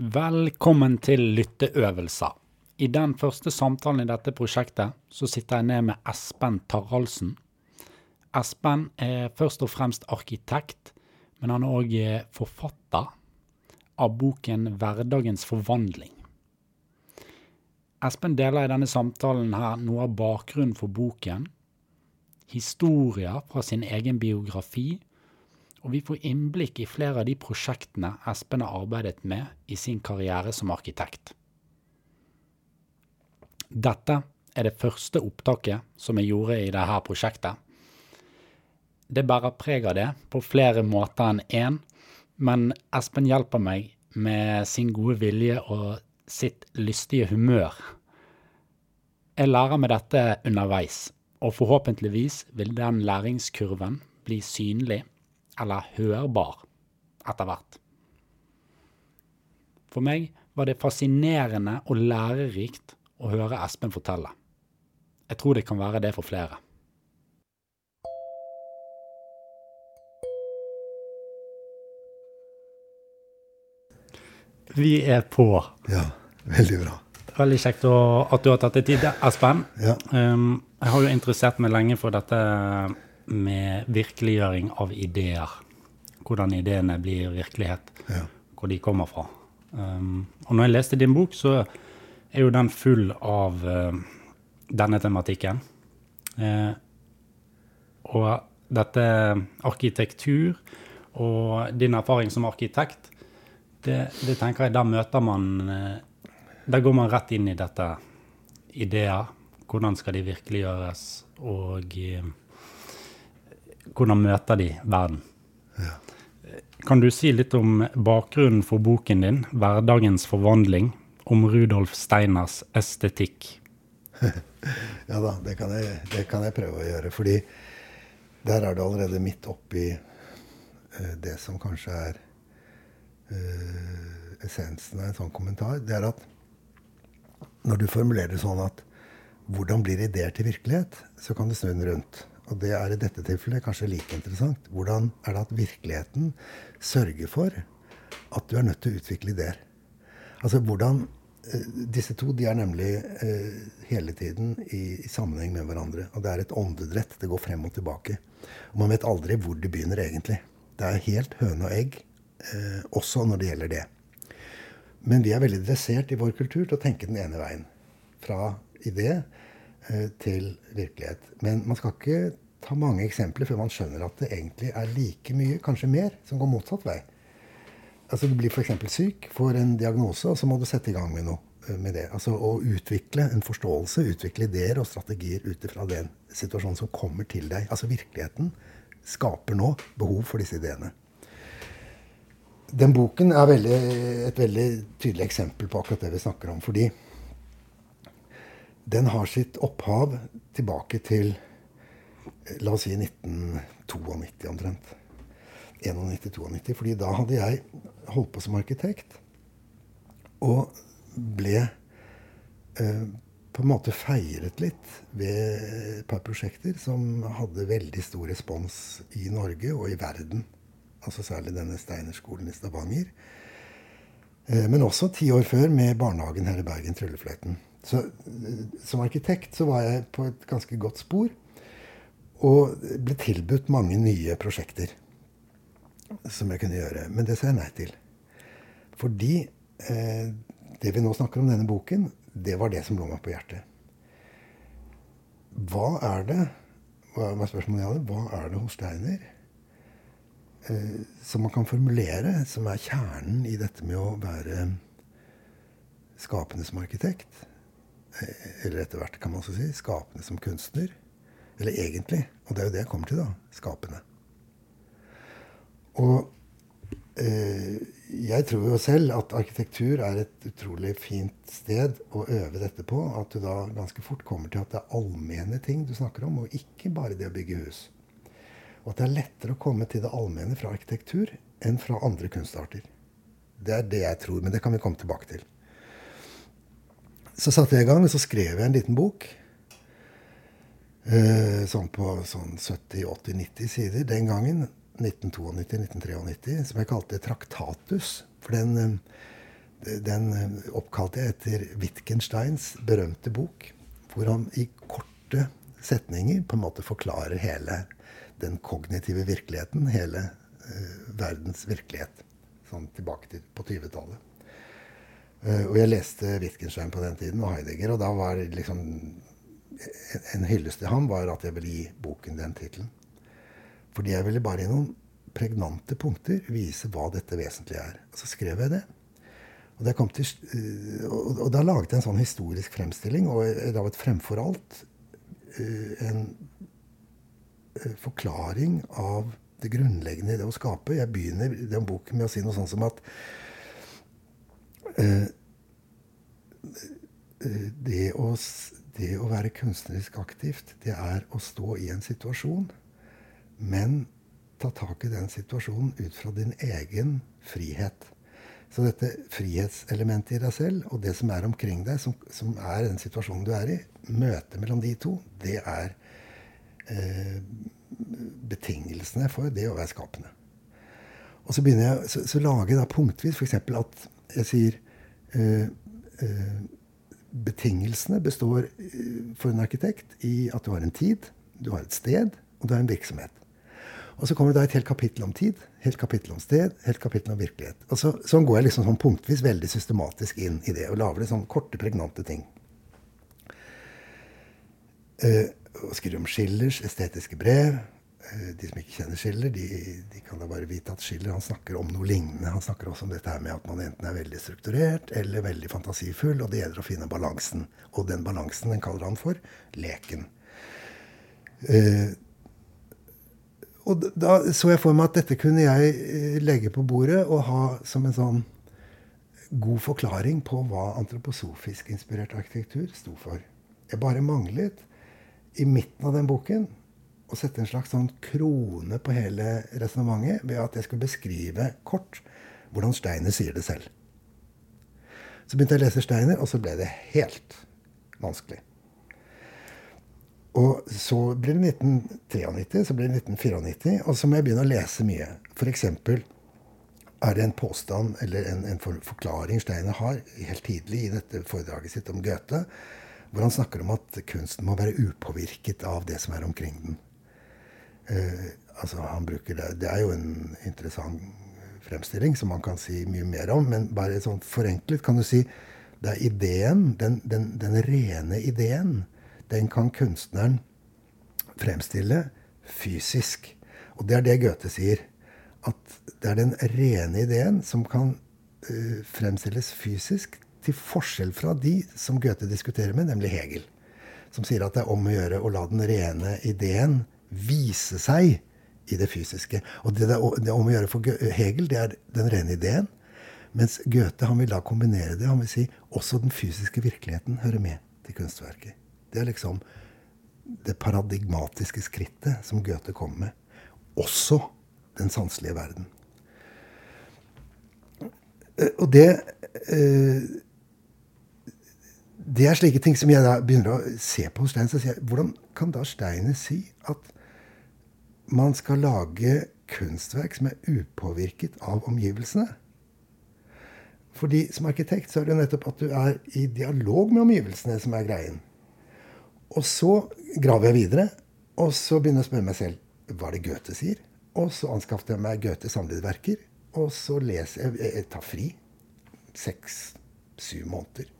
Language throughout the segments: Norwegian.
Velkommen til lytteøvelser. I den første samtalen i dette prosjektet så sitter jeg ned med Espen Taraldsen. Espen er først og fremst arkitekt, men han er òg forfatter av boken 'Hverdagens forvandling'. Espen deler i denne samtalen her noe av bakgrunnen for boken, historier fra sin egen biografi og vi får innblikk i flere av de prosjektene Espen har arbeidet med i sin karriere som arkitekt. Dette er det første opptaket som jeg gjorde i dette prosjektet. Det bærer preg av det på flere måter enn én, men Espen hjelper meg med sin gode vilje og sitt lystige humør. Jeg lærer med dette underveis, og forhåpentligvis vil den læringskurven bli synlig eller hørbar etter hvert. For meg var det fascinerende og lærerikt å høre Espen fortelle. Jeg tror det kan være det for flere. Vi er på. Ja, veldig bra. Veldig kjekt at du har tatt deg tid, Espen. Ja. Um, jeg har jo interessert meg lenge for dette med virkeliggjøring av ideer. Hvordan ideene blir virkelighet. Ja. Hvor de kommer fra. Um, og når jeg leste din bok, så er jo den full av uh, denne tematikken. Uh, og dette arkitektur og din erfaring som arkitekt, det, det tenker jeg, der møter man uh, Der går man rett inn i dette. Ideer. Hvordan skal de virkeliggjøres? Og hvordan møter de verden? Ja. Kan du si litt om bakgrunnen for boken din, 'Hverdagens forvandling', om Rudolf Steiners estetikk? ja da, det kan, jeg, det kan, jeg, prøve å gjøre. Fordi der er du allerede midt oppi uh, det som kanskje er uh, essensen av en sånn kommentar. Det er at når du formulerer det sånn at hvordan blir ideer til virkelighet, så kan du snu den rundt. Og det er i dette tilfellet kanskje like interessant. Hvordan er det at virkeligheten sørger for at du er nødt til å utvikle ideer? Altså hvordan Disse to de er nemlig eh, hele tiden i, i, sammenheng med hverandre. Og det er et åndedrett. Det går frem og tilbake. Og man vet aldri hvor det begynner egentlig. Det er helt høne og egg, eh, også når det gjelder det. Men vi er veldig dressert i vår kultur til å tenke den ene veien. Fra idé Eh, til virkelighet. Men man skal ikke ta mange eksempler før man skjønner at det egentlig er like mye, kanskje mer, som går motsatt vei. Altså Du blir f.eks. syk, får en diagnose, og så må du sette i gang med noe eh, med det. Altså Å utvikle en forståelse, utvikle ideer og strategier ut ifra den situasjonen som kommer til deg. Altså virkeligheten skaper nå behov for disse ideene. Den boken er veldig, et veldig tydelig eksempel på akkurat det vi snakker om. fordi den har sitt opphav tilbake til la oss si 1992 omtrent. 91-92. fordi da hadde jeg holdt på som arkitekt. Og ble eh, på en måte feiret litt ved et par prosjekter som hadde veldig stor respons i Norge og i verden. Altså særlig denne Steinerskolen i Stavanger. Eh, men også ti år før med barnehagen her i Bergen, Tryllefløyten. Så som arkitekt så var jeg på et ganske godt spor. Og ble tilbudt mange nye prosjekter som jeg kunne gjøre. Men det sa jeg nei til. Fordi eh, det vi nå snakker om denne boken, det var det som lå meg på hjertet. Hva er det hva var spørsmålet jeg hadde, hva er det hos Steiner eh, som man kan formulere, som er kjernen i dette med å være skapende som arkitekt? eller etter hvert kan man også si, skapende som kunstner. Eller egentlig. Og det er jo det jeg kommer til, da. Skapende. Og eh, jeg tror jo selv at arkitektur er et utrolig fint sted å øve dette på. At du da ganske fort kommer til at det er allmenne ting du snakker om, og ikke bare det å bygge hus. Og at det er lettere å komme til det allmenne fra arkitektur enn fra andre kunstarter. Det er det jeg tror, men det kan vi komme tilbake til. Så satte jeg i gang, og så skrev jeg en liten bok. Eh, sånn på sånn 70-80-90 sider den gangen. 1992-1993, som jeg kalte Traktatus. For den, eh, den eh, oppkalte jeg etter Wittgensteins berømte bok, hvor han i korte setninger på en måte forklarer hele den kognitive virkeligheten, hele uh, verdens virkelighet. Sånn tilbake til på 20-tallet. Uh, og jeg leste Wittgenstein på den tiden, og Heidegger, og da var liksom En hyllest til ham var at jeg ville gi boken den tittelen. Fordi jeg ville bare i noen pregnante punkter vise hva dette vesentlige er. Og så skrev jeg det. Og, det til, eh, og, da laget jeg en sånn historisk fremstilling, og jeg laget fremfor alt eh, en eh, forklaring av det grunnleggende i det å skape. Jeg begynner den boken med å si noe sånt som at det å, det å være kunstnerisk aktivt, det er å stå i en situasjon men ta tak i den situasjonen ut fra din egen frihet. Så dette frihetselementet i deg selv og det som er omkring deg, som, som er den situasjonen du er i, møtet mellom de to, det er eh, betingelsene for det å være skapende. Og så begynner jeg, så, så lager jeg da punktvis f.eks. at jeg sier eh, eh, Betingelsene består eh, for en arkitekt i at du har en tid, du har et sted, og du har en virksomhet. Og så kommer det da et helt kapittel om tid, helt kapittel om sted, helt kapittel om virkelighet. Og så, sånn går jeg liksom sånn punktvis veldig systematisk inn i det og lager litt sånn korte, pregnante ting. Uh, og skriver om Schillers estetiske brev. Uh, de som ikke kjenner Schiller, de, de, kan da bare vite at Schiller han snakker om noe lignende. Han snakker også om dette her med at man enten er veldig strukturert eller veldig fantasifull, og det gjelder å finne balansen. Og den balansen den kaller han for leken. Uh, og da så jeg for meg at dette kunne jeg eh, legge på bordet og ha som en sånn god forklaring på hva antroposofisk inspirert arkitektur sto for. Jeg bare manglet i midten av den boken å sette en slags sånn krone på hele resonnementet ved at jeg skulle beskrive kort hvordan Steiner sier det selv. Så begynte jeg å lese Steiner, og så ble det helt vanskelig. Og så blir det 1993, så blir det 1994, og så må jeg begynne å lese mye. F.eks. er det en påstand eller en, en forklaring Steiner har helt tidlig i dette foredraget sitt om Goethe, hvor han snakker om at kunsten må være upåvirket av det som er omkring den. Uh, altså han bruker det, det er jo en interessant fremstilling som man kan si mye mer om, men bare sånn forenklet kan du si det er ideen, den, den, den rene ideen den kan kunstneren fremstille fysisk. Og det er det Goethe sier. At det er den rene ideen som kan uh, fremstilles fysisk, til forskjell fra de som Goethe diskuterer med, nemlig Hegel. Som sier at det er om å gjøre å la den rene ideen vise seg i det fysiske. Og det, det er om å gjøre for Hegel, det er den rene ideen. Mens Goethe han vil da kombinere det. Han vil si også den fysiske virkeligheten hører med til kunstverket. Det er liksom det paradigmatiske skrittet som Goethe kom med. Også den sanselige verden. Eh, og det eh, Det er slike ting som jeg da begynner å se på hos Stein. Hvordan kan da Steiner si at man skal lage kunstverk som er upåvirket av omgivelsene? Fordi som arkitekt så er det nettopp at du er i dialog med omgivelsene som er greien. Og så graver jeg videre, og så begynner jeg å spørre meg selv hva er det Goethe sier. Og så anskaffet jeg meg Goethes samlede verker, og så leser jeg Jeg tar fri seks-syv måneder.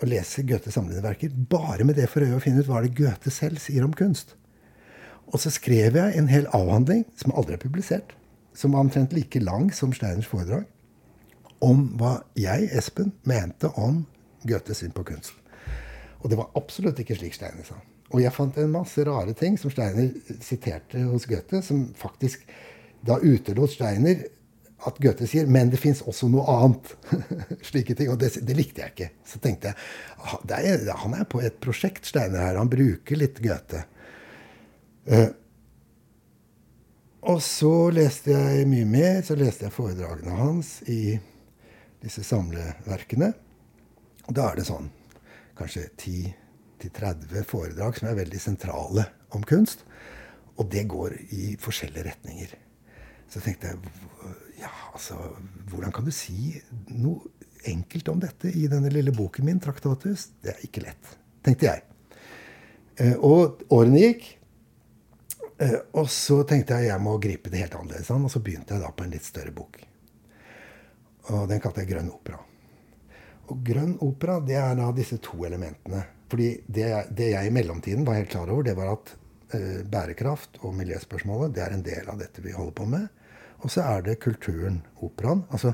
Og leser Goethes samlede verker bare med det for øye å finne ut hva det Goethe selv sier om kunst. Og så skrev jeg en hel avhandling som aldri er publisert, som var omtrent like lang som Steiners foredrag, om hva jeg, Espen, mente om Goethes syn på kunst. Og det var absolutt ikke slik Steiner sa. Og jeg fant en masse rare ting som Steiner siterte hos Goethe, som faktisk da utelot Steiner at Goethe sier 'men det fins også noe annet'. Slike ting. Og det, det, likte jeg ikke. Så tenkte jeg er, han er på et prosjekt, Steiner her. Han bruker litt Goethe. Uh, og så leste jeg mye mer. Så leste jeg foredragene hans i disse samleverkene. Og da er det sånn kanskje 10-30 foredrag som er veldig sentrale om kunst. Og det går i forskjellige retninger. Så tenkte jeg ja, altså Hvordan kan du si noe enkelt om dette i denne lille boken min, 'Traktatus'? Det er ikke lett, tenkte jeg. Eh, og årene gikk. Eh, og så tenkte jeg jeg må gripe det helt annerledes an. Og så begynte jeg da på en litt større bok. Og den kalte jeg 'Grønn opera'. Og grønn opera det er da disse to elementene. Fordi det, det jeg i mellomtiden var helt klar over, det var at eh, bærekraft og miljøspørsmålet det er en del av dette vi holder på med. Og så er det kulturen, operaen. Altså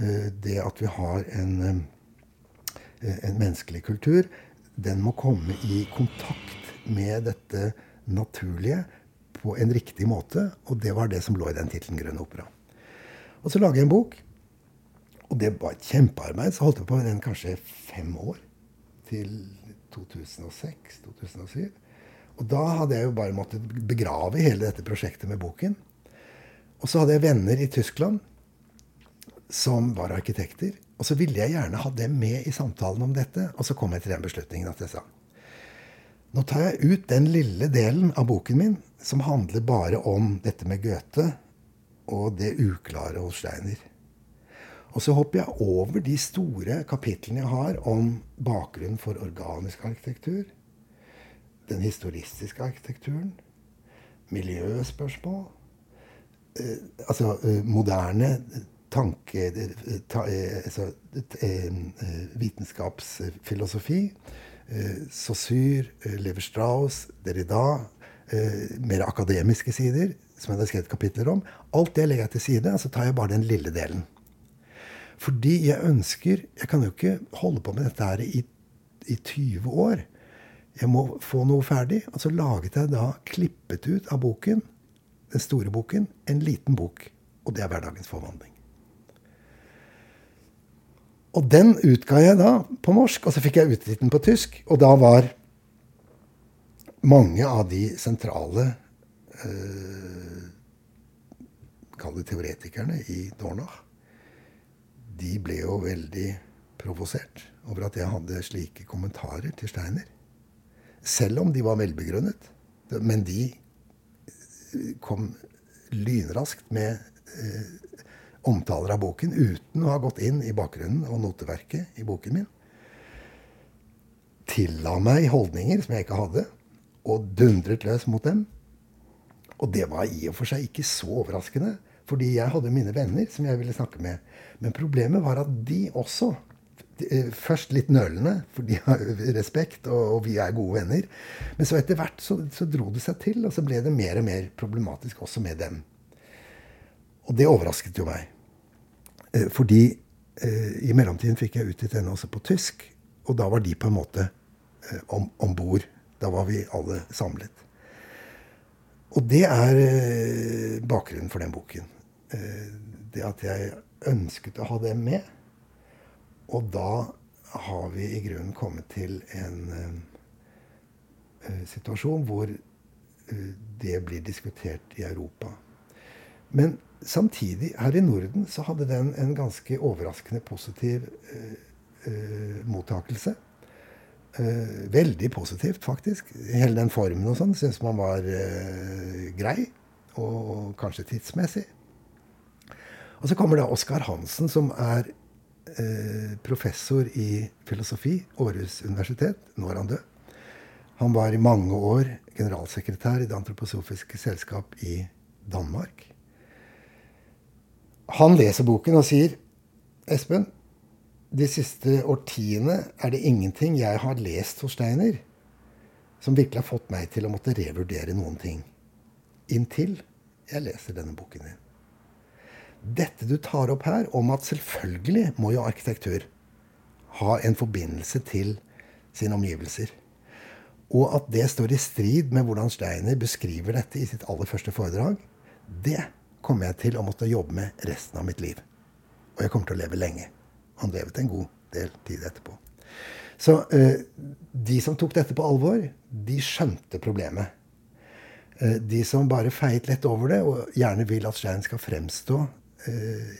eh, det at vi har en, eh, en menneskelig kultur, den må komme i kontakt med dette naturlige på en riktig måte. Og det var det som lå i den tittelen 'Grønn opera'. Og så lager jeg en bok. Og det var et kjempearbeid. Så holdt jeg på med den kanskje fem år. Til 2006-2007. Og da hadde jeg jo bare måttet begrave hele dette prosjektet med boken. Og så hadde jeg venner i Tyskland som var arkitekter. Og så ville jeg gjerne ha dem med i samtalen om dette. Og så kom jeg til den beslutningen at jeg sa nå tar jeg ut den lille delen av boken min som handler bare om dette med Goethe og det uklare hos Steiner. Og så hopper jeg over de store kapitlene jeg har om bakgrunnen for organisk arkitektur, den historistiske arkitekturen, miljøspørsmål Eh, altså eh, moderne tanke... Ta, eh, altså, vitenskapsfilosofi. Saussure, Lever-Strauss, Derrida. mer akademiske sider, som jeg har skrevet kapitler om. Alt det legger jeg til side, og så tar jeg bare den lille delen. Fordi jeg ønsker Jeg kan jo ikke holde på med dette her i, i 20 år. Jeg må få noe ferdig. Og så laget jeg da, klippet ut av boken, den store boken, en liten bok. Og det er Hverdagens forvandling. Og den utga jeg da på norsk, og så fikk jeg utgitt den på tysk. Og da var mange av de sentrale eh, Kall det teoretikerne i Dornach. De ble jo veldig provosert over at jeg hadde slike kommentarer til Steiner. Selv om de var velbegrunnet. Men de kom lynraskt med eh, omtaler av boken uten å ha gått inn i bakgrunnen og noteverket i boken min. Tilla meg holdninger som jeg ikke hadde, og dundret løs mot dem. Og det var i og for seg ikke så overraskende, fordi jeg hadde mine venner som jeg ville snakke med. Men problemet var at de også Eh, først litt nølende, for de har respekt, og, vi er gode venner. Men så etter hvert så, så, dro det seg til, og så ble det mer og mer problematisk også med dem. Og det overrasket jo meg. Eh, fordi eh, i mellomtiden fikk jeg utgitt denne også på tysk, og da var de på en måte eh, om, bord. Da var vi alle samlet. Og det er bakgrunnen for den boken. Eh, det at jeg ønsket å ha dem med. Og da har vi i grunnen kommet til en uh, situasjon hvor uh, det blir diskutert i Europa. Men samtidig, her i Norden, så hadde den en ganske overraskende positiv uh, mottakelse. veldig positivt, faktisk. Hele den formen og sånn syns man var grei. Og, og kanskje tidsmessig. Og så kommer da Oskar Hansen, som er Eh, professor i filosofi, Århus universitet. Nå er han død. Han var i mange år generalsekretær i Det antroposofiske selskap i Danmark. Han leser boken og sier Espen, de siste årtiene er det ingenting jeg har lest hos Steiner som virkelig har fått meg til å måtte revurdere noen ting. Inntil jeg leser denne boken din dette du tar opp her, om at selvfølgelig må jo arkitektur ha en forbindelse til sine omgivelser. Og at det står i strid med hvordan Steiner beskriver dette i sitt aller første foredrag, det kommer jeg til å måtte jobbe med resten av mitt liv. Og jeg kommer til å leve lenge. Han levet en god del tid etterpå. Så eh, de som tok dette på alvor, de skjønte problemet. Eh, de som bare feiet lett over det, og gjerne vil at Stein skal fremstå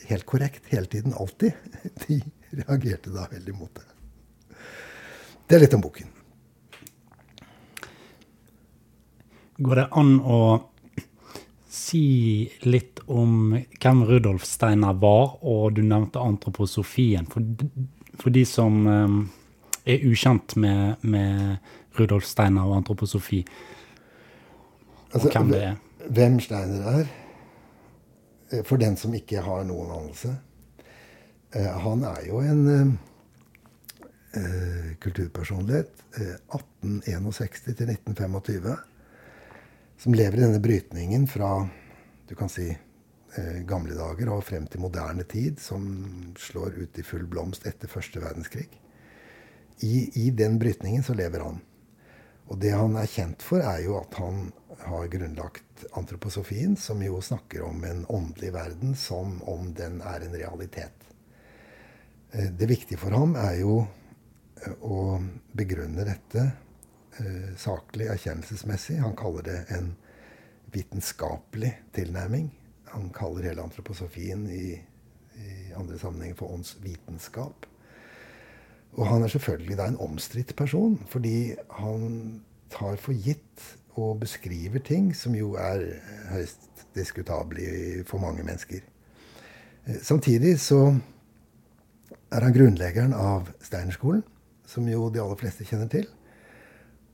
helt korrekt hele tiden, alltid, de reagerte da veldig mot det. Det er litt om boken. Går det an å si litt om hvem Rudolf Steiner var, og du nevnte antroposofien. For, for de som um, er ukjent med, med, Rudolf Steiner og antroposofi, altså, hvem det er. Hvem Steiner er, eh, for den som ikke har noen anelse. Uh, han er jo en uh, kulturpersonlighet. Uh, 1861 til 1925 som lever i denne brytningen fra du kan si, eh, gamle dager og frem til moderne tid, som slår ut i full blomst etter første verdenskrig. I, I, den brytningen så lever han. Og det han er kjent for, er jo at han har grunnlagt antroposofien, som jo snakker om en åndelig verden som om den er en realitet. Eh, det viktige for ham er jo eh, å begrunne dette eh, saklig erkjennelsesmessig. Han kaller det en vitenskapelig tilnærming. Han kaller hele antroposofien i, i andre sammenhenger for åndsvitenskap. Og han er selvfølgelig da en omstridt person, fordi han tar for gitt og beskriver ting som jo er høyst diskutable for mange mennesker. Eh, samtidig så er han grunnleggeren av Steinerskolen, som jo de aller fleste kjenner til.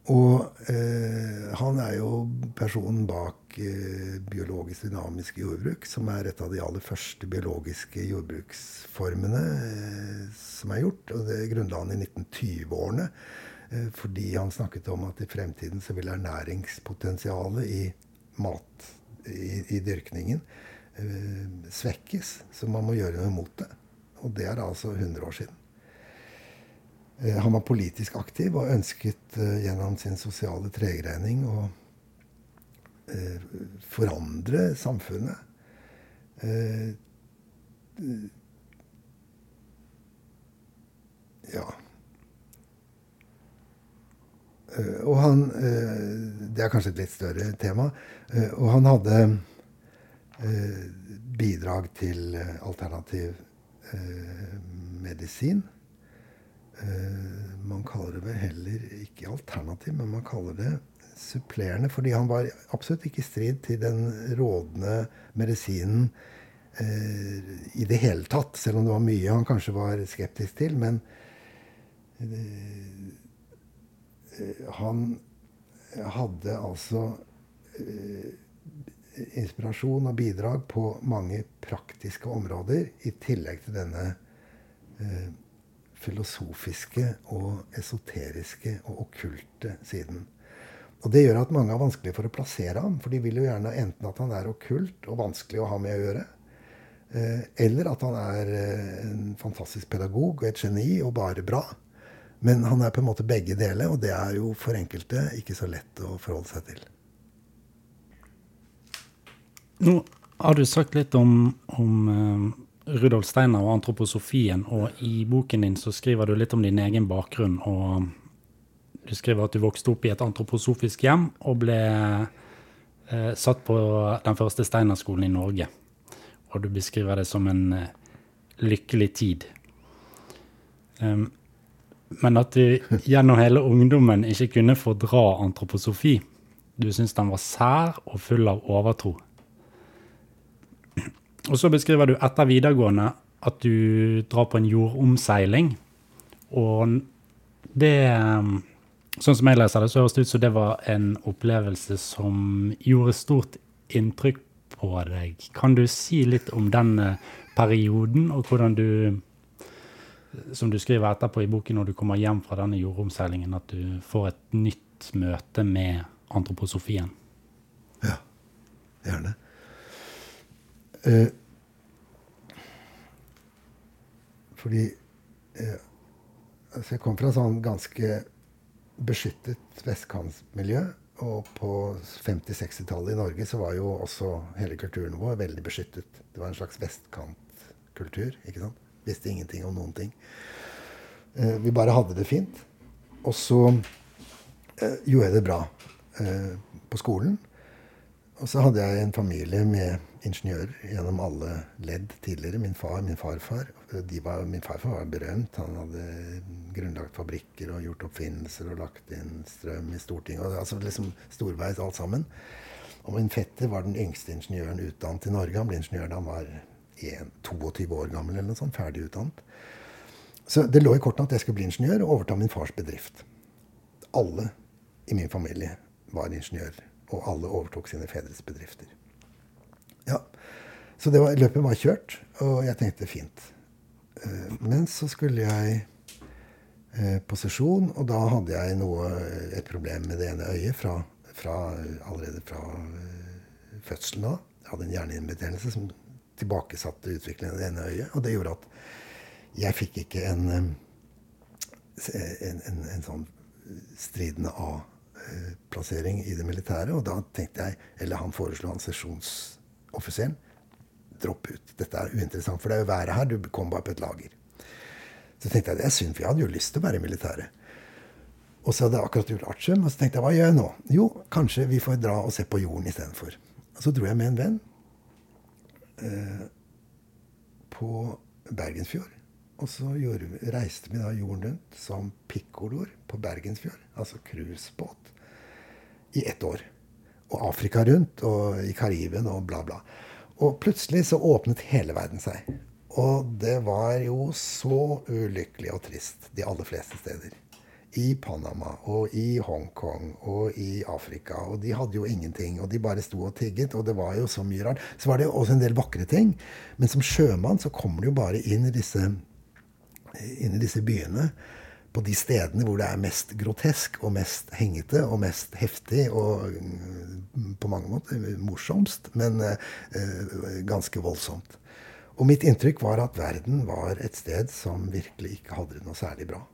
Og eh, han er jo personen bak eh, biologisk dynamisk jordbruk, som er et av de aller første biologiske jordbruksformene eh, som er gjort. Og det grunnla han i 1920-årene eh, fordi han snakket om at i fremtiden så vil ernæringspotensialet i mat, i, i dyrkningen, eh, svekkes. Så man må gjøre noe mot det. Og det er altså 100 år siden. Eh, han var politisk aktiv og ønsket eh, gjennom sin sosiale tregreining å eh, forandre samfunnet. Ja. Og han Det er kanskje et litt større tema. Og han hadde bidrag til alternativ medisin. Eh, man kaller det vel heller ikke alternativ, men man kaller det supplerende. Fordi han var absolutt ikke i strid til den rådende medisinen eh, i det hele tatt. Selv om det var mye han kanskje var skeptisk til. Men eh, han hadde altså inspirasjon og bidrag på mange praktiske områder, i tillegg til denne filosofiske og esoteriske og okkulte siden. Og Det gjør at mange har vanskelig for å plassere ham. For de vil jo gjerne enten at han er okkult og vanskelig å ha med å gjøre, eh, eller at han er eh, en fantastisk pedagog og et geni og bare bra. Men han er på en måte begge deler, og det er jo for enkelte ikke så lett å forholde seg til. Nå har du sagt litt om, om eh, Rudolf Steiner og antroposofien, og i boken din så skriver du litt om din egen bakgrunn. og Du skriver at du vokste opp i et antroposofisk hjem og ble eh, satt på den første Steiner-skolen i Norge. Og du beskriver det som en eh, lykkelig tid. Um, men at du gjennom hele ungdommen ikke kunne fordra antroposofi. Du syntes den var sær og full av overtro. Og så beskriver du etter videregående at du drar på en jordomseiling. Og det Sånn som jeg leser det, så høres det ut som det var en opplevelse som gjorde stort inntrykk på deg. Kan du si litt om den perioden, og hvordan du Som du skriver etterpå i boken, når du kommer hjem fra denne jordomseilingen, at du får et nytt møte med antroposofien? Ja, gjerne. Eh, fordi eh, altså Jeg kom fra sånn ganske beskyttet vestkantsmiljø. Og på 50-60-tallet i Norge så var jo også hele kulturen vår veldig beskyttet. Det var en slags vestkantkultur. ikke sant? Visste ingenting om noen ting. Eh, vi bare hadde det fint. Og så eh, gjorde jeg det bra eh, på skolen. Og så hadde jeg en familie med ingeniører gjennom alle ledd tidligere. Min far, min farfar. Var, min farfar var berømt. Han hadde grunnlagt fabrikker og gjort oppfinnelser og lagt inn strøm i Stortinget. Og, altså liksom storveis alt sammen. Og min fetter var den yngste ingeniøren utdannet i Norge. Han ble ingeniør da han var 1, 22 år gammel eller noe sånt, ferdig utdannet. Så det lå i kortene at jeg skulle bli ingeniør og overta min fars bedrift. Alle i min familie var ingeniører, og alle overtok sine fedres bedrifter. Ja, Så var, løpet var kjørt, og jeg tenkte fint. Eh, men så skulle jeg eh, på sesjon, og da hadde jeg noe, et problem med det ene øyet fra, fra, allerede fra eh, fødselen av. Jeg hadde en hjernehinnebetennelse som tilbakesatte utviklingen av det ene øyet. Og det gjorde at jeg fikk ikke en, en, en, en sånn stridende A-plassering i det militære. Og da tenkte jeg, eller han foreslo han sesjonsoffiseren, dropp ut. Dette er uinteressant, for det er jo været her. Du kommer bare på et lager. Så tenkte jeg det er synd, for jeg hadde jo lyst til å være i militæret. Og så hadde jeg akkurat gjort artium, og så tenkte jeg hva gjør jeg nå? Jo, kanskje vi får dra og se på jorden istedenfor. Og så dro jeg med en venn eh, på Bergensfjord. Og så gjorde, reiste vi da jorden rundt som pikkoloer på Bergensfjord, altså cruisebåt, i ett år. Og Afrika rundt, og i Karibien og bla, bla. Og plutselig så åpnet hele verden seg. Og det var jo så ulykkelig og trist de aller fleste steder. I Panama og i Hongkong og i Afrika. Og de hadde jo ingenting. Og de bare sto og tigget. Og det var jo så mye rart. Så var det jo også en del vakre ting. Men som sjømann så kommer du jo bare inn i disse, inn i disse byene på de stedene hvor det er mest grotesk og mest hengete og mest heftig og mm, på mange måter morsomst, men eh, ganske voldsomt. Og mitt inntrykk var at verden var et sted som virkelig ikke hadde det noe særlig bra.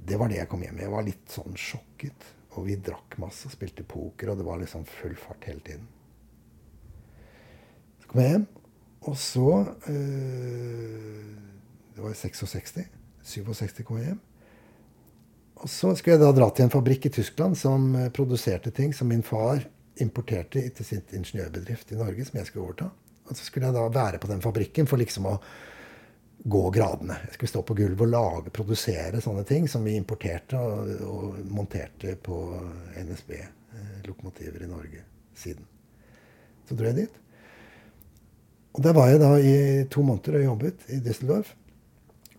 Det var det jeg kom hjem med. Jeg var litt sånn sjokket. Og vi drakk masse og spilte poker, og det var liksom full fart hele tiden. Så kom jeg hjem, og så øh, Det var i 66. 67 kom jeg hjem. Og så skulle jeg da dra til en fabrikk i Tyskland som eh, produserte ting som min far importerte til sitt ingeniørbedrift i Norge, som jeg skulle overta. Og så skulle jeg da være på den fabrikken for liksom å gå gradene. Jeg skulle stå på gulvet og lage, produsere sånne ting som vi importerte og, og monterte på NSB-lokomotiver eh, i Norge siden. Så dro jeg dit. Og der var jeg da i to måneder og jobbet i Düsseldorf.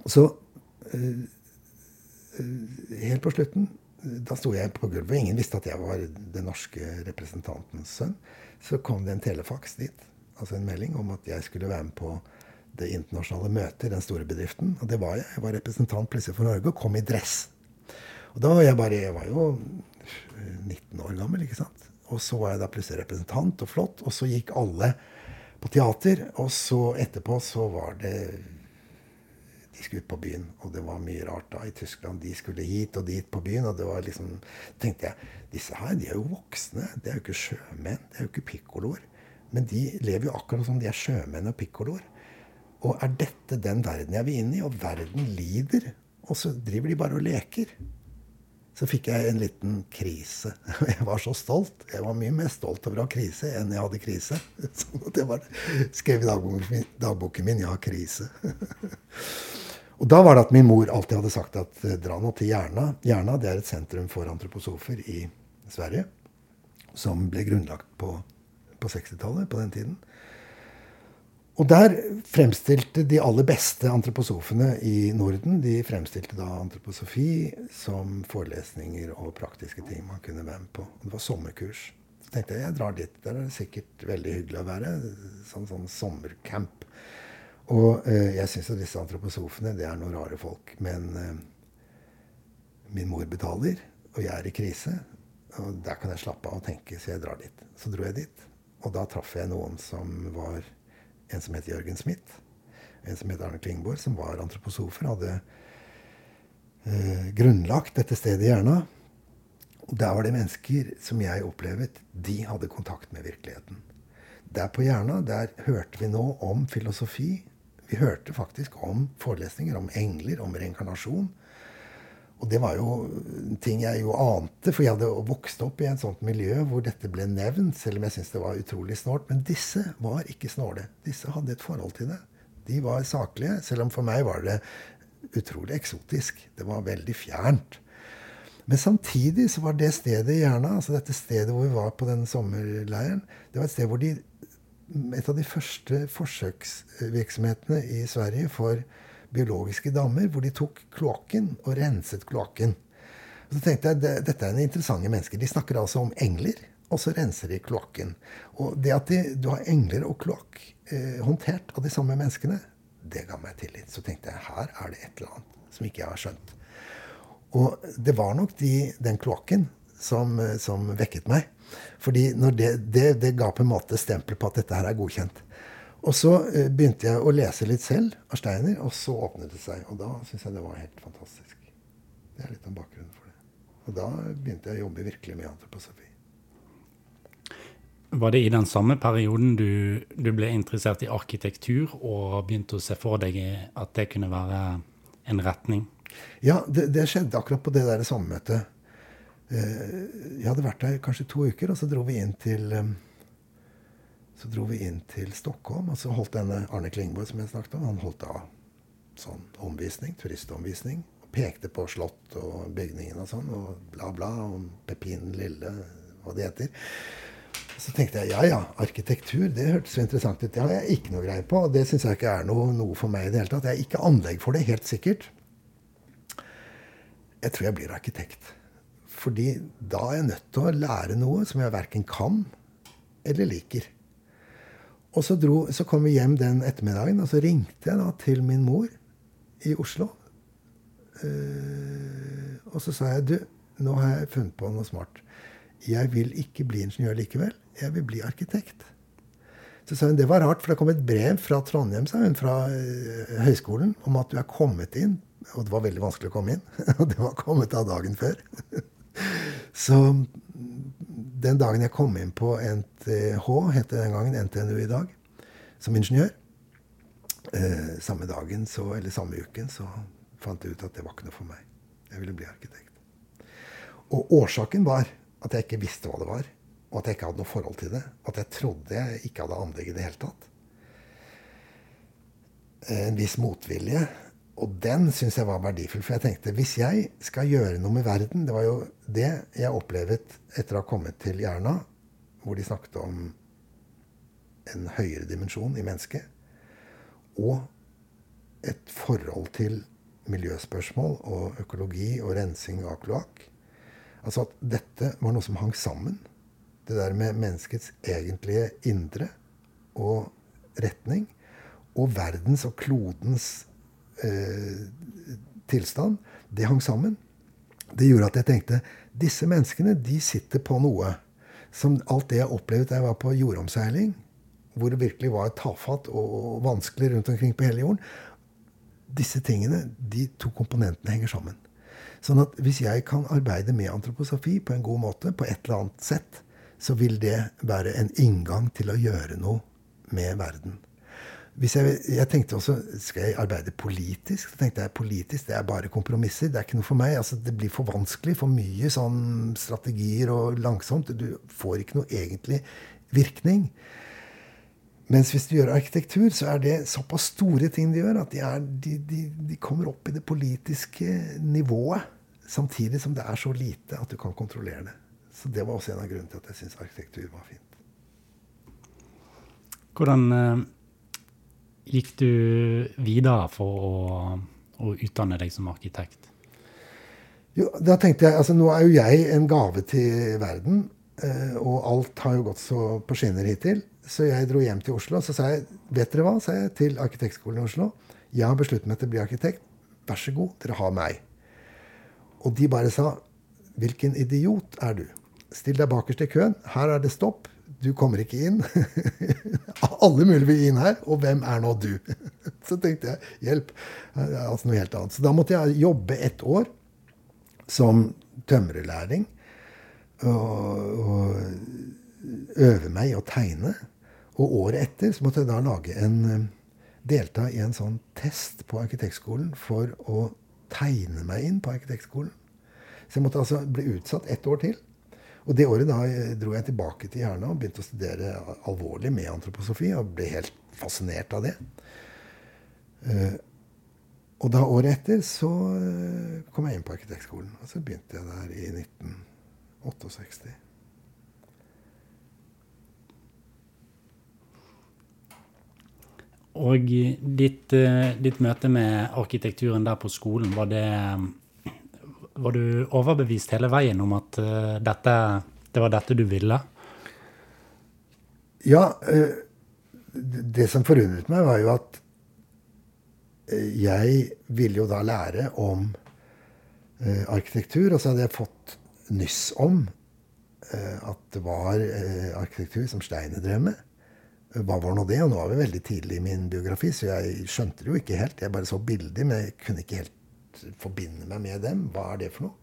Og så helt på slutten da sto jeg på gulvet, og ingen visste at jeg var den norske representantens sønn. Så kom det en telefaks dit, altså en melding om at jeg skulle være med på det internasjonale møtet i den store bedriften. Og det var jeg. Jeg var representant plutselig for Norge og kom i dress. Og da var jeg bare Jeg var jo 19 år gammel, ikke sant. Og så var jeg da plutselig representant og flott. Og så gikk alle på teater. Og så etterpå så var det de skulle ut på byen. Og det var mye rart da i Tyskland. De skulle hit og dit på byen. Og det var liksom tenkte jeg, disse her de er jo voksne. De er jo ikke sjømenn. De er jo ikke pikkoloer. Men de lever jo akkurat som de er sjømenn og pikkoloer. Og er dette den verden jeg vil inn i? Og verden lider. Og så driver de bare og leker så fikk jeg en liten krise. Jeg var så stolt. Jeg var mye mer stolt over å ha krise enn jeg hadde krise. Så det var skrev i dagboken min 'Jeg har krise'. Og da var det at min mor alltid hadde sagt at eh, dra nå til Jerna. Jerna det er et sentrum for antroposofer i Sverige. Som ble grunnlagt på, på 60-tallet, på den tiden. Og der fremstilte de aller beste antroposofene i Norden de fremstilte da antroposofi som forelesninger og praktiske ting man kunne være med på. Det var sommerkurs. Så tenkte jeg jeg drar dit. Der er det sikkert veldig hyggelig å være. Sånn, sånn sommercamp. Og eh, jeg syns jo disse antroposofene det er noen rare folk. Men eh, min mor betaler, og jeg er i krise. Og der kan jeg slappe av og tenke, så jeg drar dit. Så dro jeg dit. Og da traff jeg noen som var en som het Jørgen Smith, en som het Arne Klingborg, som var antroposofer, hadde eh, grunnlagt dette stedet i Jerna. Og der var det mennesker som jeg opplevet, de hadde kontakt med virkeligheten. Der på Hjerna der hørte vi nå om filosofi. Vi hørte faktisk om forelesninger om engler, om reinkarnasjon. Og det var jo ting jeg jo ante, for jeg hadde vokst opp i et sånt miljø hvor dette ble nevnt, selv om jeg syntes det var utrolig snålt. Men disse var ikke snåle. Disse hadde et forhold til det. De var saklige, selv om for meg var det utrolig eksotisk. Det var veldig fjernt. Men samtidig så var det stedet i Jerna, altså dette stedet hvor vi var på den sommerleiren, det var et sted hvor de Et av de første forsøksvirksomhetene i Sverige for biologiske dammer, hvor de tok kloakken og renset kloakken. Så tenkte jeg, det, Dette er en interessante mennesker. De snakker altså om engler, og så renser de kloakken. Og det at de, du har engler og kloakk eh, håndtert av de samme menneskene, det ga meg tillit. Så tenkte jeg her er det et eller annet som ikke jeg har skjønt. Og det var nok de, den kloakken som, som, vekket meg. Fordi det, det, det, ga på en måte stempel på at dette her er godkjent. Og så eh, begynte jeg å lese litt selv av Steiner, og så åpnet det seg. Og da syns jeg det var helt fantastisk. Det er litt av bakgrunnen for det. Og da begynte jeg å jobbe virkelig med antroposofi. Var det i den samme perioden du, du, ble interessert i arkitektur og begynte å se for deg at det kunne være en retning? Ja, det, det skjedde akkurat på det der sommermøtet. Eh, jeg hadde vært der kanskje to uker, og så dro vi inn til eh, så dro vi inn til Stockholm, og så holdt denne Arne Klingborg som jeg snakket om, han holdt da sånn omvisning, turistomvisning. og Pekte på slott og bygningen og sånn, og bla, bla, om Pepin Lille, hva det heter. Så tenkte jeg ja ja, arkitektur, det hørtes så interessant ut. Det har jeg ikke noe greie på. og Det syns jeg ikke er noe, noe, for meg i det hele tatt. Jeg er ikke anlegg for det, helt sikkert. Jeg tror jeg blir arkitekt. Fordi da er jeg nødt til å lære noe som jeg verken kan eller liker. Og så, dro, så, kom vi hjem den ettermiddagen, og så ringte jeg da til min mor i Oslo. Uh, og så sa jeg du, nå har jeg funnet på noe smart. Jeg vil ikke bli ingeniør likevel. Jeg vil bli arkitekt. Så sa hun det var rart, for det kom et brev fra Trondheim sa hun, fra uh, høyskolen om at du er kommet inn. Og det var veldig vanskelig å komme inn. Og det var kommet av dagen før. Så den dagen jeg kom inn på NTH, het det den gangen NTNU i dag, som ingeniør eh, Samme dagen, så, eller samme uken, så fant jeg ut at det var ikke noe for meg. Jeg ville bli arkitekt. Og årsaken var at jeg ikke visste hva det var, og at jeg ikke hadde noe forhold til det. At jeg trodde jeg ikke hadde anlegg i det hele tatt. En viss motvilje og den syns jeg var verdifull. For jeg tenkte hvis jeg skal gjøre noe med verden Det var jo det jeg opplevet etter å ha kommet til Hjerna, hvor de snakket om en høyere dimensjon i mennesket. Og et forhold til miljøspørsmål og økologi og rensing av kloakk. Altså at dette var noe som hang sammen. Det der med menneskets egentlige indre og retning. Og verdens og klodens eh, tilstand, det hang sammen. Det gjorde at jeg tenkte disse menneskene de sitter på noe som alt det jeg opplevde da jeg var på jordomseiling, hvor det virkelig var tafatt og vanskelig rundt omkring på hele jorden Disse tingene, de to komponentene henger sammen. Sånn at hvis jeg kan arbeide med antroposofi på en god måte, på et eller annet sett, så vil det være en inngang til å gjøre noe med verden. Jeg, jeg, tenkte også skal jeg arbeide politisk. Så tenkte jeg politisk det er bare kompromisser. Det er ikke noe for meg. Altså, det blir for vanskelig. For mye sånn strategier og langsomt. Du får ikke noe egentlig virkning. Mens hvis du gjør arkitektur, så er det såpass store ting de gjør, at de, er, de, de, de kommer opp i det politiske nivået. Samtidig som det er så lite at du kan kontrollere det. Så det var også en av grunnene til at jeg syns arkitektur var fint. Hvordan eh, gikk du videre for å, å utdanne deg som arkitekt? Jo, da tenkte jeg, altså Nå er jo jeg en gave til verden, eh, og alt har jo gått så på skinner hittil. Så jeg dro hjem til Oslo. Så sa jeg vet dere hva, sa jeg til Arkitektskolen i Oslo. Jeg har besluttet meg til å bli arkitekt. Vær så god, dere har meg. Og de bare sa hvilken idiot er du? Still deg bakerst i køen. Her er det stopp. Du kommer ikke inn. Alle mulige vil inn her, og hvem er nå du? Så tenkte jeg hjelp. Altså noe helt annet. Så da måtte jeg jobbe ett år som tømrerlærling. og, og øve meg i å tegne. Og året etter så måtte jeg da lage en, eh, delta i en sånn test på arkitektskolen for å tegne meg inn på arkitektskolen. Så jeg måtte altså bli utsatt ett år til. Og det året da eh, dro jeg tilbake til Hjerna og begynte å studere alvorlig med antroposofi. Og ble helt fascinert av det. Uh, og da året etter så uh, kom jeg inn på arkitektskolen. Og så begynte jeg der i 1968. Og ditt, ditt, møte med arkitekturen der på skolen, var det Var du overbevist hele veien om at dette, det var dette du ville? Ja. Det som forundret meg, var jo at jeg ville jo da lære om arkitektur. Og så hadde jeg fått nyss om at det var arkitektur som Steine drev med. Hva var nå det? Og nå var vi veldig tidlig i min biografi, så jeg skjønte det jo ikke helt. Jeg bare så bilder, men jeg kunne ikke helt forbinde meg med dem. Hva er det for noe?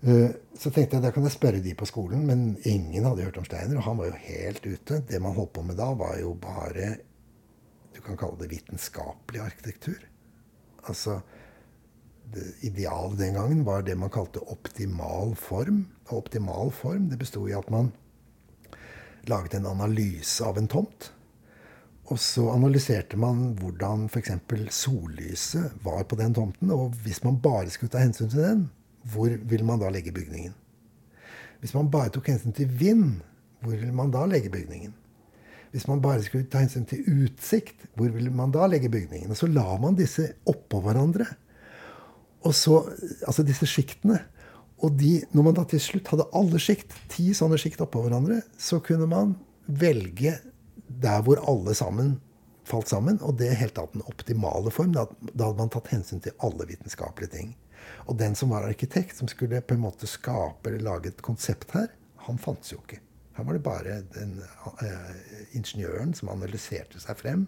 Eh, så tenkte jeg da kan jeg spørre de på skolen, men ingen hadde hørt om Steiner. Og han var jo helt ute. Det man holdt på med da, var jo bare Du kan kalle det vitenskapelig arkitektur. Altså det Idealet den gangen var det man kalte optimal form. Og optimal form det besto i at man laget en analyse av en tomt. Og så analyserte man hvordan f.eks. sollyset var på den tomten. Og hvis man bare skulle ta hensyn til den, hvor ville man da legge bygningen? Hvis man bare tok hensyn til vind, hvor ville man da legge bygningen? Hvis man bare skulle ta hensyn til utsikt, hvor ville man da legge bygningen? Og så la man disse oppå hverandre. Og så, altså disse sjiktene. Og de, når man da til slutt hadde alle sjikt, ti sånne sjikt oppå hverandre, så kunne man velge der hvor alle sammen falt sammen. Og det er helt tatt den optimale form. Da, da, hadde man tatt hensyn til alle vitenskapelige ting. Og den som var arkitekt, som skulle på en måte skape eller lage et konsept her, han fantes jo ikke. Her var det bare den uh, ingeniøren som analyserte seg frem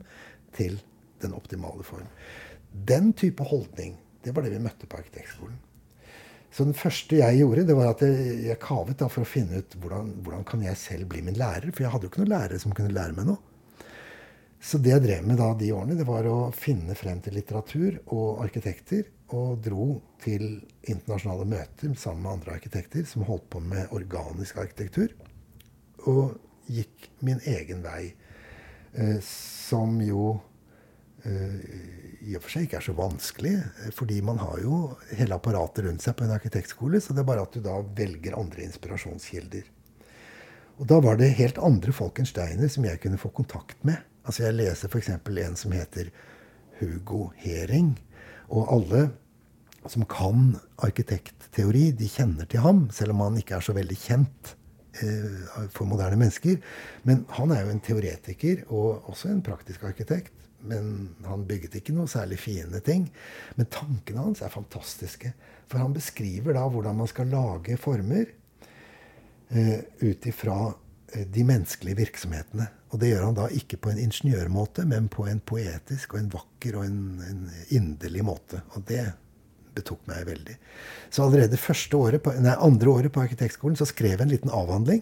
til den optimale form. Den type holdning, det var det vi møtte på arkitektskolen. Så den første jeg gjorde, det var at jeg, jeg kavet da for å finne ut hvordan, hvordan kan jeg selv bli min lærer. For jeg hadde jo ikke noen lærere som kunne lære meg noe. Så det jeg drev med da de årene, det var å finne frem til litteratur og arkitekter. Og dro til internasjonale møter sammen med andre arkitekter som holdt på med organisk arkitektur. Og gikk min egen vei. Eh, som jo eh, i og for seg ikke er så vanskelig. Fordi man har jo hele apparatet rundt seg på en arkitektskole. Så det er bare at du da velger andre inspirasjonskilder. Og da var det helt andre folk enn Steiner som jeg kunne få kontakt med. Altså Jeg leser f.eks. en som heter Hugo Hering. Og alle som kan arkitektteori, de kjenner til ham, selv om han ikke er så veldig kjent eh, for moderne mennesker. Men han er jo en teoretiker og også en praktisk arkitekt. Men han bygget ikke noe særlig fine ting. Men tankene hans er fantastiske. For han beskriver da hvordan man skal lage former eh, ut ifra eh, de menneskelige virksomhetene. Og det gjør han da ikke på en ingeniørmåte, men på en poetisk og en vakker og en, en inderlig måte. Og det betok meg veldig. Så allerede året på, nei, andre året på arkitektskolen så skrev jeg en liten avhandling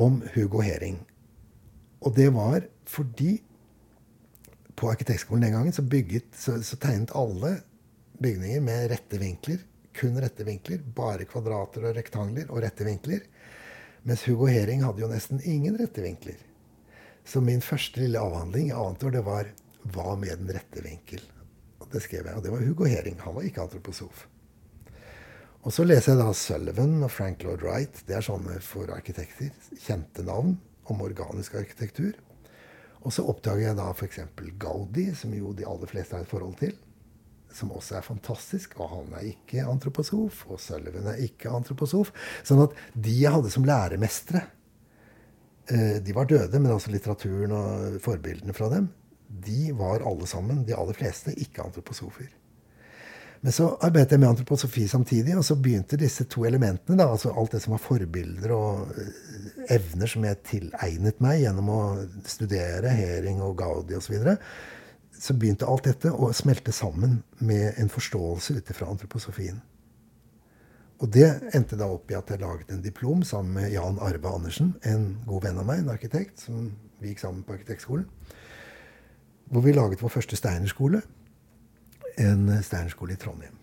om Hugo Hering. Og det var fordi på arkitektskolen den gangen så, bygget, så, så, tegnet alle bygninger med rette vinkler. Kun rette vinkler. Bare kvadrater og rektangler og rette vinkler. Mens Hugo Hering hadde jo nesten ingen rette vinkler. Så min første lille avhandling i annet år det var 'Hva med den rette vinkel?' Og det skrev jeg. Og det var Hugo Hering. Han var ikke antroposof. Og så leser jeg da Sullivan og Frank Lloyd Wright. Det er sånne for arkitekter. Kjente navn om organisk arkitektur. Og så oppdager jeg da f.eks. Gaudi, som jo de aller fleste har et forhold til. Som også er fantastisk. Og han er ikke antroposof. Og Sullivan er ikke antroposof. Sånn at de jeg hadde som læremestere, eh, de var døde, men altså litteraturen og forbildene fra dem, de var alle sammen, de aller fleste, ikke antroposofer. Men så arbeidet jeg med antroposofi samtidig, og så begynte disse to elementene, da, altså alt det som var forbilder og eh, evner som jeg tilegnet meg gjennom å studere Hering og Gaudi osv., så, videre, så begynte alt dette å smelte sammen med en forståelse ut ifra antroposofien. og det endte da opp i at jeg laget en diplom sammen med Jan Arve Andersen, en god venn av meg, en arkitekt, som vi gikk sammen på arkitektskolen. Hvor vi laget vår første steinerskole. En steinerskole i Trondheim.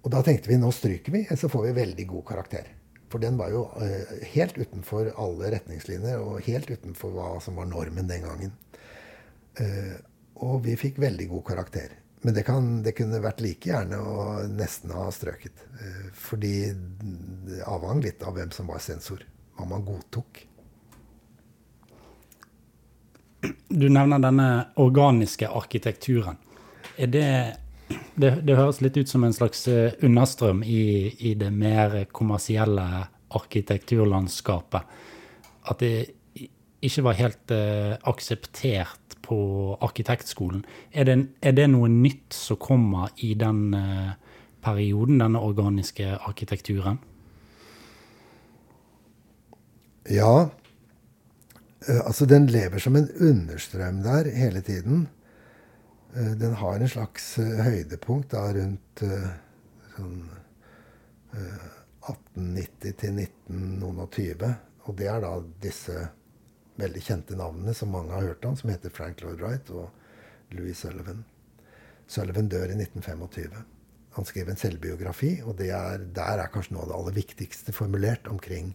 Og da tenkte vi nå stryker vi, så får vi veldig god karakter. For den var jo uh, helt utenfor alle retningslinjer, og helt utenfor hva som var normen den gangen. Uh, og vi fikk veldig god karakter. Men det, kan, det, kunne vært like gjerne å nesten ha strøket. Uh, fordi det avhang litt av hvem som var sensor. Hva man godtok. Du nevner denne organiske arkitekturen. Er det det, det, høres litt ut som en slags eh, understrøm i, i det mer kommersielle arkitekturlandskapet. At det ikke var helt uh, akseptert på arkitektskolen. Er det, er det, noe nytt som kommer i den uh, perioden, denne organiske arkitekturen? Ja. Altså, den lever som en understrøm der hele tiden. Eh, den har en slags eh, høydepunkt da, rundt eh, sånn 1890 til 1920. Og det er da disse veldig kjente navnene som mange har hørt om, som heter Frank Lloyd Wright og Louis Sullivan. Sullivan dør i 1925. Han skrev en selvbiografi, og er, der er kanskje noe av det aller viktigste formulert omkring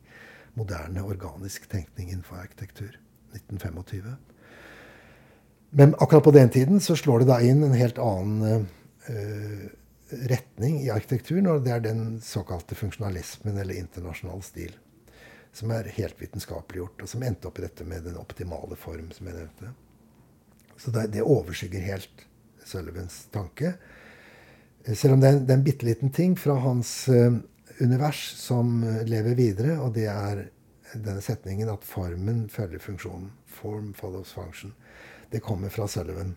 moderne organisk tenkning innenfor arkitektur. 1925. Men akkurat på den tiden så slår det da inn en helt annen uh, retning i arkitekturen, og det er den såkalte funksjonalismen, eller internasjonal stil, som er helt vitenskapeliggjort, og som endte opp i dette med den optimale form, som jeg nevnte. Så det, det overskygger helt Sullivans tanke. Selv om det er, det er en bitte liten ting fra hans uh, univers som uh, lever videre, og det er denne setningen at formen følger funksjonen. Form follows function. Det kommer fra Sullivan.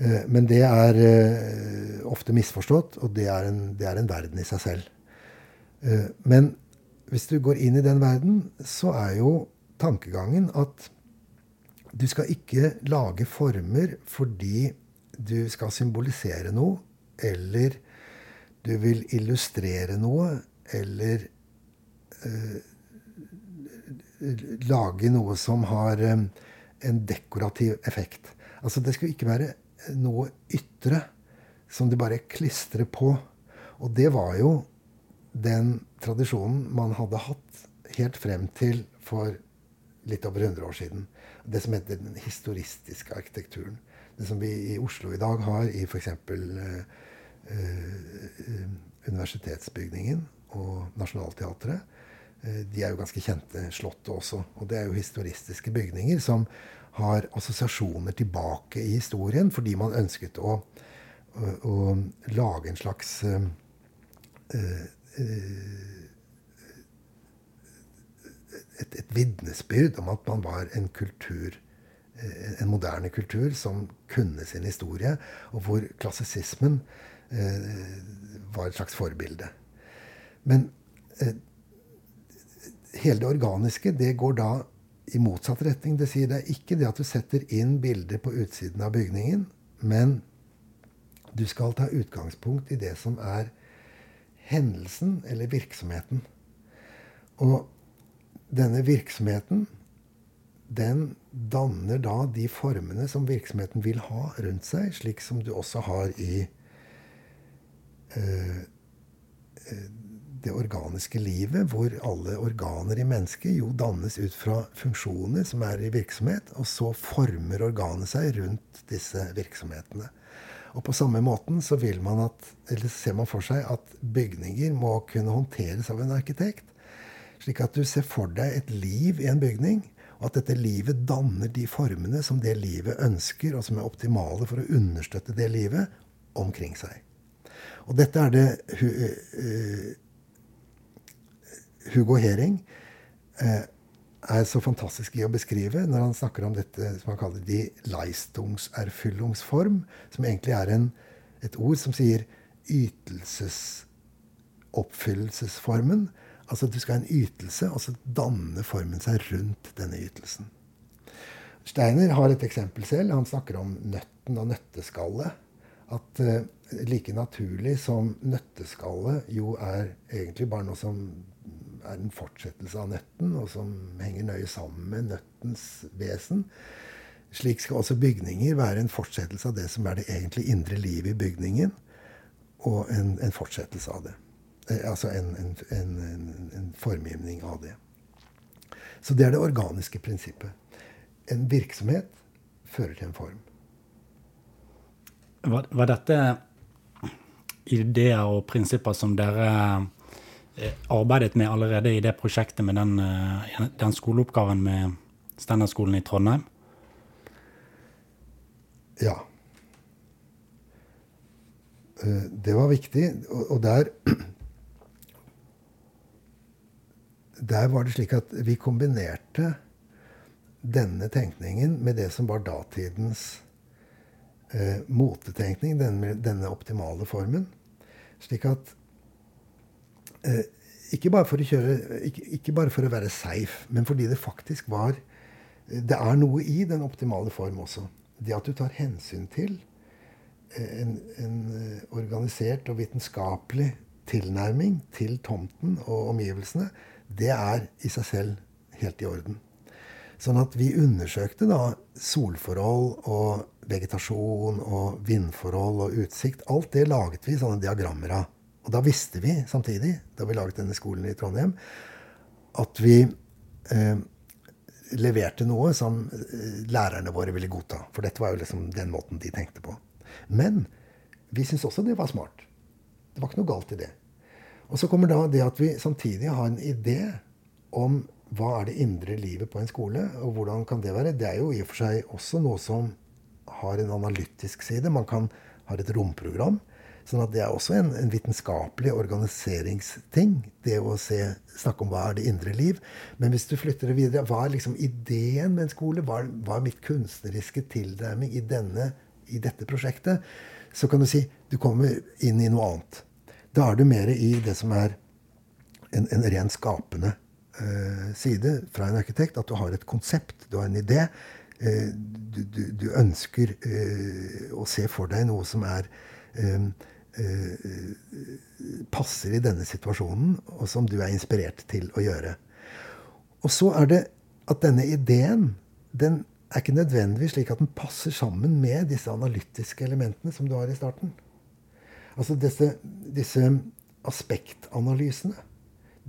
Eh, men det er eh, ofte misforstått, og det er, en, det er en verden i seg selv. Eh, men hvis du går inn i den verden, så er jo tankegangen at du skal ikke lage former fordi du skal symbolisere noe, eller du vil illustrere noe, eller øh, lage noe som har uh, en dekorativ effekt. Altså Det skulle ikke være noe ytre som de bare klistrer på. Og det var jo den tradisjonen man hadde hatt helt frem til for litt over 100 år siden. Det som heter den historistiske arkitekturen. Det som vi i Oslo i dag har i f.eks. Eh, eh, universitetsbygningen og Nationaltheatret de er jo ganske kjente, Slottet også. Og det er jo historistiske bygninger som har assosiasjoner tilbake i historien, fordi man ønsket å, å, å lage en slags uh, et, et vitnesbyrd om at man var en kultur, en moderne kultur som kunne sin historie, og hvor klassisismen var et slags forbilde. Men hele det organiske det går da i motsatt retning. Det sier det er ikke det at du setter inn bilder på utsiden av bygningen, men du skal ta utgangspunkt i det som er hendelsen eller virksomheten. Og denne virksomheten, den danner da de formene som virksomheten vil ha rundt seg, slik som du også har i uh, det organiske livet, hvor alle organer i mennesket jo dannes ut fra funksjoner som er i virksomhet, og så former organet seg rundt disse virksomhetene. Og på samme måten så vil man at, eller ser man for seg at bygninger må kunne håndteres av en arkitekt. Slik at du ser for deg et liv i en bygning, og at dette livet danner de formene som det livet ønsker, og som er optimale for å understøtte det livet omkring seg. Og dette er det uh, Hugo Hering eh, er så fantastisk i å beskrive når han snakker om dette som han kaller de Leistungserfüllungsform, som egentlig er en, et ord som sier ytelsesoppfyllelsesformen. Altså du skal ha en ytelse, og så danner formen seg rundt denne ytelsen. Steiner har et eksempel selv. Han snakker om nøtten og nøtteskallet. At uh, like naturlig som nøtteskallet jo er egentlig bare noe som er en fortsettelse av nøtten, og som henger nøye sammen med nøttens vesen, slik skal også bygninger være en fortsettelse av det som er det egentlig indre livet i bygningen, og en, en fortsettelse av det. Eh, altså en, en, en formgivning av det. Så det er det organiske prinsippet. En virksomhet fører til en form. Var, var dette ideer og prinsipper som dere arbeidet med allerede i det prosjektet med den, eh, den skoleoppgaven med Steinerskolen i Trondheim? Ja. Eh, det var viktig. Og der Der var det slik at vi kombinerte denne tenkningen med det som var datidens eh, motetenkning, denne, denne, optimale formen. Slik at eh, ikke, bare kjøre, ikke, ikke, bare for å være safe, men fordi det faktisk var Det er noe i den optimale form også. Det at du tar hensyn til eh, en, en eh, organisert og vitenskapelig tilnærming til tomten og omgivelsene, det er i seg selv helt i orden. Sånn at vi undersøkte da solforhold og vegetasjon og vindforhold og utsikt. Alt det laget vi sånne diagrammer av. Og da visste vi samtidig, da vi laget denne skolen i Trondheim, at vi eh, leverte noe som eh, lærerne våre ville godta. For dette var jo liksom den måten de tenkte på. Men vi syntes også det var smart. Det var ikke noe galt i det. Og så kommer da det at vi samtidig har en idé om hva er det indre livet på en skole, og hvordan kan det være. Det er jo i og for seg også noe som har en analytisk side. Man kan ha et romprogram. Sånn at det er også en, en vitenskapelig organiseringsting. Det å se, snakke om hva er det indre liv. Men hvis du flytter det videre, hva er liksom ideen med en skole? Hva hva er mitt kunstneriske tilnærming i, i dette prosjektet? Så kan du si du kommer inn i noe annet. Da er du mer i det som er en, en ren skapende uh, side fra en arkitekt. At du har et konsept, du har en idé. Uh, du, du, du, ønsker uh, å se for deg noe som er passer i denne situasjonen, og som du er inspirert til å gjøre. Og så er det at denne ideen den er ikke nødvendigvis slik at den passer sammen med disse analytiske elementene som du har i starten. Altså disse, disse aspektanalysene,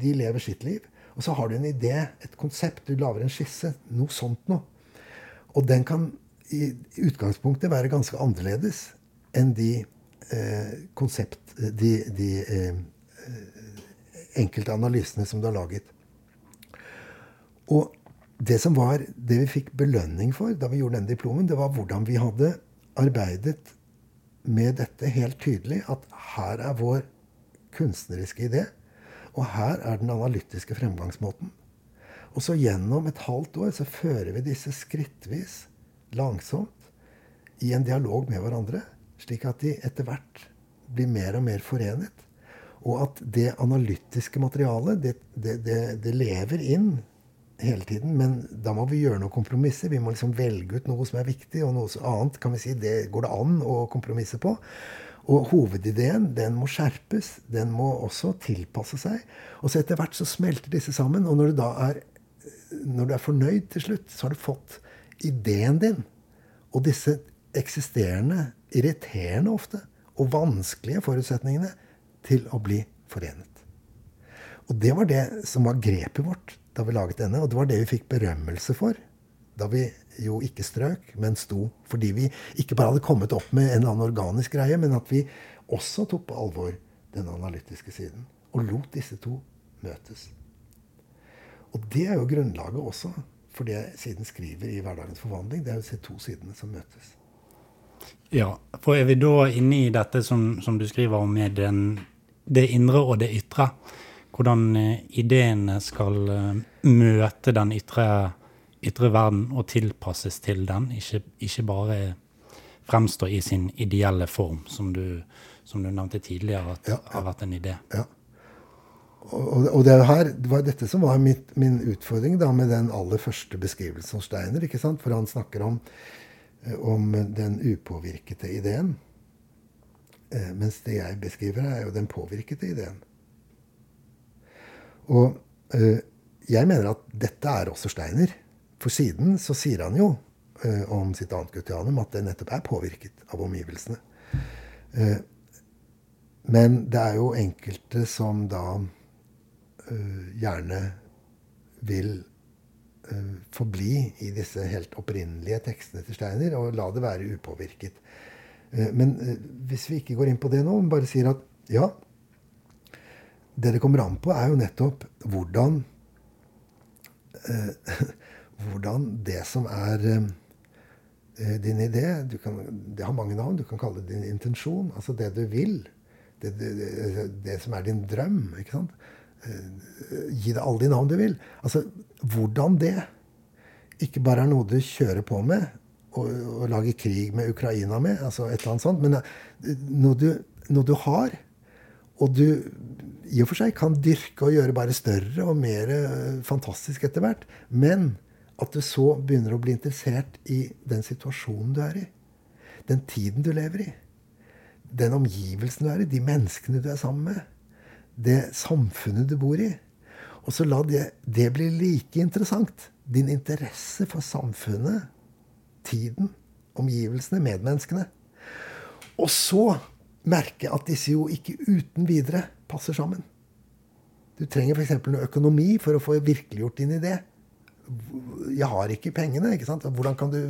de lever sitt liv. Og så har du en idé, et konsept, du lager en skisse. Noe sånt noe. Og den kan i utgangspunktet være ganske annerledes enn de eh, konsept... De, de eh, enkelte analysene som du har laget. Og det som var det vi fikk belønning for da vi gjorde den diplomen, det var hvordan vi hadde arbeidet med dette helt tydelig at her er vår kunstneriske idé, og her er den analytiske fremgangsmåten. Og så gjennom et halvt år så fører vi disse skrittvis, langsomt, i en dialog med hverandre, slik at de etter hvert blir mer og mer forenet. Og at det analytiske materialet, det, det, det, det lever inn hele tiden. Men da må vi gjøre noen kompromisser. Vi må liksom velge ut noe som er viktig, og noe annet kan vi si, det går det an å kompromisse på. Og hovedideen den må skjerpes. Den må også tilpasse seg. Og så etter hvert så smelter disse sammen. Og når du da er, når du er fornøyd til slutt, så har du fått ideen din. Og disse eksisterende, irriterende ofte, og vanskelige forutsetningene til å bli forenet. Og det var det som var grepet vårt da vi laget denne. Og det var det vi fikk berømmelse for. Da vi jo ikke strøk, men sto. Fordi vi ikke bare hadde kommet opp med en eller annen organisk greie, men at vi også tok på alvor den analytiske siden. Og lot disse to møtes. Og det er jo grunnlaget også for det siden skriver i Hverdagens forvandling. Det er jo disse to sidene som møtes. Ja, for er vi da inne i dette som, som du skriver om med den, det indre og det ytre? hvordan eh, ideene skal eh, møte den ytre, ytre verden og tilpasses til den, ikke, ikke, bare fremstå i sin ideelle form, som du, som du nevnte tidligere at ja, ja. har vært en idé. Ja. Og, og det, her, det, var dette som var mitt, min utfordring da, med den aller første beskrivelsen hos Steiner. For han snakker om, om den upåvirkede ideen. Eh, mens det jeg beskriver, er jo den påvirkede ideen. Og eh, jeg mener at dette er også Steiner. For siden så sier han jo eh, om sitt annet gutianum at det nettopp er påvirket av omgivelsene. Eh, men det er jo enkelte som da eh, gjerne vil eh, forbli i disse helt opprinnelige tekstene til Steiner og la det være upåvirket. Eh, men eh, hvis vi ikke går inn på det nå, men bare sier at ja Det det kommer an på, er jo nettopp hvordan eh, Hvordan det som er din idé kan, Det har mange navn. Du kan kalle det din intensjon. Altså det du vil. Det, det, det som er din drøm. ikke sant? Gi det alle de navn du vil. Altså, hvordan det ikke bare er noe du kjører på med, og, og lager krig med Ukraina med. altså et eller annet sånt, Men eh, noe du, noe du, har, og du i og for seg kan dyrke og gjøre bare større og mer eh, fantastisk etter hvert, men at du så begynner å bli interessert i den situasjonen du er i. Den tiden du lever i. Den omgivelsen du er i. De menneskene du er sammen med. Det samfunnet du bor i. Og så la det, det bli like interessant. Din interesse for samfunnet tiden, omgivelsene, medmenneskene. Og så merke at disse jo ikke uten videre passer sammen. Du trenger f.eks. noe økonomi for å få virkeliggjort din idé. Jeg har ikke pengene. ikke sant? Hvordan kan du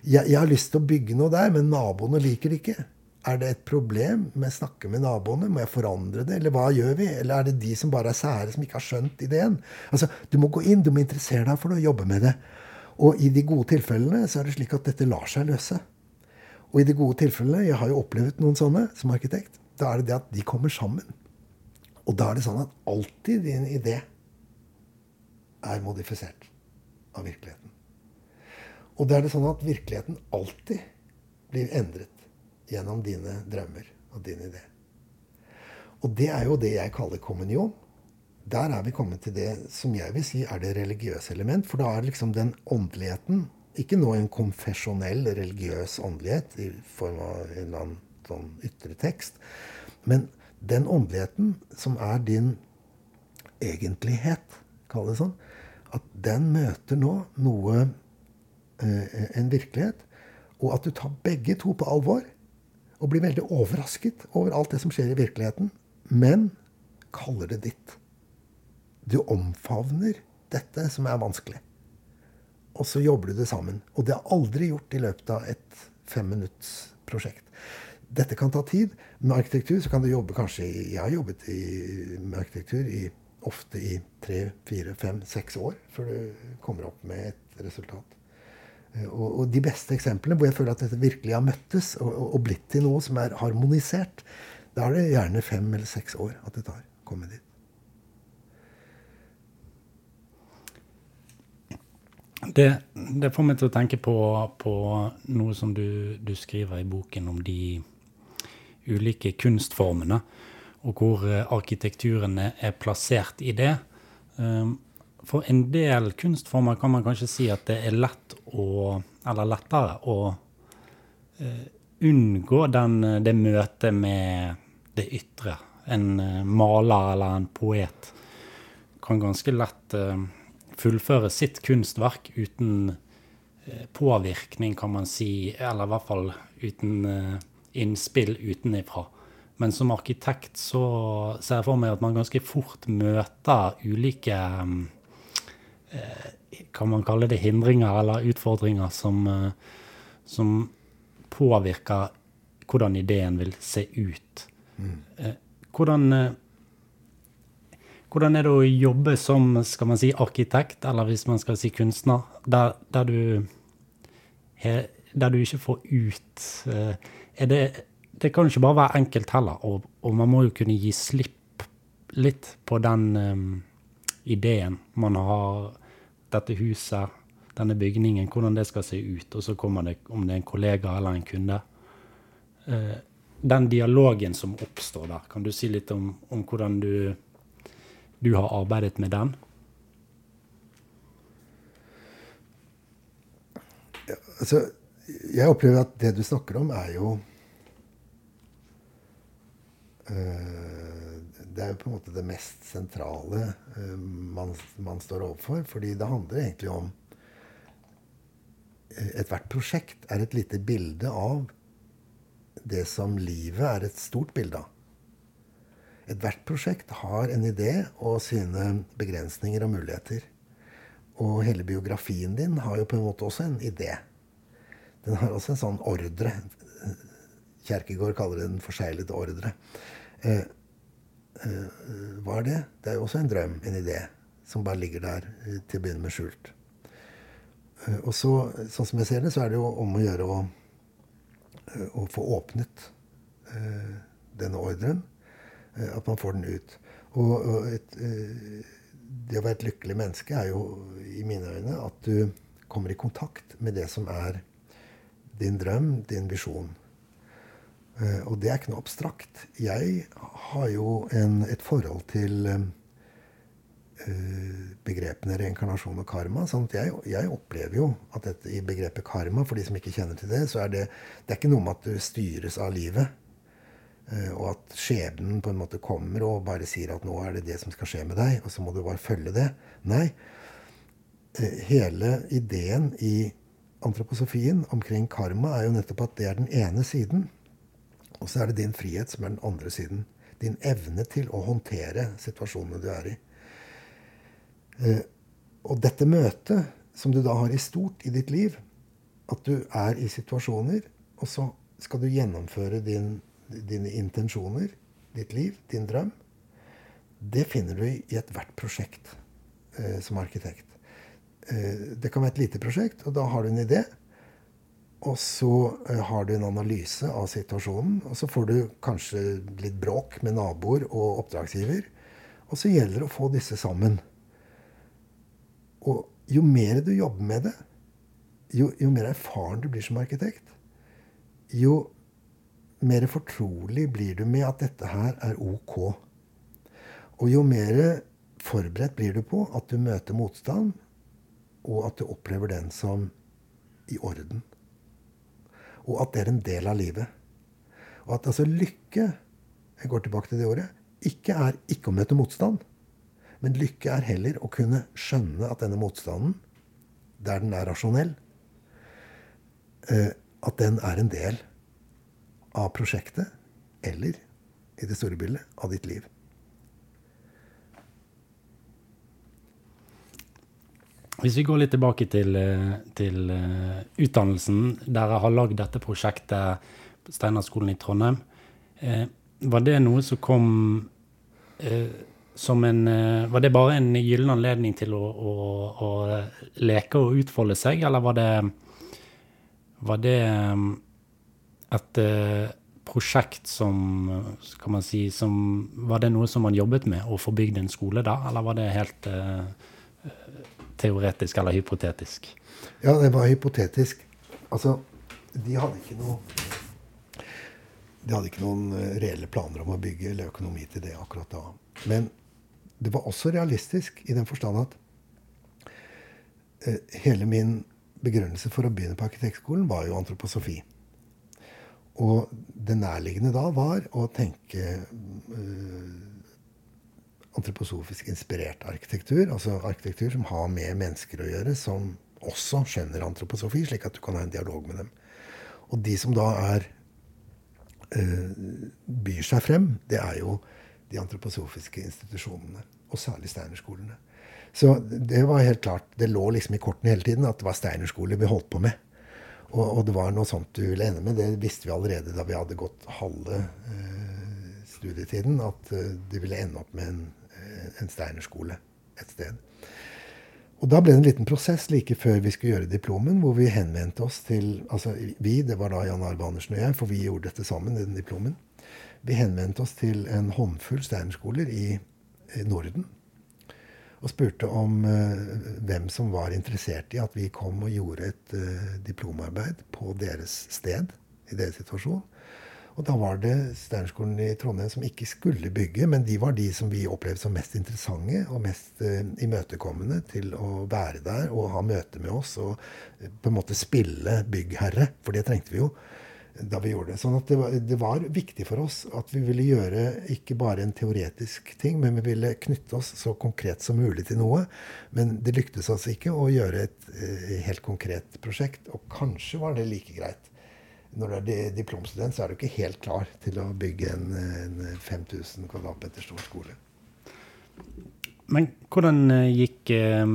jeg, jeg har lyst til å bygge noe der, men naboene liker det ikke. Er det et problem med å snakke med naboene? Må jeg forandre det? Eller hva gjør vi? Eller er det de som bare er sære, som ikke har skjønt ideen? Altså, Du må gå inn, du må interessere deg for det og jobbe med det. Og i de gode tilfellene så er det slik at dette lar seg løse. Og i de gode tilfellene, jeg har jo opplevd noen sånne som arkitekt, da er det det at de kommer sammen. Og da er det sånn at alltid din idé er modifisert av virkeligheten. Og da er det sånn at virkeligheten alltid blir endret gjennom dine drømmer og din idé. Og det er jo det jeg kaller kommunion der er vi kommet til det som jeg vil si er det religiøse element. For da er liksom den åndeligheten ikke nå en konfesjonell religiøs åndelighet i form av en eller annen sånn ytre tekst, men den åndeligheten som er din egentlighet, kall det sånn, at den møter nå noe eh, En virkelighet. Og at du tar begge to på alvor og blir veldig overrasket over alt det som skjer i virkeligheten, men kaller det ditt. Du omfavner dette som er vanskelig. Og så jobber du det sammen. Og det er aldri gjort i løpet av et femminuttsprosjekt. Dette kan ta tid. Med arkitektur så kan du jobbe kanskje i, Jeg har jobbet i, med arkitektur i, ofte i tre, fire, fem, seks år før du kommer opp med et resultat. Eh, og, og, de beste eksemplene hvor jeg føler at dette virkelig har møttes og, og, blitt til noe som er harmonisert, da er det gjerne fem eller seks år at det tar å komme dit. Det, det, får meg til å tenke på, på noe som du, du, skriver i boken om de ulike kunstformene, og hvor arkitekturene er plassert i det. Um, for en del kunstformer kan man kanskje si at det er lett å, eller lettere å uh, unngå den, det møtet med det ytre. En uh, maler eller en poet kan ganske lett uh, fullføre sitt kunstverk uten eh, påvirkning, kan man si, eller i hvert fall uten eh, innspill utenifra. Men som arkitekt så ser jeg for meg at man ganske fort møter ulike eh, Kan man kalle det hindringer eller utfordringer som, som påvirker hvordan ideen vil se ut. Mm. Hvordan hvordan er det å jobbe som skal man si, arkitekt, eller hvis man skal si kunstner, der, der, du, der du, ikke får ut eh, det, det kan jo ikke bare være enkelt heller, og, og, man må jo kunne gi slipp litt på den um, ideen man har, dette huset, denne bygningen, hvordan det skal se ut, og så kommer det om det er en kollega eller en kunde. Uh, den dialogen som oppstår der, kan du si litt om, om hvordan du du har arbeidet med den? Ja, altså, jeg opplever at det du snakker om, er jo eh, det er jo på en måte det mest sentrale eh, man, man står overfor. Fordi det handler egentlig om eh, Ethvert prosjekt er et lite bilde av det som livet er et stort bilde av. Ethvert prosjekt har en idé og sine begrensninger og muligheter. Og hele biografien din har jo på en måte også en idé. Den har også en sånn ordre. Kjerkegård kaller det den forseglede ordre. Eh, hva er det? Det er jo også en drøm, en idé, som bare ligger der eh, til å begynne med skjult. Eh, og så, sånn som jeg ser det, så er det jo om å gjøre å, eh, å få åpnet eh, denne ordren. at man får den ut. Og et, det å være et lykkelig menneske er jo i mine øyne at du kommer i kontakt med det som er din drøm, din visjon. Uh, og det er ikke noe abstrakt. Jeg har jo en, et forhold til uh, begrepene reinkarnasjon og karma. sånn jeg, jeg, opplever jo at dette, i begrepet karma, for de som ikke kjenner til det, så er det, det er ikke noe med at du styres av livet. Og at skjebnen på en måte kommer og bare sier at nå er det det som skal skje med deg, og så må du bare følge det. Nei. hele ideen i antroposofien omkring karma er jo nettopp at det er den ene siden. Og så er det din frihet som er den andre siden. Din evne til å håndtere situasjonene du er i. Eh, og dette møtet som du da har i stort i ditt liv, at du er i situasjoner, og så skal du gjennomføre din, dine intensjoner, ditt liv, din drøm, det finner du i ethvert prosjekt eh, som arkitekt. Eh, det kan være et lite prosjekt, og da har du en idé. Og så eh, har du en analyse av situasjonen, og så får du kanskje litt bråk med naboer og oppdragsgiver. Og så gjelder det å få disse sammen. Og jo mer du jobber med det, jo, jo mer erfaren du blir som arkitekt, jo mer fortrolig blir du med at dette her er ok. Og jo mer forberedt blir du på at du møter motstand, og at du opplever den som i orden. Og at det er en del av livet. Og at altså lykke jeg går tilbake til det ordet, ikke er ikke å møte motstand. Men lykke er heller å kunne skjønne at denne motstanden, der den er rasjonell, eh, at den er en del av prosjektet, eller i det store bildet av ditt liv. Hvis vi går litt tilbake til, eh, til uh, utdannelsen. Dere har lagd dette prosjektet på Steinerskolen i Trondheim. Uh, var det noe som kom som en Var det bare en gyllen anledning til å, å, å, leke og utfolde seg, eller var det Var det et prosjekt som Skal man si som, Var det noe som man jobbet med, å få bygd en skole der, eller var det helt teoretisk eller hypotetisk? Ja, det var hypotetisk. Altså, de hadde ikke noe De hadde ikke noen eh, reelle planer om å bygge eller økonomi til det akkurat da. Men det var også realistisk i den forstand at eh, hele min begrunnelse for å begynne på arkitektskolen var jo antroposofi. Og det nærliggende da var å tenke uh, antroposofisk inspirert arkitektur. Altså arkitektur som har med mennesker å gjøre, som også skjønner antroposofi, slik at du kan ha en dialog med dem. Og de som da er uh, byr seg frem, det er jo de antroposofiske institusjonene. Og særlig steinerskolene. Så det var helt klart, det lå liksom i kortene hele tiden at det var steinerskole vi holdt på med. Og, og, det var noe sånt du ville ende med. Det visste vi allerede da vi hadde gått halve uh, studietiden. At uh, det ville ende opp med en en steinerskole et sted. Og Da ble det en liten prosess like før vi skulle gjøre diplomen, hvor vi henvendte oss til altså Vi, det var da Jan Arve Andersen og jeg, for vi gjorde dette sammen. i den diplomen. Vi henvendte oss til en håndfull steinerskoler i Norden. Og spurte om uh, hvem som var interessert i at vi kom og gjorde et uh, diplomarbeid på deres sted, i deres situasjon. Og da var det Steinerskolen i Trondheim som ikke skulle bygge, men de var de som vi opplevde som mest interessante og mest uh, imøtekommende til å være der og ha møte med oss og uh, på en måte spille byggherre, for det trengte vi jo. da vi gjorde det. Sånn at det var, det var, viktig for oss at vi ville gjøre ikke bare en teoretisk ting, men vi ville knytte oss så konkret som mulig til noe. Men det lyktes oss ikke å gjøre et eh, helt konkret prosjekt. Og kanskje var det like greit. Når du er diplomstudent, så er du ikke helt klar til å bygge en, en 5000 kvadratmeter stor skole. Men hvordan eh, gikk, eh,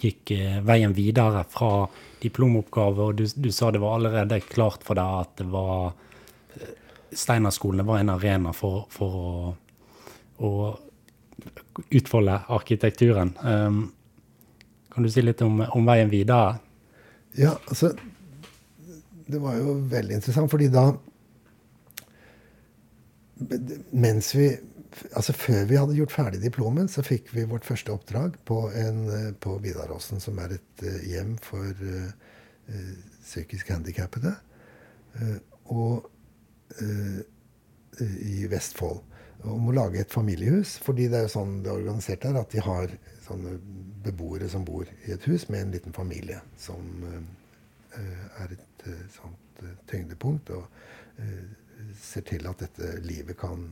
gikk veien videre fra diplomoppgave, og du, du, sa det var allerede klart for deg at det var Steinerskolene var en arena for, for å, å, utfolde arkitekturen. Um, kan du si litt om, om, veien videre? Ja, altså Det var jo veldig interessant, fordi da Mens vi altså Før vi hadde gjort ferdig diplomen, så fikk vi vårt første oppdrag på, eh, på Vidaråsen, som er et uh, hjem for uh, uh, psykisk handikappede. og i Vestfold. Om å lage et familiehus. fordi det er jo sånn det er organisert der, at de har sånne beboere som bor i et hus med en liten familie, som er et sånt tyngdepunkt. og ser til at dette livet kan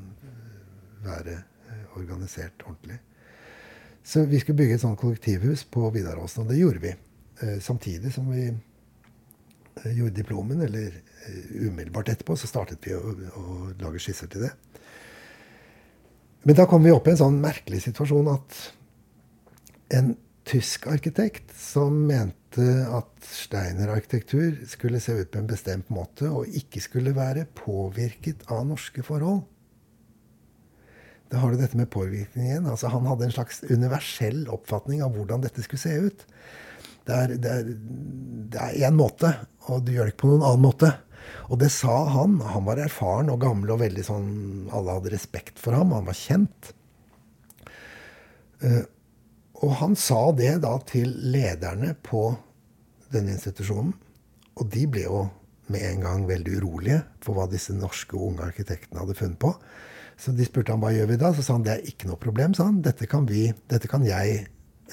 være eh, organisert ordentlig. Så vi skulle bygge et sånt kollektivhus på Vidaråsen, og det gjorde vi. Eh, samtidig som vi eh, gjorde diplomen, eller umiddelbart etterpå, så startet vi å, å lage skisser til det. Men da kom vi opp i en sånn merkelig situasjon at en tysk arkitekt som mente at Steiner-arkitektur skulle se ut på en bestemt måte og ikke skulle være påvirket av norske forhold, da har du dette med påvirkning igjen. Altså, han hadde en slags universell oppfatning av hvordan dette skulle se ut. Det er én måte, og du gjør det ikke på noen annen måte. Og det sa han. Han var erfaren og gammel og veldig sånn Alle hadde respekt for ham. Han var kjent. Uh, og han sa det da til lederne på denne institusjonen. Og de ble jo med en gang veldig urolige for hva disse norske unge arkitektene hadde funnet på. Så de spurte han hva gjør vi da? Så sa han det er ikke noe problem. sa han. Dette kan, vi, dette kan jeg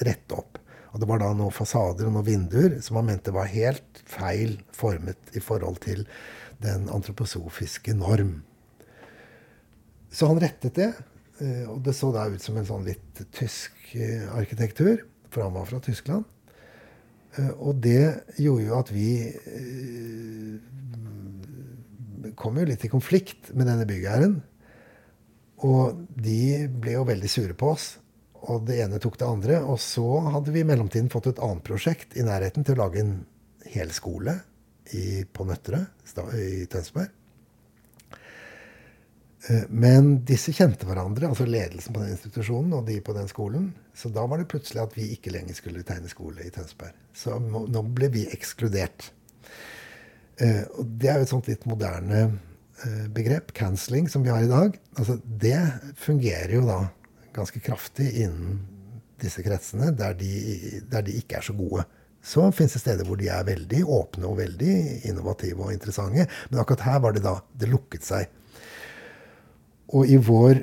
rette opp. Og det var da noen fasader og noen vinduer som han mente var helt feil formet i forhold til den antroposofiske norm. Så han rettet det, og det så da ut som en sånn litt tysk eh, arkitektur, for han var fra Tyskland. Eh, og det gjorde jo at vi kom jo litt i konflikt med denne byggherren. Og de ble jo veldig sure på oss. Og det ene tok det andre. Og så hadde vi i mellomtiden fått et annet prosjekt i nærheten til å lage en hel skole i, på Nøtterøy i Tønsberg. Eh, men disse kjente hverandre, altså ledelsen på den institusjonen og de på den skolen. Så da var det plutselig at vi ikke lenger skulle tegne skole i Tønsberg. Så nå ble vi ekskludert. Eh, og det er jo et sånt litt moderne Eh, begrep, cancelling, som vi har i dag, altså det fungerer jo da ganske kraftig innen disse kretsene der de, der de ikke er så gode. Så fins det steder hvor de er veldig åpne og veldig innovative og interessante. Men akkurat her var det da det lukket seg. Og i vår,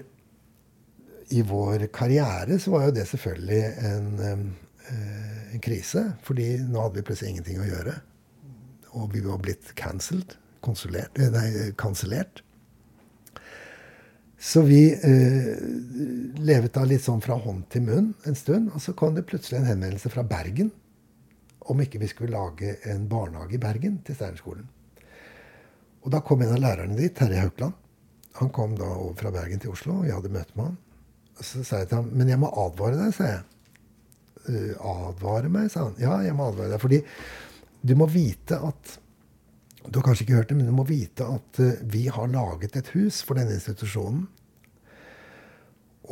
i vår karriere så var jo det selvfølgelig en, eh, en krise. Fordi nå hadde vi plutselig ingenting å gjøre. Og vi var blitt cancelled Eh, kansellert. Så vi eh, levet da litt sånn fra hånd til munn en stund. Og så kom det plutselig en henvendelse fra Bergen om ikke vi skulle lage en barnehage i Bergen til Steinerskolen. Og da kom en av lærerne dit, Terje Haukland. Han kom da over fra Bergen til Oslo, og jeg hadde møte med han. Så sa jeg til ham Men jeg må advare deg, sa jeg. Uh, advare meg, sa han. Ja, jeg må advare deg. Fordi du må vite at du har kanskje ikke hørt det, men du må vite at uh, vi har laget et hus for denne institusjonen.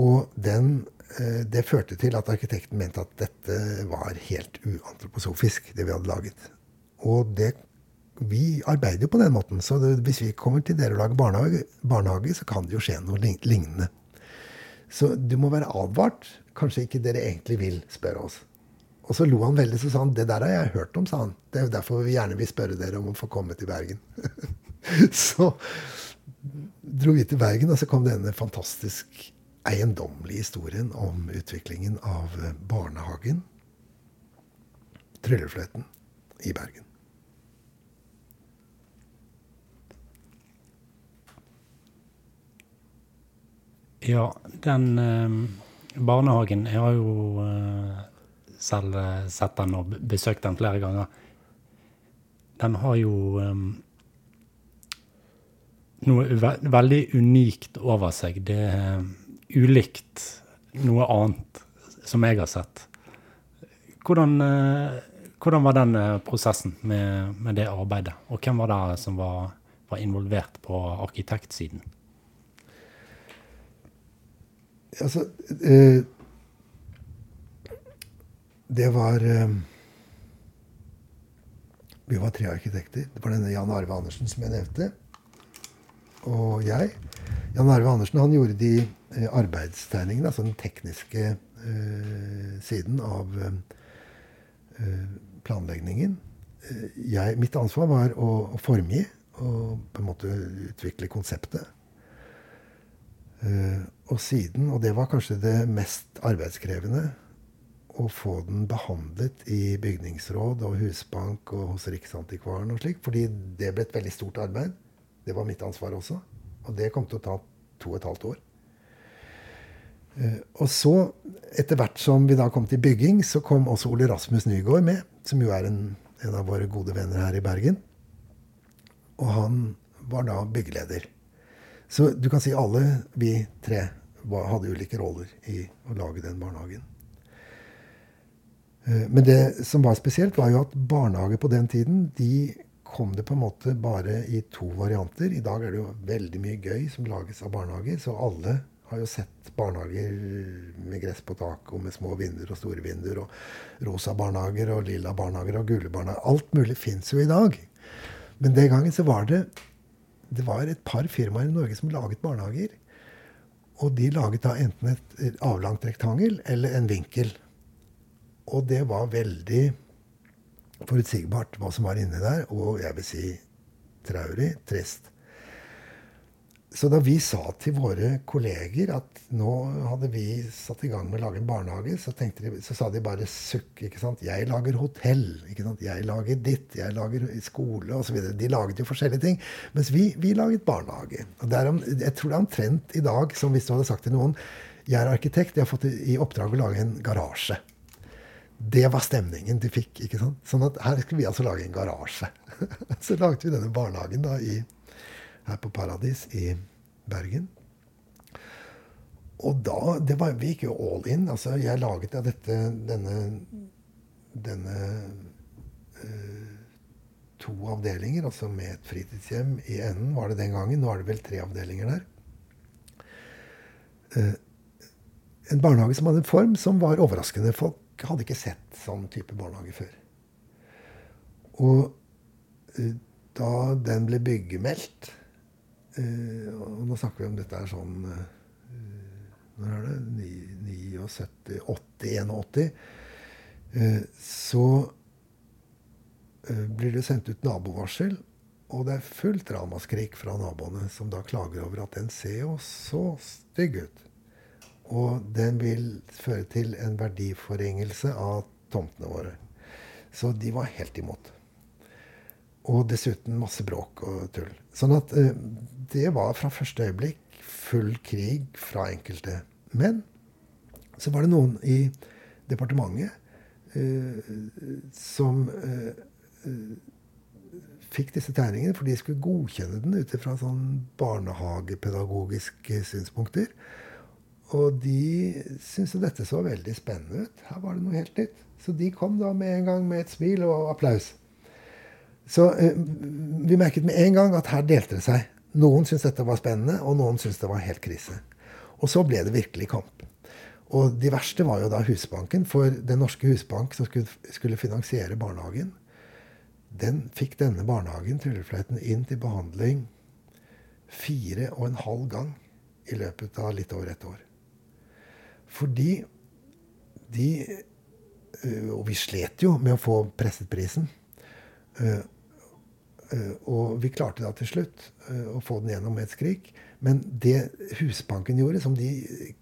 Og den, uh, det førte til at arkitekten mente at dette var helt uantroposofisk, det vi hadde laget. Og det, vi arbeider jo på den måten. Så det, hvis vi kommer til dere og lager barnehage, barnehage, så kan det jo skje noe lignende. Så du må være advart. Kanskje ikke dere egentlig vil spørre oss. Og så lo han veldig, så sa han det der har jeg hørt om, sa han. Det er jo derfor vi gjerne vil spørre dere om å få komme til Bergen. så dro vi til Bergen, og så kom denne fantastisk eiendommelige historien om utviklingen av barnehagen Tryllefløyten i Bergen. Ja, den eh, barnehagen Jeg har jo eh, selv eh, sett den og besøkt den flere ganger. Den har jo eh, noe ve veldig unikt over seg. Det er ulikt noe annet som jeg har sett. Hvordan, eh, hvordan var den eh, prosessen med, med det arbeidet? Og hvem var det som var, var involvert på arkitektsiden? Altså eh, Det var eh, Vi var tre arkitekter. Det var denne Jan Arve Andersen som jeg nevnte. Og jeg. Jan Arve Andersen han gjorde de eh, arbeidstegningene, altså den tekniske eh, siden av eh, eh, planleggingen. Jeg, mitt ansvar var å, å formgi og på en måte utvikle konseptet. Eh, og siden, og det var kanskje det mest arbeidskrevende, å få den behandlet i bygningsråd og husbank og hos Riksantikvaren og slik, fordi det ble et veldig stort arbeid. Det var mitt ansvar også. Og det kom til å ta to og et halvt år. Eh, og så, etter hvert som vi da kom til bygging, så kom også Ole Rasmus Nygaard med, som jo er en, en av våre gode venner her i Bergen. Og han var da byggeleder. Så du kan si alle vi tre hadde ulike roller i å lage den barnehagen. Eh, Men det som var spesielt, var jo at barnehager på den tiden de kom det på en måte bare i to varianter. I dag er det jo veldig mye gøy som lages av barnehager. Så alle har jo sett barnehager med gress på taket og med små vinduer og store vinduer. Og rosa barnehager og lilla barnehager og gule barnehager. Alt mulig fins jo i dag. Men den gangen så var det det var et par firmaer i Norge som laget barnehager. Og de laget da enten et, avlangt rektangel eller en vinkel. Og det var veldig forutsigbart hva som var inni der, og jeg vil si traurig, trist. Så da vi sa til våre kolleger at nå hadde vi satt i gang med å lage en barnehage, så, de, så sa de bare sukk. ikke sant? Jeg lager hotell. ikke sant? Jeg lager ditt. Jeg lager skole osv. De laget jo forskjellige ting. Mens vi, vi laget barnehage. Og er jeg tror det er omtrent i dag som hvis du hadde sagt til noen jeg er arkitekt, jeg har fått i oppdrag å lage en garasje. Det var stemningen de fikk. ikke sant? Sånn at her skulle vi altså lage en garasje. så laget vi denne barnehagen da i, her på Paradis i Bergen. Og da det var, Vi gikk jo all in. altså Jeg laget ja dette, denne, denne eh, to avdelinger, altså med et fritidshjem i enden, var det den gangen. Nå er det vel tre avdelinger der. Eh, en barnehage som hadde en form som var overraskende. Folk hadde ikke sett sånn type barnehage før. Og eh, da den ble byggemeldt eh, Og nå snakker vi om dette er sånn eh, Når er det? 79, 80, 81. Eh, så eh, blir det sendt ut nabovarsel. Og det er fullt ramaskrik fra naboene, som da klager over at den ser jo så stygg ut. Og den vil føre til en verdiforringelse av tomtene våre. Så de var helt imot. Og dessuten masse bråk og tull. Sånn at eh, det var fra første øyeblikk full krig fra enkelte. Men så var det noen i departementet eh, som eh, fikk disse tegningene, for de skulle godkjenne den ut ifra sånn barnehagepedagogiske synspunkter. Og de syntes jo dette så veldig spennende ut. Her var det noe helt nytt. Så de kom da med en gang med et smil og applaus. Så eh, vi merket med en gang at her delte det seg. Noen syntes dette var spennende, og noen syntes det var helt krise. Og så ble det virkelig kamp. Og de verste var jo da Husbanken. For Den norske husbank som skulle, finansiere barnehagen, den fikk denne barnehagen, Tryllefløyten, inn til behandling fire og en halv gang i løpet av litt over et år. Fordi de øh, Og vi slet jo med å få presset prisen. Uh, og vi klarte da til slutt uh, å få den gjennom med et skrik. Men det Husbanken gjorde, som de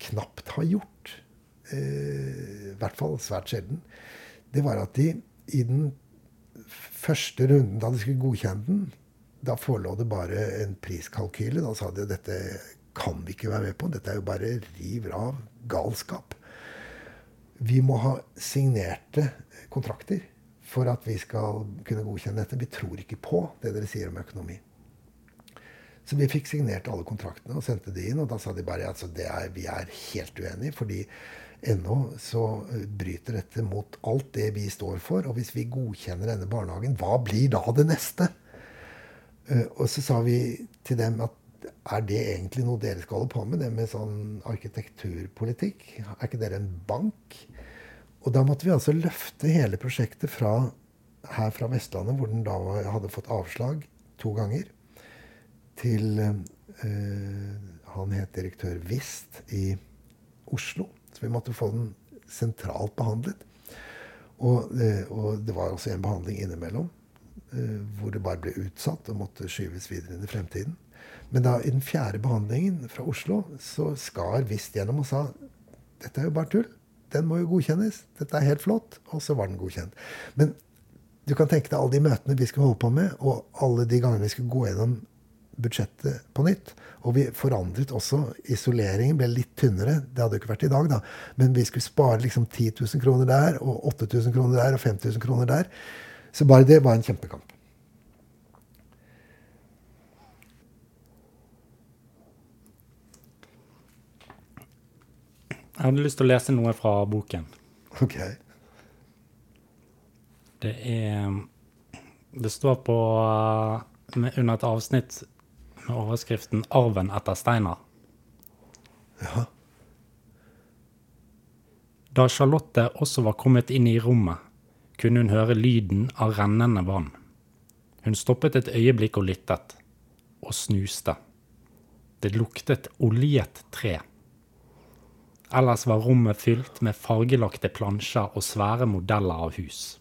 knapt har gjort, i hvert fall svært sjelden, det var at de i den første runden da de skulle godkjenne den, da forelå det bare en priskalkyle. Da sa de dette kan vi ikke være med på. Dette er jo bare riv rav galskap. Vi må ha signerte kontrakter for at vi skal kunne godkjenne dette. Vi tror ikke på det dere sier om økonomi. Så vi fikk signert alle kontraktene og sendte de inn. Og da sa de bare at altså, vi er helt uenige, fordi ennå så eh, bryter dette mot alt det vi står for. Og hvis vi godkjenner denne barnehagen, hva blir da det neste? Uh, og så sa vi til dem at er det egentlig noe dere skal holde på med, det med sånn arkitekturpolitikk? Er ikke dere en bank? Og da måtte vi altså løfte hele prosjektet fra her fra Vestlandet, hvor den da hadde fått avslag to ganger, til uh, Han het direktør Wist i Oslo. Så vi måtte få den sentralt behandlet. Og, uh, og det var også en behandling innimellom uh, hvor det bare ble utsatt og måtte skyves videre inn i fremtiden. Men da i den fjerde behandlingen fra Oslo så skar Wist gjennom og sa dette er jo bare tull. Den må jo godkjennes. Dette er helt flott. Og så var den godkjent. Men du kan tenke deg alle de møtene vi skulle holde på med, og alle de gangene vi skulle gå gjennom budsjettet på nytt. Og vi forandret også Isoleringen ble litt tynnere. Det hadde jo ikke vært i dag, da. Men vi skulle spare liksom 10 000 kroner der, og 8000 kroner der, og 5000 kroner der. Så bare det var en kjempekamp. Jeg hadde lyst til å lese noe fra boken. Ok. Det er Det står på under et avsnitt med overskriften 'Arven etter Steinar'. Ja. Da Charlotte også var kommet inn i rommet, kunne hun høre lyden av rennende vann. Hun stoppet et øyeblikk og lyttet, og snuste. Det luktet oljet tre. Ellers var rommet fylt med fargelagte plansjer og svære modeller av hus.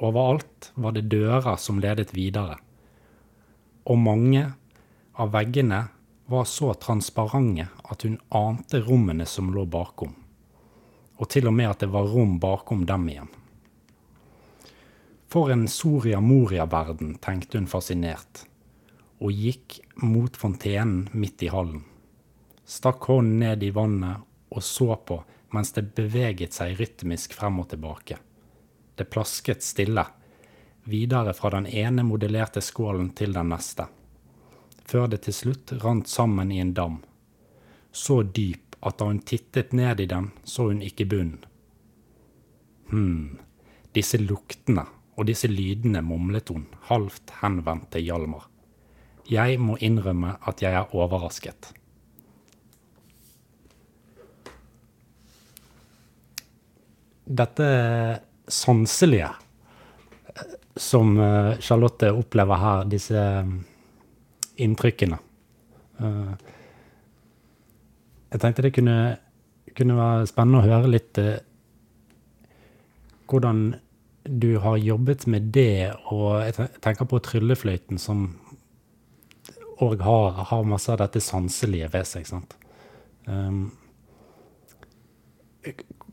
Overalt var det dører som ledet videre, og mange av veggene var så transparente at hun ante rommene som lå bakom, og til og med at det var rom bakom dem igjen. For en Soria Moria-verden, tenkte hun fascinert, og gikk mot fontenen midt i hallen stakk hånden ned i vannet og så på mens det beveget seg rytmisk frem og tilbake. Det plasket stille, videre fra den ene modellerte skålen til den neste, før det til slutt rant sammen i en dam, så dyp at da hun tittet ned i den, så hun ikke bunnen. Hm, disse luktene og disse lydene, mumlet hun, halvt henvendt til Hjalmar. Jeg må innrømme at jeg er overrasket. Dette sanselige som eh, Charlotte opplever her, disse mm, inntrykkene. Eh, jeg tenkte det kunne, kunne være spennende å høre litt eh, hvordan du har jobbet med det, og jeg tenker på tryllefløyten, som òg har, har, masse av dette sanselige ved seg. sant?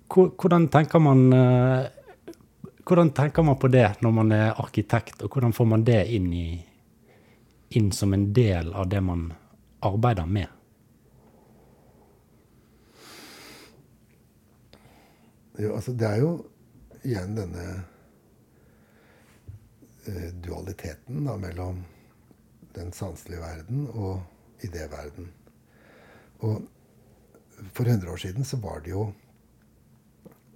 Hvordan tenker man eh, hvordan tenker man på det når man er arkitekt, og hvordan får man det inn, i, inn som en del av det man arbeider med? Jo, altså det er jo igjen denne uh, dualiteten da, mellom den sanselige verden og idéverden. Og for 100 år siden så var det jo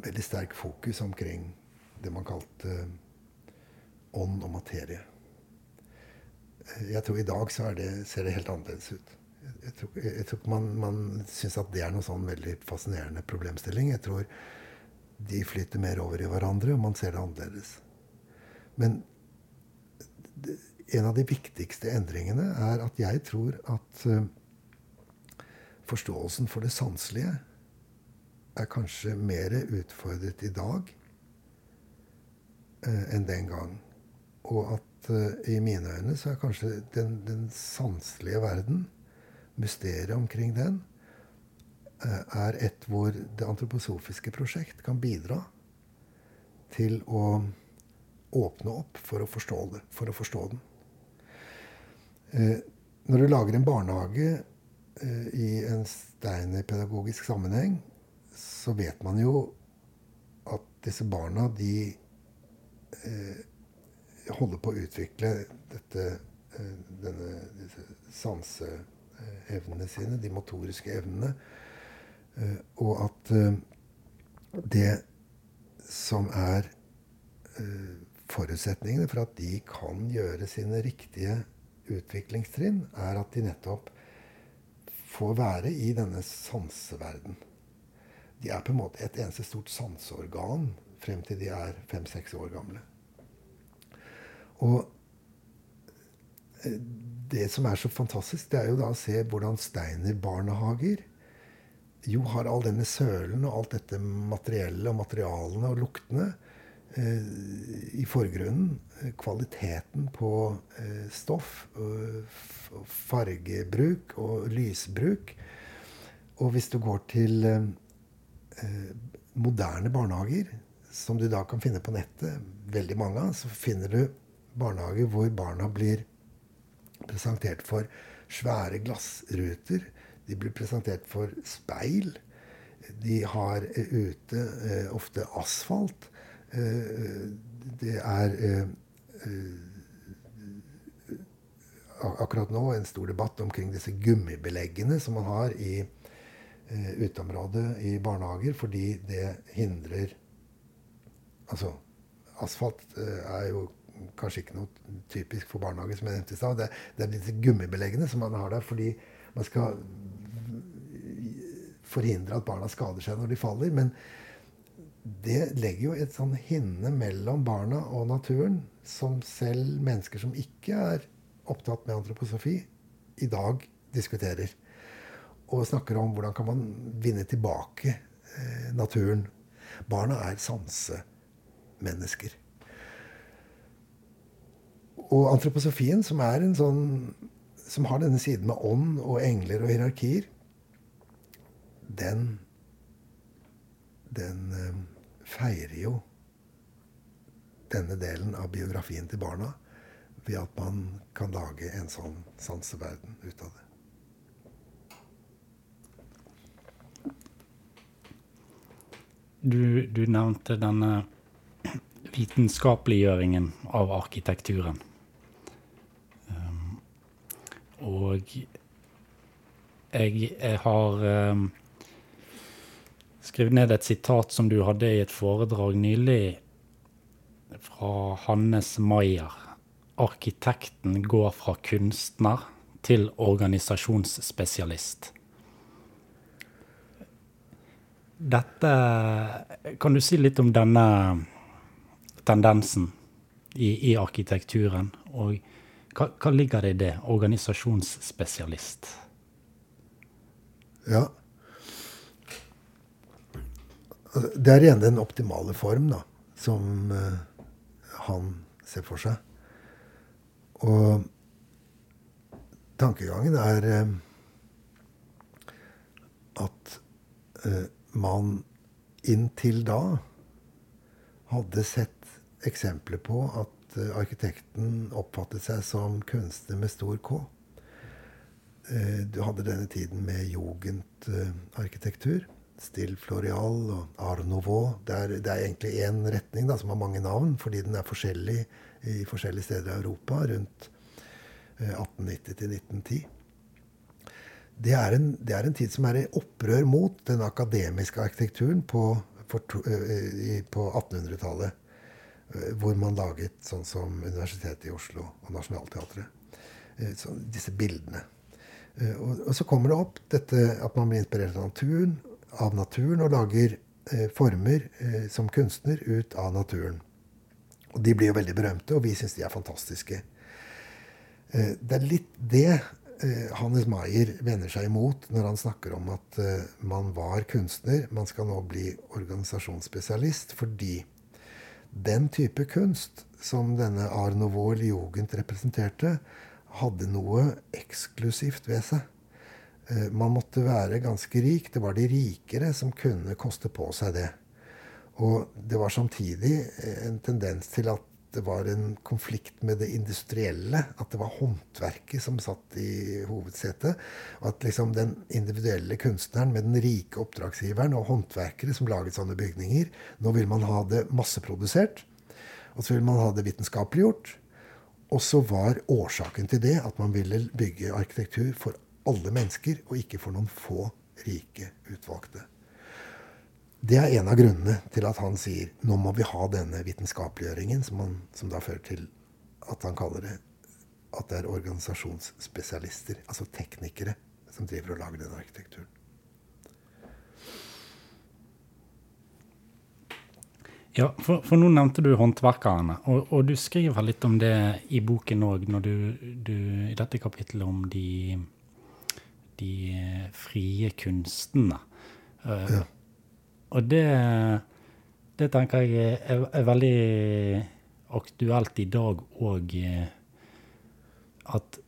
veldig sterk fokus omkring det man kalte ånd og materie. Jeg tror i dag så det, ser det helt annerledes ut. Jeg tror, jeg tror man, man syns at det er noe sånn veldig fascinerende problemstilling. Jeg tror de flyter mer over i hverandre, og man ser det annerledes. Men en av de viktigste endringene er at jeg tror at uh, forståelsen for det sanselige er kanskje mer utfordret i dag eh, enn den gang. Og at eh, i mine øyne så er kanskje den, den sanselige verden, mysteriet omkring den, eh, er et hvor det antroposofiske prosjekt kan bidra til å åpne opp for å forstå det, for å forstå den. Eh, når du lager en barnehage eh, i en steinerpedagogisk sammenheng så vet man jo at disse barna, de eh, holder på å utvikle dette, eh, denne, disse sanseevnene sine, de motoriske evnene. Eh, og at eh, det som er forutsetningene for at de kan gjøre sine riktige utviklingstrinn, er at de nettopp får være i denne sanseverden. De er på en måte et eneste stort sanseorgan frem til de er fem-seks år gamle. Og eh, det som er så fantastisk, det er jo da å se hvordan Steiner barnehager jo har all denne sølen og alt dette materiellet og materialene og luktene eh, i forgrunnen. Kvaliteten på eh, stoff, og fargebruk og lysbruk. Og hvis du går til eh, eh, moderne barnehager, som du da kan finne på nettet, veldig mange av, så finner du barnehager hvor barna blir presentert for svære glassruter. De blir presentert for speil. De har eh, ute eh, ofte asfalt. Eh, det er eh, eh, akkurat nå en stor debatt omkring disse gummibeleggene som man har i eh, uteområdet i barnehager, fordi det hindrer Altså, asfalt eh, er jo kanskje ikke noe typisk for barnehager, som jeg nevnte i stad. Det, det er disse gummibeleggene som man har der fordi man skal forhindre at barna skader seg når de faller. Men det legger jo et sånn hinne mellom barna og naturen som selv mennesker som ikke er opptatt med antroposofi, i dag diskuterer. Og snakker om hvordan kan man vinne tilbake eh, naturen. Barna er sansemennesker. Og antroposofien, som sånn som har denne siden med ånd og engler og hierarkier, den den eh, feirer jo denne delen av biografien til barna ved at man kan lage en sånn sanseverden ut av det. Du, du nevnte denne vitenskapeliggjøringen av arkitekturen. Um, og jeg, jeg har um, skrevet ned et sitat som du hadde i et foredrag nylig, fra Hannes Maier. Arkitekten går fra kunstner til organisasjonsspesialist. Dette Kan du si litt om denne tendensen i, i arkitekturen? Og hva, hva, ligger det i det? Organisasjonsspesialist? Ja. Det er igjen den optimale form, da, som uh, han ser for seg. Og tankegangen er uh, at uh, man inntil da hadde sett eksempler på at uh, arkitekten oppfattet seg som kunstner med stor K. Uh, du hadde denne tiden med jugendarkitektur. Still Floreal og Art Nouveau. Det er, det er egentlig én retning da, som har mange navn, fordi den er forskjellig i forskjellige steder i Europa rundt 1890 til 1910 det er, en, det er en tid som er i opprør mot den akademiske arkitekturen på, på 1800-tallet. Hvor man laget sånn som Universitetet i Oslo og Nationaltheatret. Disse bildene. Og, og, så kommer det opp dette at man blir inspirert av naturen, av naturen og lager eh, former eh, som kunstner ut av naturen. Og de blir jo veldig berømte, og vi syns de er fantastiske. Eh, det er litt det Eh, Hannes Maier vender seg imot når han snakker om at uh, man var kunstner. Man skal nå bli organisasjonsspesialist fordi den type kunst som denne Art Nouveau Jugend representerte, hadde noe eksklusivt ved seg. Uh, man måtte være ganske rik. Det var de rikere som kunne koste på seg det. Og det var samtidig en tendens til at det var en konflikt med det industrielle. At det var håndverket som satt i hovedsetet. Og at liksom den individuelle kunstneren med den rike oppdragsgiveren og håndverkere som laget sånne bygninger Nå vil man ha det masseprodusert. Og så vil man ha det vitenskapeliggjort. Og så var årsaken til det at man ville bygge arkitektur for alle mennesker, og ikke for noen få rike utvalgte. Det er en av grunnene til at han sier nå må vi ha denne vitenskapeliggjøringen, som, han, som da fører til at han kaller det at det er organisasjonsspesialister, altså teknikere, som driver og lager den arkitekturen. Ja, for, for, nå nevnte du håndverkerne, og, og, du skriver litt om det i boken òg, når du, du, i dette kapittelet om de, de frie kunstene. Uh, ja. Og det, det tenker jeg er, er, veldig aktuelt i dag òg. Eh, at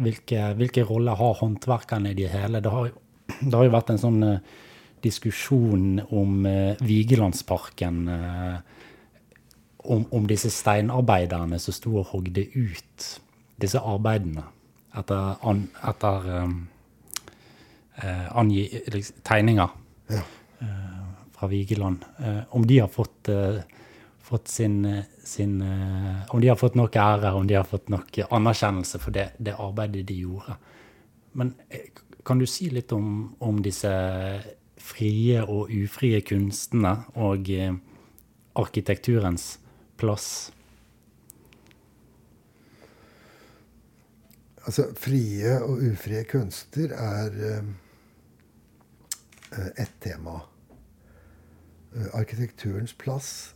hvilke, hvilke roller har håndverkerne i det hele? Det har, det har jo vært en sånn uh, diskusjon om uh, Vigelandsparken. Om, om, disse steinarbeiderne som sto og hogde ut disse arbeidene etter, an, etter um, angi, liksom, tegninger ja. Eh, fra Vigeland. Eh, om de har fått, eh, fått sin, sin, Om de har fått nok ære, om de har fått nok anerkjennelse for det, det arbeidet de gjorde. Men kan du si litt om, om disse frie og ufrie kunstene og arkitekturens plass? Altså, frie og ufrie kunster er ett tema. Eh, arkitekturens plass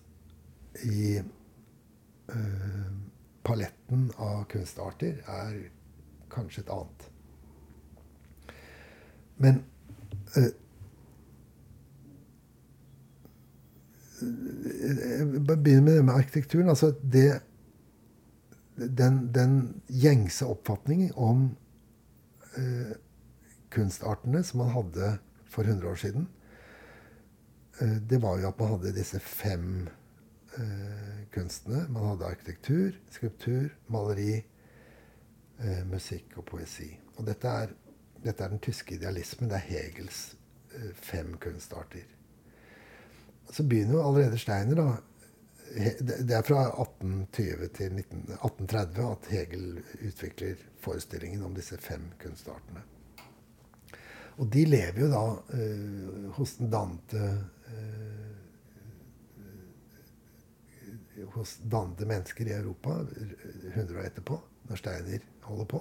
i eh, paletten av kunstarter er kanskje et annet. Men jeg begynner med det med arkitekturen. Altså det Den, den gjengse oppfatningen om eh, kunstartene som man hadde for 100 år siden, eh, det var jo at man hadde disse fem eh, kunstene. Man hadde arkitektur, skulptur, maleri, eh, musikk og poesi. Og dette er, dette er, den tyske idealismen. Det er Hegels fem kunstarter. Så begynner jo allerede Steiner, da. Det er fra 1820 til 19, 1830 at Hegel utvikler forestillingen om disse fem kunstartene. Og de lever jo da eh, hos dante uh, Hos dannede mennesker i Europa 100 år etterpå, når Steiner holder på.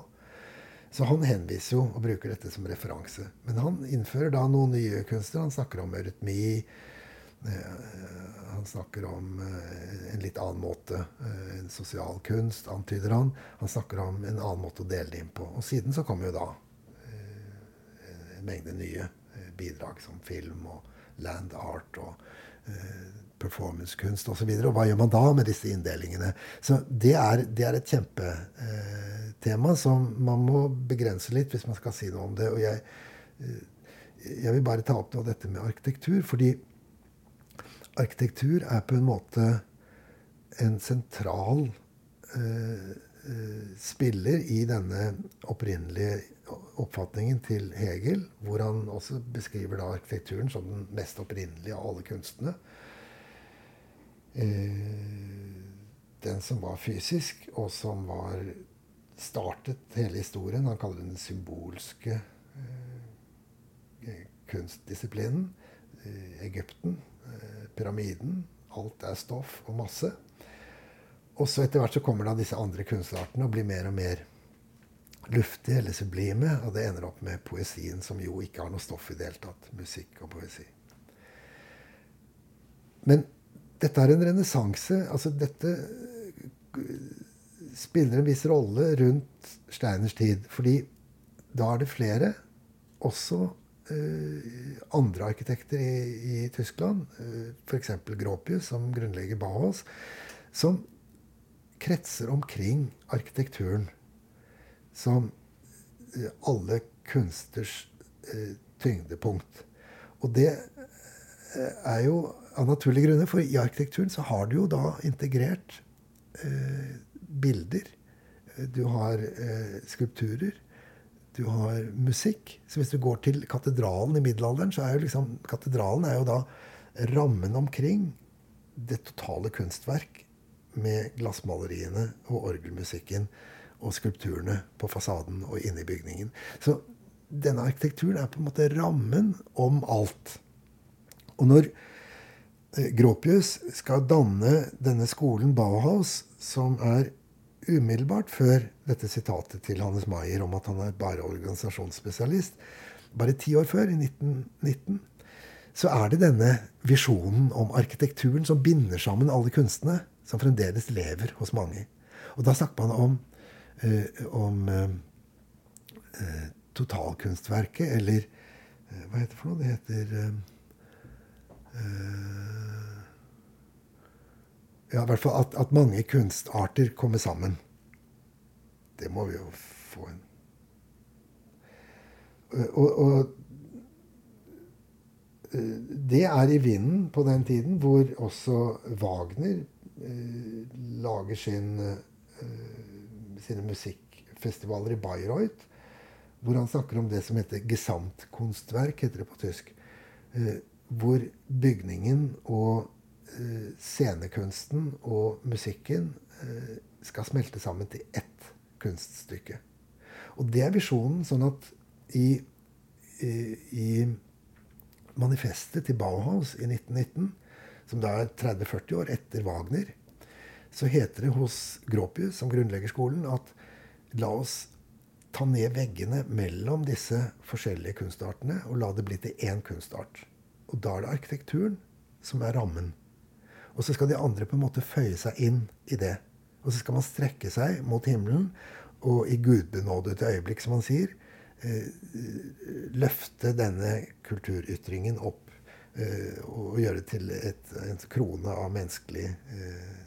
Så han henviser jo og bruker dette som referanse. Men han innfører da noen nye kunster. Han snakker om eurytmi. Uh, han snakker om en litt annen måte. en sosial kunst, antyder han. Han snakker om en annen måte å dele det inn på. Og siden så kommer jo da mengde nye eh, bidrag som film og land art og eh, performancekunst osv. Og, så og hva gjør man da med disse inndelingene? Så det er, det er et kjempetema eh, som man må begrense litt hvis man skal si noe om det. Og jeg, jeg vil bare ta opp noe av dette med arkitektur. Fordi arkitektur er på en måte en sentral spiller i denne opprinnelige oppfatningen til Hegel, hvor han også beskriver da arkitekturen som den mest opprinnelige av alle kunstene. Eh, den som var fysisk, og som var startet hele historien. Han kaller den den symbolske eh, kunstdisiplinen. Eh, Egypten, pyramiden. Alt er stoff og masse. Og så etter hvert så kommer da disse andre kunstartene og blir mer og mer luftige eller sublime. Og det ender opp med poesien, som jo ikke har noe stoff i det hele tatt. Musikk og poesi. Men dette er en renessanse. Altså, dette spiller en viss rolle rundt Steiners tid. Fordi da er det flere, også uh, andre arkitekter i, i Tyskland, uh, f.eks. Gropius, som grunnlegger Bauhaus, som kretser omkring arkitekturen som eh, alle kunsters eh, tyngdepunkt. Og det eh, er jo av naturlige grunner. For i arkitekturen så har du jo da integrert bilder. Du har skulpturer. Du har musikk. Så hvis du går til katedralen i middelalderen, så er jo liksom Katedralen er jo da rammen omkring det totale kunstverk med glassmaleriene og orgelmusikken og skulpturene på fasaden og inne i bygningen. Så denne arkitekturen er på en måte rammen om alt. Og når eh, Gropius skal danne denne skolen Bauhaus, som er umiddelbart før dette sitatet til Hannes Maier om at han er bare organisasjonsspesialist, bare ti år før, i 1919, så er det denne visjonen om arkitekturen som binder sammen alle kunstene, som fremdeles lever hos mange. Og da snakker man om, om eh, eh totalkunstverket, eller eh, Hva heter det for noe? Det heter eh, eh, Ja, i hvert fall at, at mange kunstarter kommer sammen. Det må vi jo få en og, og, det er i vinden på den tiden hvor også Wagner eh, lager sin, eh, sine musikkfestivaler i Bayreuth hvor han snakker om det som heter Gesamtkunstverk, heter det på tysk. Eh, hvor bygningen og eh, scenekunsten og musikken eh, skal smelte sammen til ett kunststykke. Og det er visjonen. Sånn at i, i, i manifestet til Bauhaus i 1919, som da er 30-40 år etter Wagner, så heter det hos Gropius, som grunnlegger skolen, at la oss ta ned veggene mellom disse forskjellige kunstartene og la det bli til én kunstart. Og da er det arkitekturen som er rammen. Og så skal de andre på en måte føye seg inn i det. Og så skal man strekke seg mot himmelen og i gudbenådede øyeblikk, som man sier, eh, løfte denne kulturytringen opp eh, og gjøre det til et, en krone av menneskelig eh,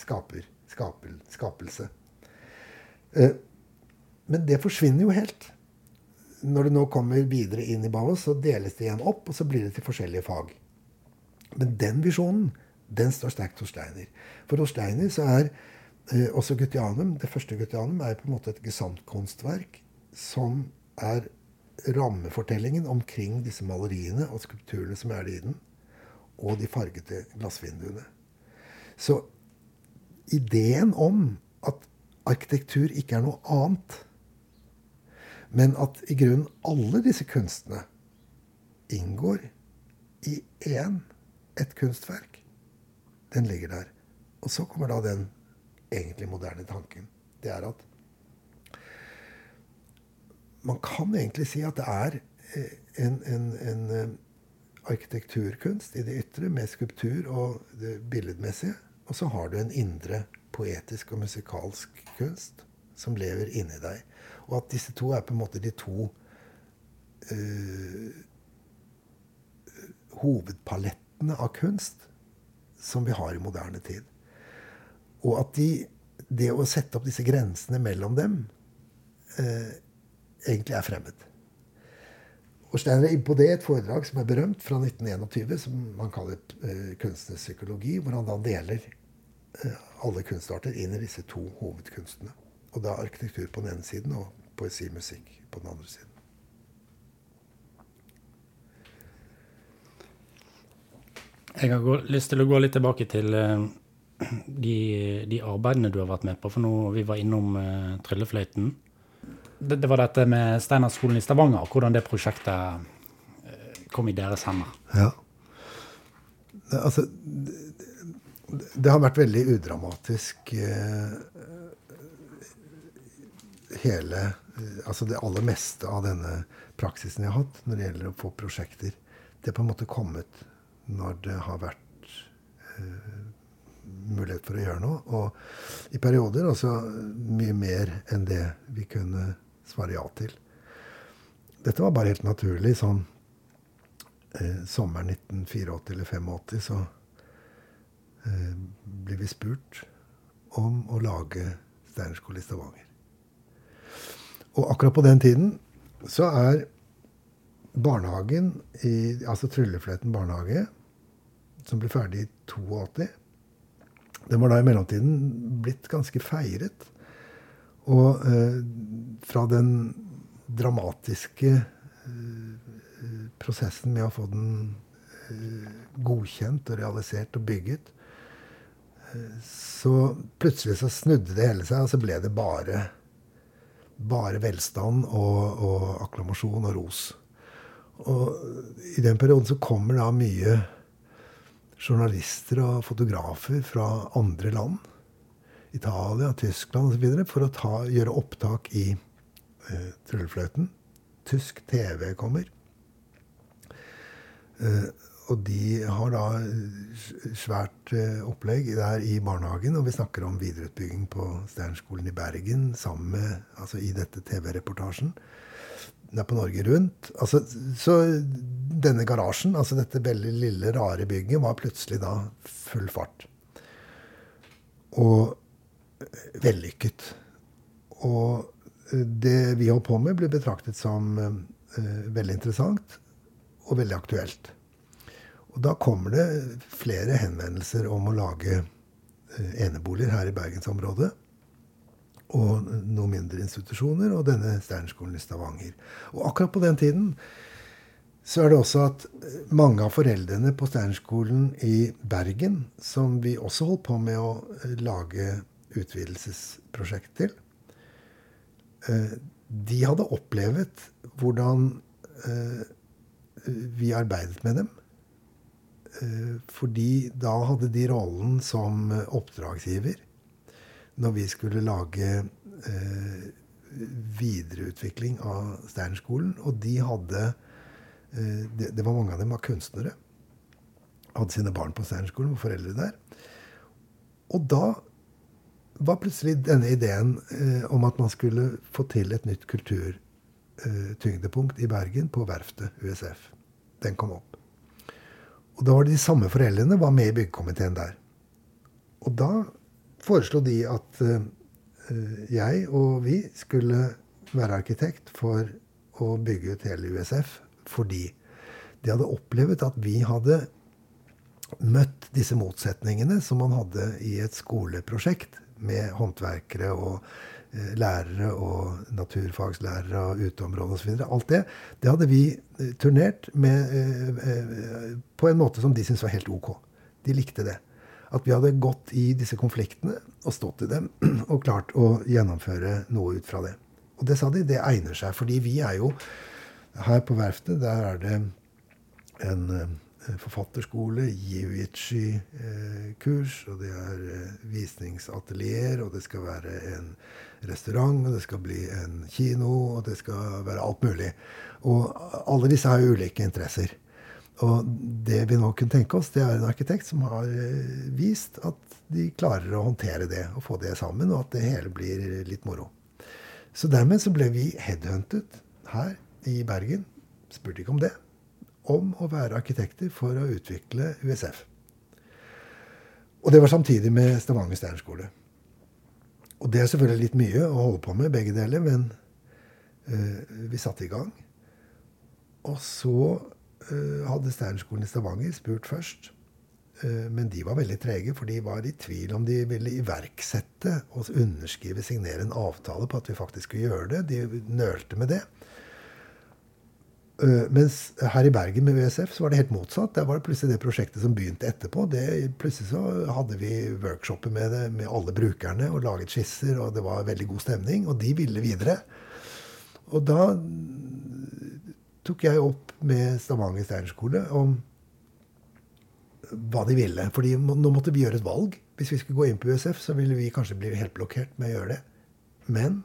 skaper, skapel, skapelse. Eh, men det forsvinner jo helt. Når det nå kommer videre inn i Bauhaus, så deles det igjen opp, og så blir det til forskjellige fag. Men den visjonen den står sterkt hos Steiner. For hos Steiner så er eh, også Gutianum, det første Gutianum er på en måte et gesamtkunstverk som er rammefortellingen omkring disse maleriene og skulpturene som er i den, og de fargete glassvinduene. Så ideen om at arkitektur ikke er noe annet men at i grunnen alle disse kunstene inngår i én, et kunstverk. Den ligger der. Og så kommer da den egentlig moderne tanken. Det er at man kan egentlig si at det er eh, en, en, en eh, arkitekturkunst i det ytre med skulptur og det billedmessige. Og så har du en indre poetisk og musikalsk kunst som lever inni deg. Og at disse to er på en måte de to uh, hovedpalettene av kunst som vi har i moderne tid. Og at de, det å sette opp disse grensene mellom dem uh, egentlig er fremmed. Og Steiner er inne på det et foredrag som er berømt, fra 1921, som man kaller uh, kunstens psykologi, hvor han da deler alle kunstarter inn i disse to hovedkunstene. Og da arkitektur på den ene siden og poesimusikk på den andre siden. Jeg har lyst til å gå litt tilbake til uh, de, de, arbeidene du har vært med på. For nå vi var innom uh, Tryllefløyten. Det, det, var dette med Steinerskolen i Stavanger. Hvordan det prosjektet uh, kom i deres hender. Ja. Det, altså, det, har vært veldig udramatisk hele altså det aller meste av denne praksisen jeg har hatt når det gjelder å få prosjekter, det er på en måte kommet når det har vært eh, mulighet for å gjøre noe. Og i perioder også mye mer enn det vi kunne svare ja til. Dette var bare helt naturlig. Sånn eh, sommeren 1984 eller 85 så eh, blir vi spurt om å lage Steinerskole i Stavanger. Og akkurat på den tiden så er barnehagen, i, altså Tryllefløyten barnehage, som ble ferdig i 82. Den var da i mellomtiden blitt ganske feiret. Og eh, fra den dramatiske eh, prosessen med å få den eh, godkjent og realisert og bygget, så plutselig så snudde det hele seg, og så ble det bare, bare velstand og, og akklamasjon og ros. Og i den perioden så kommer da mye journalister og fotografer fra andre land. Italia, Tyskland osv. for å ta, gjøre opptak i eh, Tryllefløyten. Tysk TV kommer. Uh, og de har da svært uh, opplegg der i barnehagen. Og vi snakker om videreutbygging på Sternskolen i Bergen sammen med, altså i dette TV-reportasjen det er på Norge Rundt. Altså, så denne garasjen, altså dette veldig lille, rare bygget, var plutselig da full fart. Og vellykket. Og det vi holdt på med, ble betraktet som uh, veldig interessant og veldig aktuelt. Og da kommer det flere henvendelser om å lage uh, eneboliger her i bergensområdet og noen mindre institusjoner, og denne Steinerskolen i Stavanger. Og akkurat på den tiden så er det også at mange av foreldrene på Steinerskolen i Bergen, som vi også holdt på med å eh, lage utvidelsesprosjekt til, eh, de hadde opplevd hvordan eh, vi arbeidet med dem. Fordi da hadde de rollen som oppdragsgiver når vi skulle lage eh, videreutvikling av Steinerskolen. Og de hadde eh, det, var mange av dem var kunstnere. Hadde sine barn på Steinerskolen og foreldre der. Og da var plutselig denne ideen eh, om at man skulle få til et nytt kulturtyngdepunkt eh, i Bergen, på verftet USF. Den kom opp. Og da var de samme foreldrene var med i byggekomiteen der. Og da foreslo de at uh, jeg og vi skulle være arkitekt for å bygge ut hele USF. Fordi de hadde opplevd at vi hadde møtt disse motsetningene som man hadde i et skoleprosjekt med håndverkere og eh, lærere og naturfagslærere og uteområde osv. Alt det det hadde vi eh, turnert med, eh, på en måte som de syntes var helt ok. De likte det at vi hadde gått i disse konfliktene og stått i dem og klart å gjennomføre noe ut fra det. Og det sa de, det egner seg. Fordi vi er jo her på verftet, der er det en eh, forfatterskole, Jiuichi-kurs, og det er eh, visningsatelier, og det skal være en restaurant, og det skal bli en kino, og det skal være alt mulig. Og alle disse har jo ulike interesser. Og det vi nå kunne tenke oss, det er en arkitekt som har eh, vist at de klarer å håndtere det og få det sammen, og at det hele blir litt moro. Så dermed så ble vi headhuntet her i Bergen, spurte ikke om det, om å være arkitekter for å utvikle USF. Og det var samtidig med Stavanger steinskole. Og det er selvfølgelig litt mye å holde på med, begge deler, men uh, vi satte i gang. Og så uh, hadde Steinerskolen i Stavanger spurt først. Uh, men de var veldig trege, for de var i tvil om de ville iverksette og underskrive, signere en avtale på at vi faktisk skulle gjøre det. De nølte med det. Eh, mens her i Bergen med USF så var det helt motsatt. Der var det plutselig det prosjektet som begynte etterpå. Det, plutselig så hadde vi workshoper med med alle brukerne og laget skisser, og det var veldig god stemning. Og de ville videre. Og da tok jeg opp med Stavanger steinerskole om hva de ville. Fordi nå måtte vi gjøre et valg. Hvis vi skulle gå inn på USF, så ville vi kanskje bli helt blokkert med å gjøre det. Men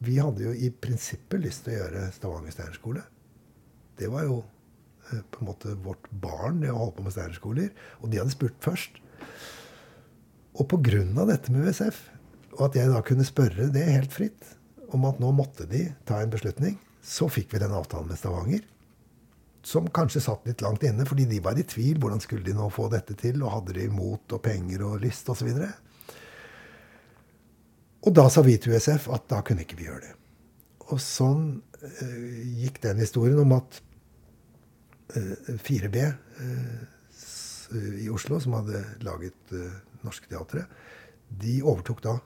vi hadde jo i prinsippet lyst til å gjøre Stavanger steinerskole. Det var jo eh, på en måte vårt barn, det å holde på med steinerskoler. Og de hadde spurt først. Og pga. dette med USF, og at jeg da kunne spørre det helt fritt om at nå måtte de ta en beslutning, så fikk vi den avtalen med Stavanger. Som kanskje satt litt langt inne, fordi de var i tvil. Hvordan skulle de nå få dette til? Og hadde de mot og penger og lyst osv.? Og, og da sa vi til USF at da kunne ikke vi gjøre det. Og sånn uh, gikk den historien om at 4B uh, i Oslo, som hadde laget uh, Norske Teatret, de overtok da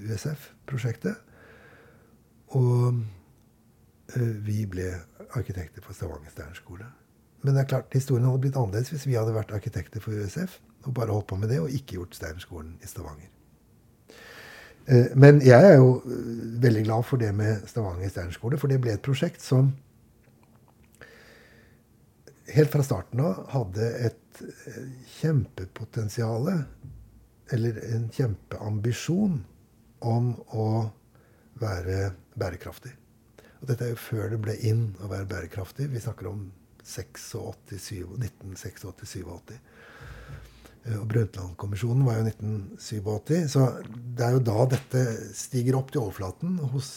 USF-prosjektet. Og vi ble arkitekter for Stavanger steinerskole. Men det er klart, historien hadde blitt annerledes hvis vi hadde vært arkitekter for USF og bare holdt på med det og ikke gjort Steinerskolen i Stavanger. Men jeg er jo veldig glad for det med Stavanger steinerskole, for det ble et prosjekt som helt fra starten av hadde et eh, kjempepotensial, eller en kjempeambisjon, om å være bærekraftig. Og dette er jo før det ble inn å være bærekraftig. Vi snakker om 1986-87. Eh, og Brundtland-kommisjonen var jo 1987. Så det er jo da dette stiger opp til overflaten hos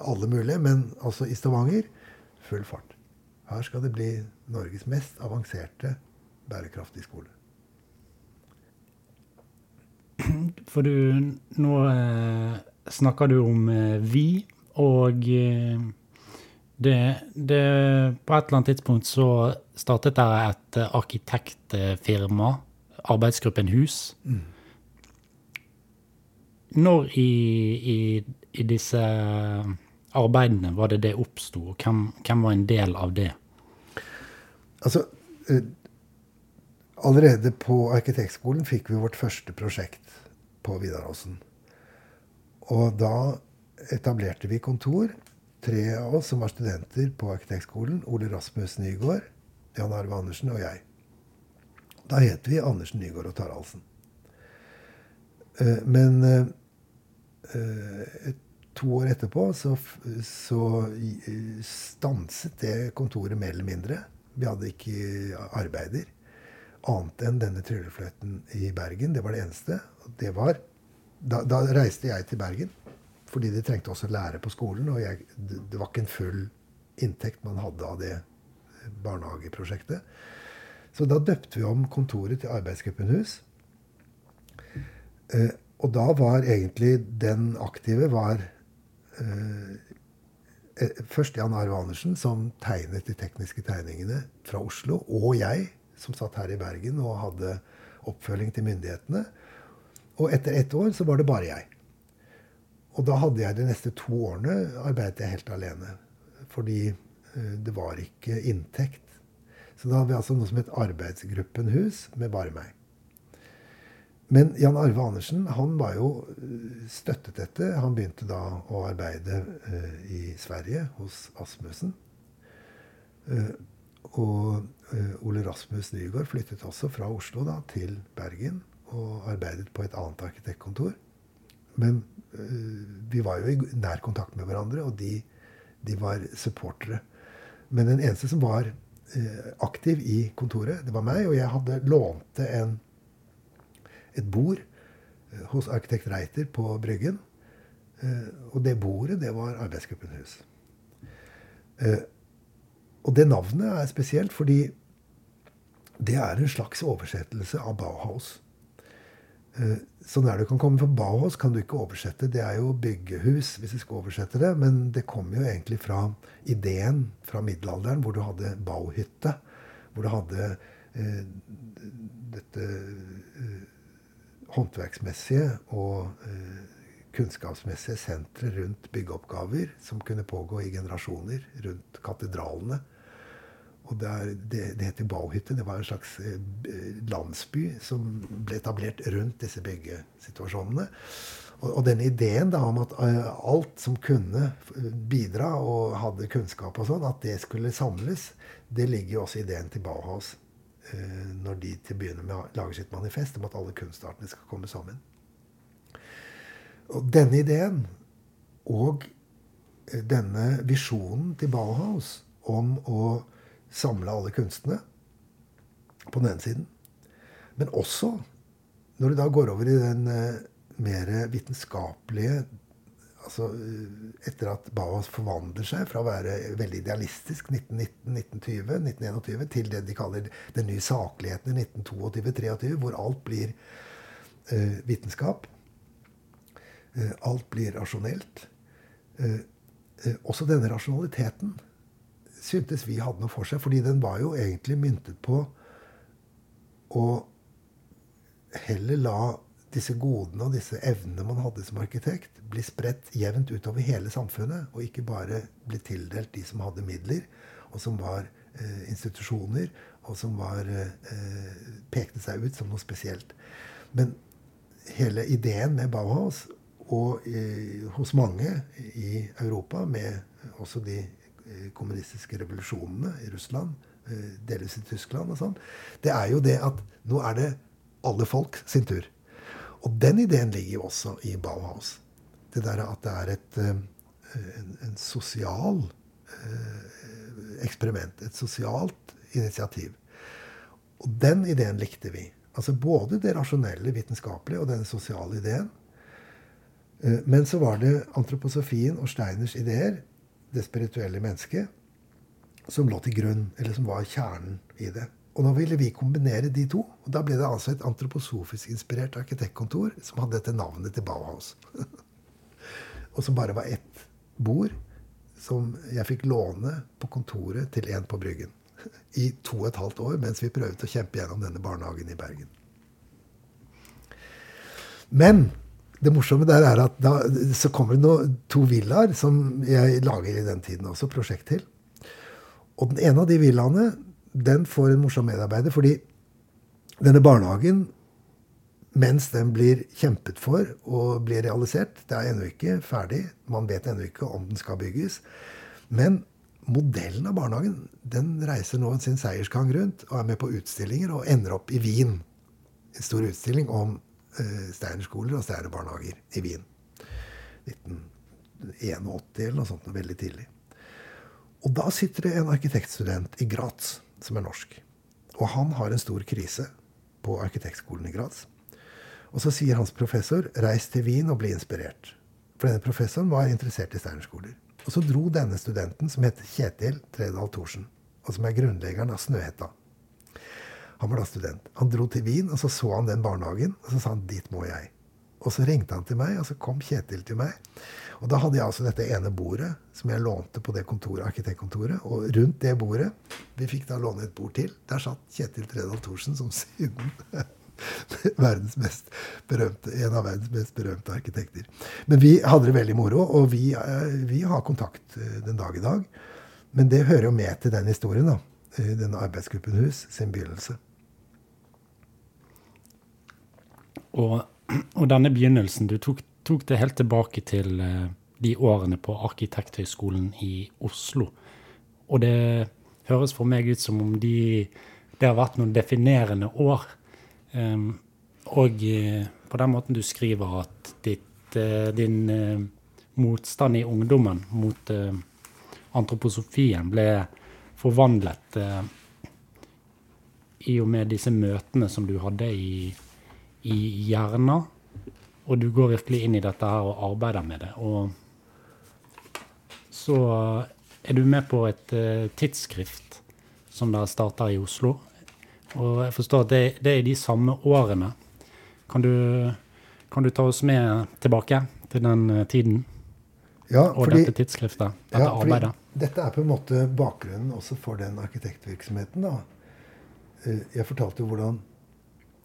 alle mulige. Men altså i Stavanger full fart. Her skal det bli Norges mest avanserte bærekraftige skole. For du Nå eh, snakker du om eh, vi, og eh, det, det, På et eller annet tidspunkt så startet dere et eh, arkitektfirma, Arbeidsgruppen Hus. Mm. Når i, i, i, disse arbeidene var det det oppsto? Hvem, hvem var en del av det? Altså, eh, allerede på arkitektskolen fikk vi vårt første prosjekt på Vidaråsen. Og da etablerte vi kontor. Tre av oss som var studenter på arkitektskolen. Ole Rasmus Nygaard, Jan Arve Andersen og jeg. Da het vi Andersen, Nygaard og Taraldsen. Eh, men eh, to år etterpå så, så stanset det kontoret mer eller mindre. Vi hadde ikke arbeider annet enn denne tryllefløyten i Bergen. Det var det eneste. Det var, da, da, reiste jeg til Bergen fordi de trengte også lære på skolen. Og jeg, det var ikke en full inntekt man hadde av det barnehageprosjektet. Så da døpte vi om kontoret til Arbeidsgruppen Hus. Eh, og da var egentlig den aktive var eh, først Jan Arve Andersen, som tegnet de tekniske tegningene fra Oslo. Og jeg, som satt her i Bergen og hadde oppfølging til myndighetene. Og etter ett år så var det bare jeg. Og da hadde jeg de neste to årene arbeidet jeg helt alene. Fordi eh, det var ikke inntekt. Så da hadde vi altså noe som het Arbeidsgruppenhus med bare meg. Men Jan Arve Andersen han var jo eh, støttet dette. Han begynte da å arbeide uh, i Sverige, hos Asmussen. Uh, og Ole Rasmus Nygaard flyttet også fra Oslo da, til Bergen og arbeidet på et annet arkitektkontor. Men vi var jo i nær kontakt med hverandre, og de, de var supportere. Men den eneste som var aktiv i kontoret, det var meg, og jeg hadde lånte en et bord eh, hos arkitekt Reiter på Bryggen. Eh, og det bordet, det var Arbeidsgruppen Hus. Eh, og det navnet er spesielt fordi det er en slags oversettelse av Bauhaus. Så når du kan komme fra Bauhaus, kan du ikke oversette. Det er jo byggehus, hvis du skal oversette det. Men det kommer jo egentlig fra ideen fra middelalderen, hvor du hadde Bauhytte. Hvor du hadde eh, dette håndverksmessige og eh, kunnskapsmessige sentre rundt byggeoppgaver som kunne pågå i generasjoner rundt katedralene. Og der, det, det heter Bauhytte. Det var en slags eh, landsby som ble etablert rundt disse byggesituasjonene. Og, og denne ideen da, om at uh, alt som kunne bidra og hadde kunnskap, og sånn, at det skulle samles, det ligger jo også i ideen til Bauhaus. Eh, når de til å begynne med lager sitt manifest om at alle kunstartene skal komme sammen. Og denne ideen og eh, denne visjonen til Bauhaus om å samle alle kunstene på den ene siden, men også når du da går over i den eh, mer vitenskapelige altså, etter at Bauhaus forvandler seg fra å være veldig idealistisk 1919, 1920, 1921 til det de kaller den nye sakligheten i 1922-23, hvor alt blir eh, vitenskap. Eh, alt blir rasjonelt. Eh, eh, også denne rasjonaliteten syntes vi hadde noe for seg, fordi den var jo egentlig myntet på å heller la disse godene og disse evnene man hadde som arkitekt, blir spredt jevnt utover hele samfunnet, og ikke bare blir tildelt de som hadde midler, og som var eh, institusjoner, og som var, eh, pekte seg ut som noe spesielt. Men hele ideen med Bauhaus, og eh, hos mange i Europa, med også de eh, kommunistiske revolusjonene i Russland, eh, delvis i Tyskland og sånn, det er jo det at nå er det alle folk sin tur. Og den ideen ligger jo også i Bauhaus. Det der at det er et, eh, en, en sosial eh, eksperiment. Et sosialt initiativ. Og den ideen likte vi. Altså både det rasjonelle, vitenskapelige og den sosiale ideen. Eh, men så var det antroposofien og Steiners ideer, det spirituelle mennesket, som lå til grunn, eller som var kjernen i det. Og nå ville vi kombinere de to. Og da ble det altså et antroposofisk inspirert arkitektkontor som hadde dette navnet til Bauhaus. og som bare var ett bord som jeg fikk låne på kontoret til en på Bryggen. I to og et halvt år mens vi prøvde å kjempe gjennom denne barnehagen i Bergen. Men det morsomme der er at da, så kommer det noe, to villaer som jeg lager i den tiden også, prosjekt til. Og den ene av de villaene den får en morsom medarbeider fordi denne barnehagen, mens den blir kjempet for og blir realisert Det er ennå ikke ferdig. Man vet ennå ikke om den skal bygges. Men modellen av barnehagen den reiser nå sin seiersgang rundt og er med på utstillinger og ender opp i Wien. En stor utstilling om uh, Steiner-skoler og Steiner-barnehager i Wien. 1981 eller noe sånt. Veldig tidlig. Og da sitter det en arkitektstudent i Graz som er norsk. Og han har en stor krise på arkitektskolen i Graz. Og så sier hans professor 'reis til Wien og bli inspirert'. For denne professoren var interessert i steinerskoler. Og så dro denne studenten, som heter Kjetil Tredal Thorsen, og som er grunnleggeren av Snøhetta. Han var da student. Han dro til Wien, og så så han den barnehagen, og så sa han 'dit må jeg'. Og så ringte han til meg, og så kom Kjetil til meg. Og da hadde jeg altså dette ene bordet som jeg lånte på det kontoret, arkitektkontoret. Og rundt det bordet Vi fikk da låne et bord til. Der satt Kjetil Tredal Thorsen, som siden verdens mest berømte, en av verdens mest berømte arkitekter. Men vi hadde det veldig moro, og vi, eh, vi har kontakt eh, den dag i dag. Men det hører jo med til den historien, da. Eh, denne arbeidsgruppen Hus sin begynnelse. Og, og denne begynnelsen, du tok tok det helt tilbake til eh, de årene på Arkitekthøgskolen i Oslo. Og det høres for meg ut som om de, det har vært noen definerende år. Um, og uh, på den måten du skriver at ditt, uh, din motstand i ungdommen mot antroposofien ble forvandlet i og med disse møtene som du hadde i, i Hjerna og du går virkelig inn i dette her og arbeider med det. Og så er du med på et uh, tidsskrift som dere starter i Oslo. Og jeg forstår at det, det er de samme årene. Kan du, kan du, ta oss med tilbake til den uh, tiden? Ja, og fordi, dette tidsskriftet? Dette ja, arbeidet? Dette er på en måte bakgrunnen også for den arkitektvirksomheten. da. Eh, jeg fortalte jo hvordan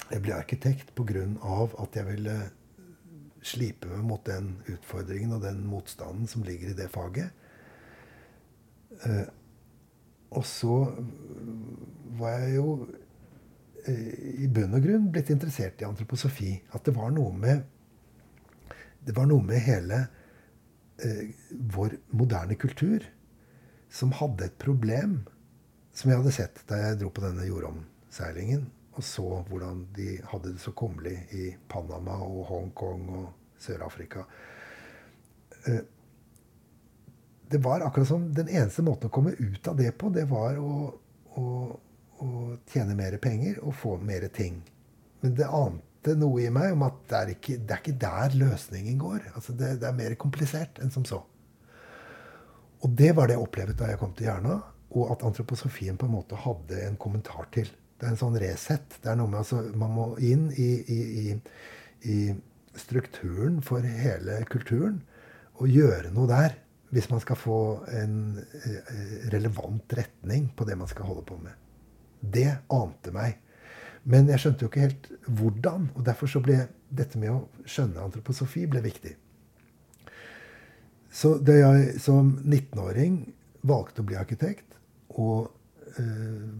jeg ble arkitekt pga. at jeg ville slipe meg mot den utfordringen og den motstanden som ligger i det faget. Eh, og så var jeg jo eh, i bunn og grunn blitt interessert i antroposofi. At det var noe med Det var noe med hele eh, vår moderne kultur som hadde et problem som jeg hadde sett da jeg dro på denne jordomseilingen og så hvordan de hadde det så kummerlig i Panama og Hongkong og Sør-Afrika. Eh, det var akkurat som den eneste måten å komme ut av det på, det var å, å, å tjene mer penger og få mer ting. Men det ante noe i meg om at det er ikke, det er ikke der løsningen går. Altså det, det, er mer komplisert enn som så. Og det var det jeg opplevde da jeg kom til Hjerna, og at antroposofien på en måte hadde en kommentar til. Det er en sånn Resett. Det er noe med altså, Man må inn i, i, i, i, strukturen for hele kulturen og gjøre noe der. Hvis man skal få en eh, relevant retning på det man skal holde på med. Det ante meg. Men jeg skjønte jo ikke helt hvordan. Og derfor så ble dette med å skjønne antroposofi ble viktig. Så da jeg som 19-åring valgte å bli arkitekt, og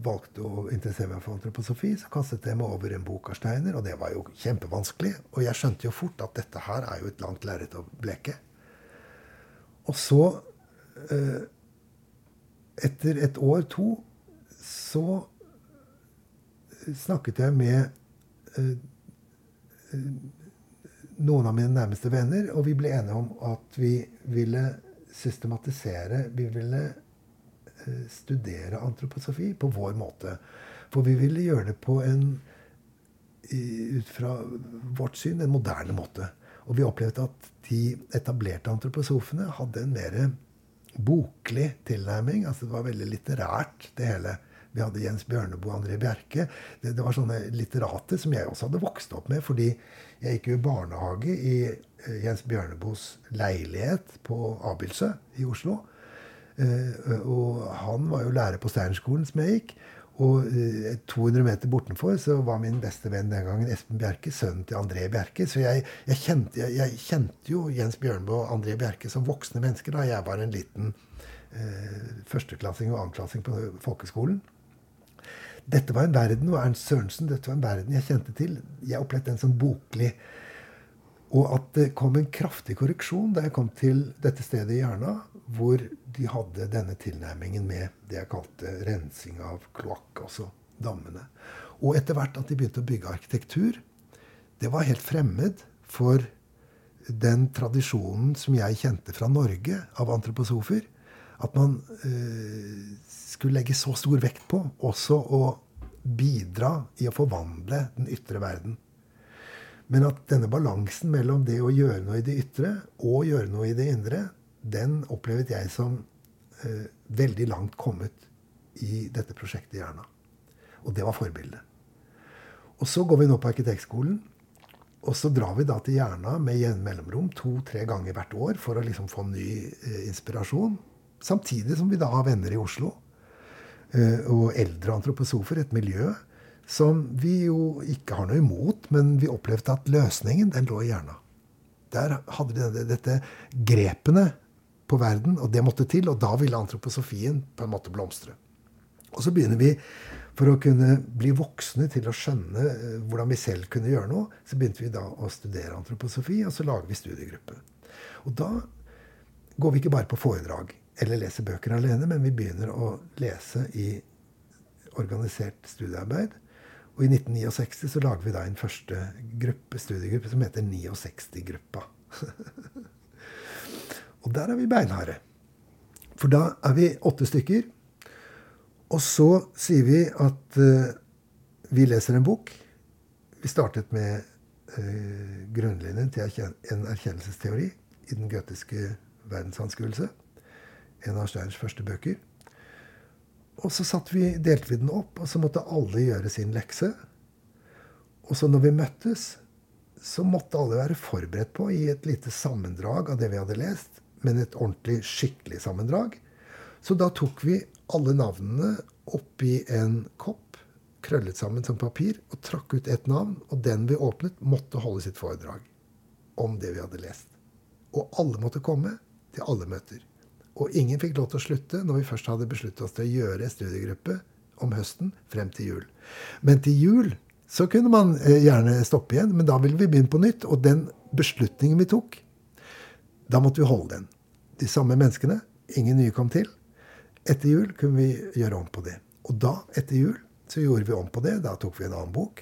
valgte å interessere meg for antroposofi, så kastet jeg meg over en bok av Steiner, og det var jo kjempevanskelig. Og jeg skjønte jo fort at dette her er jo et langt lerret å bleke. Og så, øh, etter et år, to, så snakket jeg med uh, noen av mine nærmeste venner, og vi ble enige om at vi ville systematisere Vi ville studere antroposofi på vår måte. For vi ville gjøre det på en ut fra vårt syn en moderne måte. Og vi opplevde at de etablerte antroposofene hadde en mer boklig tilnærming. altså Det var veldig litterært, det hele. Vi hadde Jens Bjørneboe og André Bjerke. Det, det, var sånne litterater som jeg også hadde vokst opp med. Fordi jeg gikk jo i barnehage i uh, Jens Bjørneboes leilighet på Abildsø i Oslo. Uh, og han var jo lærer på Steinerskolen, som jeg gikk. Og uh, 200 meter bortenfor så var min beste venn den gangen Espen Bjerke, sønnen til André Bjerke. Så jeg, jeg, kjente, jeg, jeg, kjente, jo Jens Bjørnboe og André Bjerke som voksne mennesker da jeg var en liten førsteklassing og annenklassing på folkeskolen. Dette var en verden, og Ernst Sørensen, dette var en verden jeg kjente til. Jeg opplevde den som boklig. Og at det kom en kraftig korreksjon da jeg kom til dette stedet i Jerna, hvor de hadde denne tilnærmingen med det jeg kalte rensing av kloakk, altså dammene. Og etter hvert at de begynte å bygge arkitektur. Det var helt fremmed for den tradisjonen som jeg kjente fra Norge av antroposofer. At man eh, skulle legge så stor vekt på også å bidra i å forvandle den ytre verden. Men at denne balansen mellom det å gjøre noe i det ytre og gjøre noe i det indre, den opplevet jeg som eh, veldig langt kommet i dette prosjektet i Jerna. Og det var forbildet. Og så går vi nå på arkitektskolen. Og så drar vi da til Jerna med jevne mellomrom to-tre ganger hvert år for å liksom få ny eh, inspirasjon. Samtidig som vi da har venner i Oslo Eh, og eldre antroposofer, et miljø som vi jo ikke har noe imot, men vi opplevde at løsningen den lå i hjerna. Der hadde de dette grepene på verden, og det måtte til. Og da ville antroposofien på en måte blomstre. Og så begynner vi, for å kunne bli voksne til å skjønne eh, hvordan vi selv kunne gjøre noe, så begynte vi da å studere antroposofi, og så lager vi studiegruppe. Og da går vi ikke bare på foredrag eller leser bøker alene, men vi begynner å lese i organisert studiearbeid. Og i 1969 så lager vi da en første gruppe, studiegruppe som heter 69-gruppa. og der er vi beinharde. For da er vi åtte stykker. Og så sier vi at uh, vi leser en bok. Vi startet med uh, grunnlinjen til en erkjennelsesteori i den gotiske verdensanskuelse en av Steins første bøker. Og så vi, delte vi den opp, og så måtte alle gjøre sin lekse. Og så når vi møttes, så måtte alle være forberedt på i et lite sammendrag av det vi hadde lest, men et ordentlig, skikkelig sammendrag. Så da tok vi alle navnene oppi en kopp, krøllet sammen som papir, og trakk ut ett navn. Og den vi åpnet, måtte holde sitt foredrag om det vi hadde lest. Og alle måtte komme til alle møter. Og ingen fikk lov til å slutte når vi først hadde besluttet oss til å gjøre en studiegruppe om høsten frem til jul. Men til jul så kunne man eh, gjerne stoppe igjen, men da ville vi begynne på nytt. Og den beslutningen vi tok, da måtte vi holde den. De samme menneskene. Ingen nye kom til. Etter jul kunne vi gjøre om på det. Og da, etter jul, så gjorde vi om på det. Da tok vi en annen bok.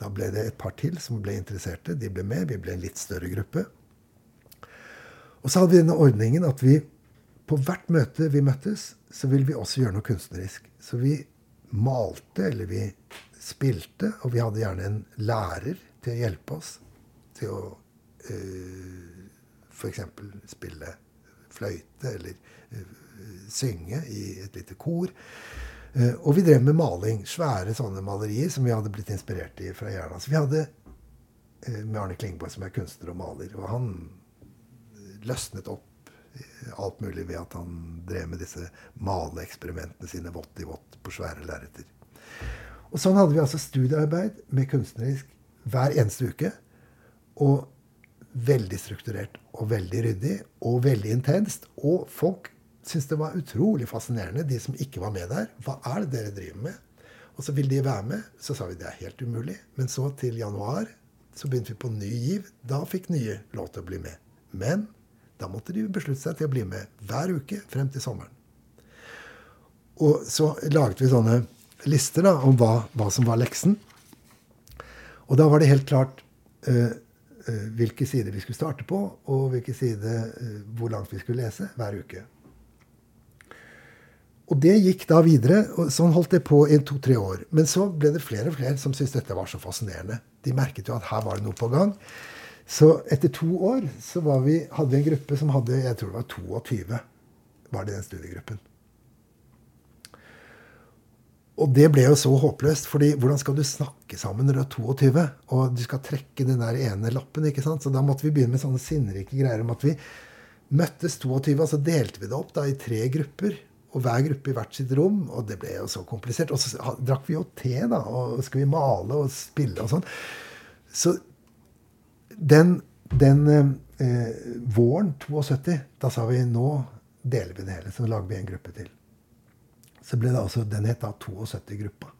Da ble det et par til som ble interesserte. De ble med. Vi ble en litt større gruppe. Og så hadde vi denne ordningen at vi på hvert møte vi møttes, så ville vi også gjøre noe kunstnerisk. Så vi malte, eller vi spilte, og vi hadde gjerne en lærer til å hjelpe oss til å eh, f.eks. spille fløyte eller uh, synge i et lite kor. Uh, og vi drev med maling. Svære sånne malerier som vi hadde blitt inspirert i fra Jerna. Så vi hadde uh, med Arne Klingborg, som er kunstner og maler. Og han løsnet opp alt mulig ved at han drev med disse maleeksperimentene sine vått i vått på svære lerreter. Og sånn hadde vi altså studiearbeid med kunstnerisk hver eneste uke. Og veldig strukturert og veldig ryddig og veldig intenst. Og folk syntes det var utrolig fascinerende, de som ikke var med der. Hva er det dere driver med? Og så ville de være med. Så sa vi det er helt umulig. Men så til januar så begynte vi på ny giv. Da fikk nye lov til å bli med. Men da måtte de beslutte seg til å bli med hver uke frem til sommeren. Og så laget vi sånne lister da, om hva, hva som var leksen. Og da var det helt klart eh, hvilke sider vi skulle starte på, og hvilke sider, uh, hvor langt vi skulle lese hver uke. Og det gikk da videre. og Sånn holdt det på i to-tre år. Men så ble det flere og flere som syntes dette var så fascinerende. De merket jo at her var det noe på gang. Så etter to år så vi, hadde vi en gruppe som hadde jeg tror det var 22 var det den studiegruppen. Og det ble jo så håpløst. fordi hvordan skal du snakke sammen når du er 22? Og du skal trekke den der ene lappen. ikke sant? Så da måtte vi begynne med sånne sinnrike greier om at vi møttes 22, og så delte vi det opp da i tre grupper. Og hver gruppe i hvert sitt rom. Og det ble jo så komplisert. Og så drakk vi jo te, da. Og skulle vi male og spille og sånn. Så den, den eh, våren 72, da sa vi nå deler vi det hele. Så lager vi en gruppe til så ble det altså, Den het da 72-gruppa.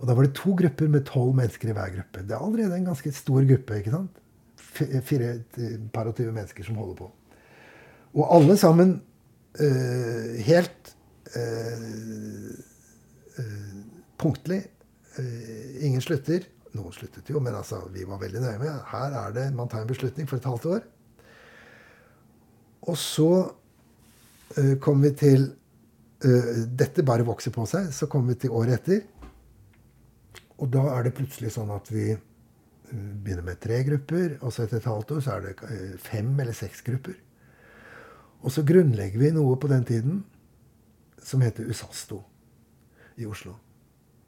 Og Da var det to grupper med tolv mennesker i hver gruppe. Det er allerede en ganske stor gruppe. ikke sant? Fire, par og tyve mennesker som holder på. Og alle sammen øh, helt øh, punktlig. ingen slutter. Noen sluttet jo, men altså, vi var veldig nøye med her er det, man tar en beslutning for et halvt år. Og så kom vi til dette bare vokser på seg. Så kommer vi til året etter. Og da er det plutselig sånn at vi uh, begynner med tre grupper. Og så etter et halvt år så er det uh, fem eller seks grupper. Og så grunnlegger vi noe på den tiden som heter USASTO i Oslo.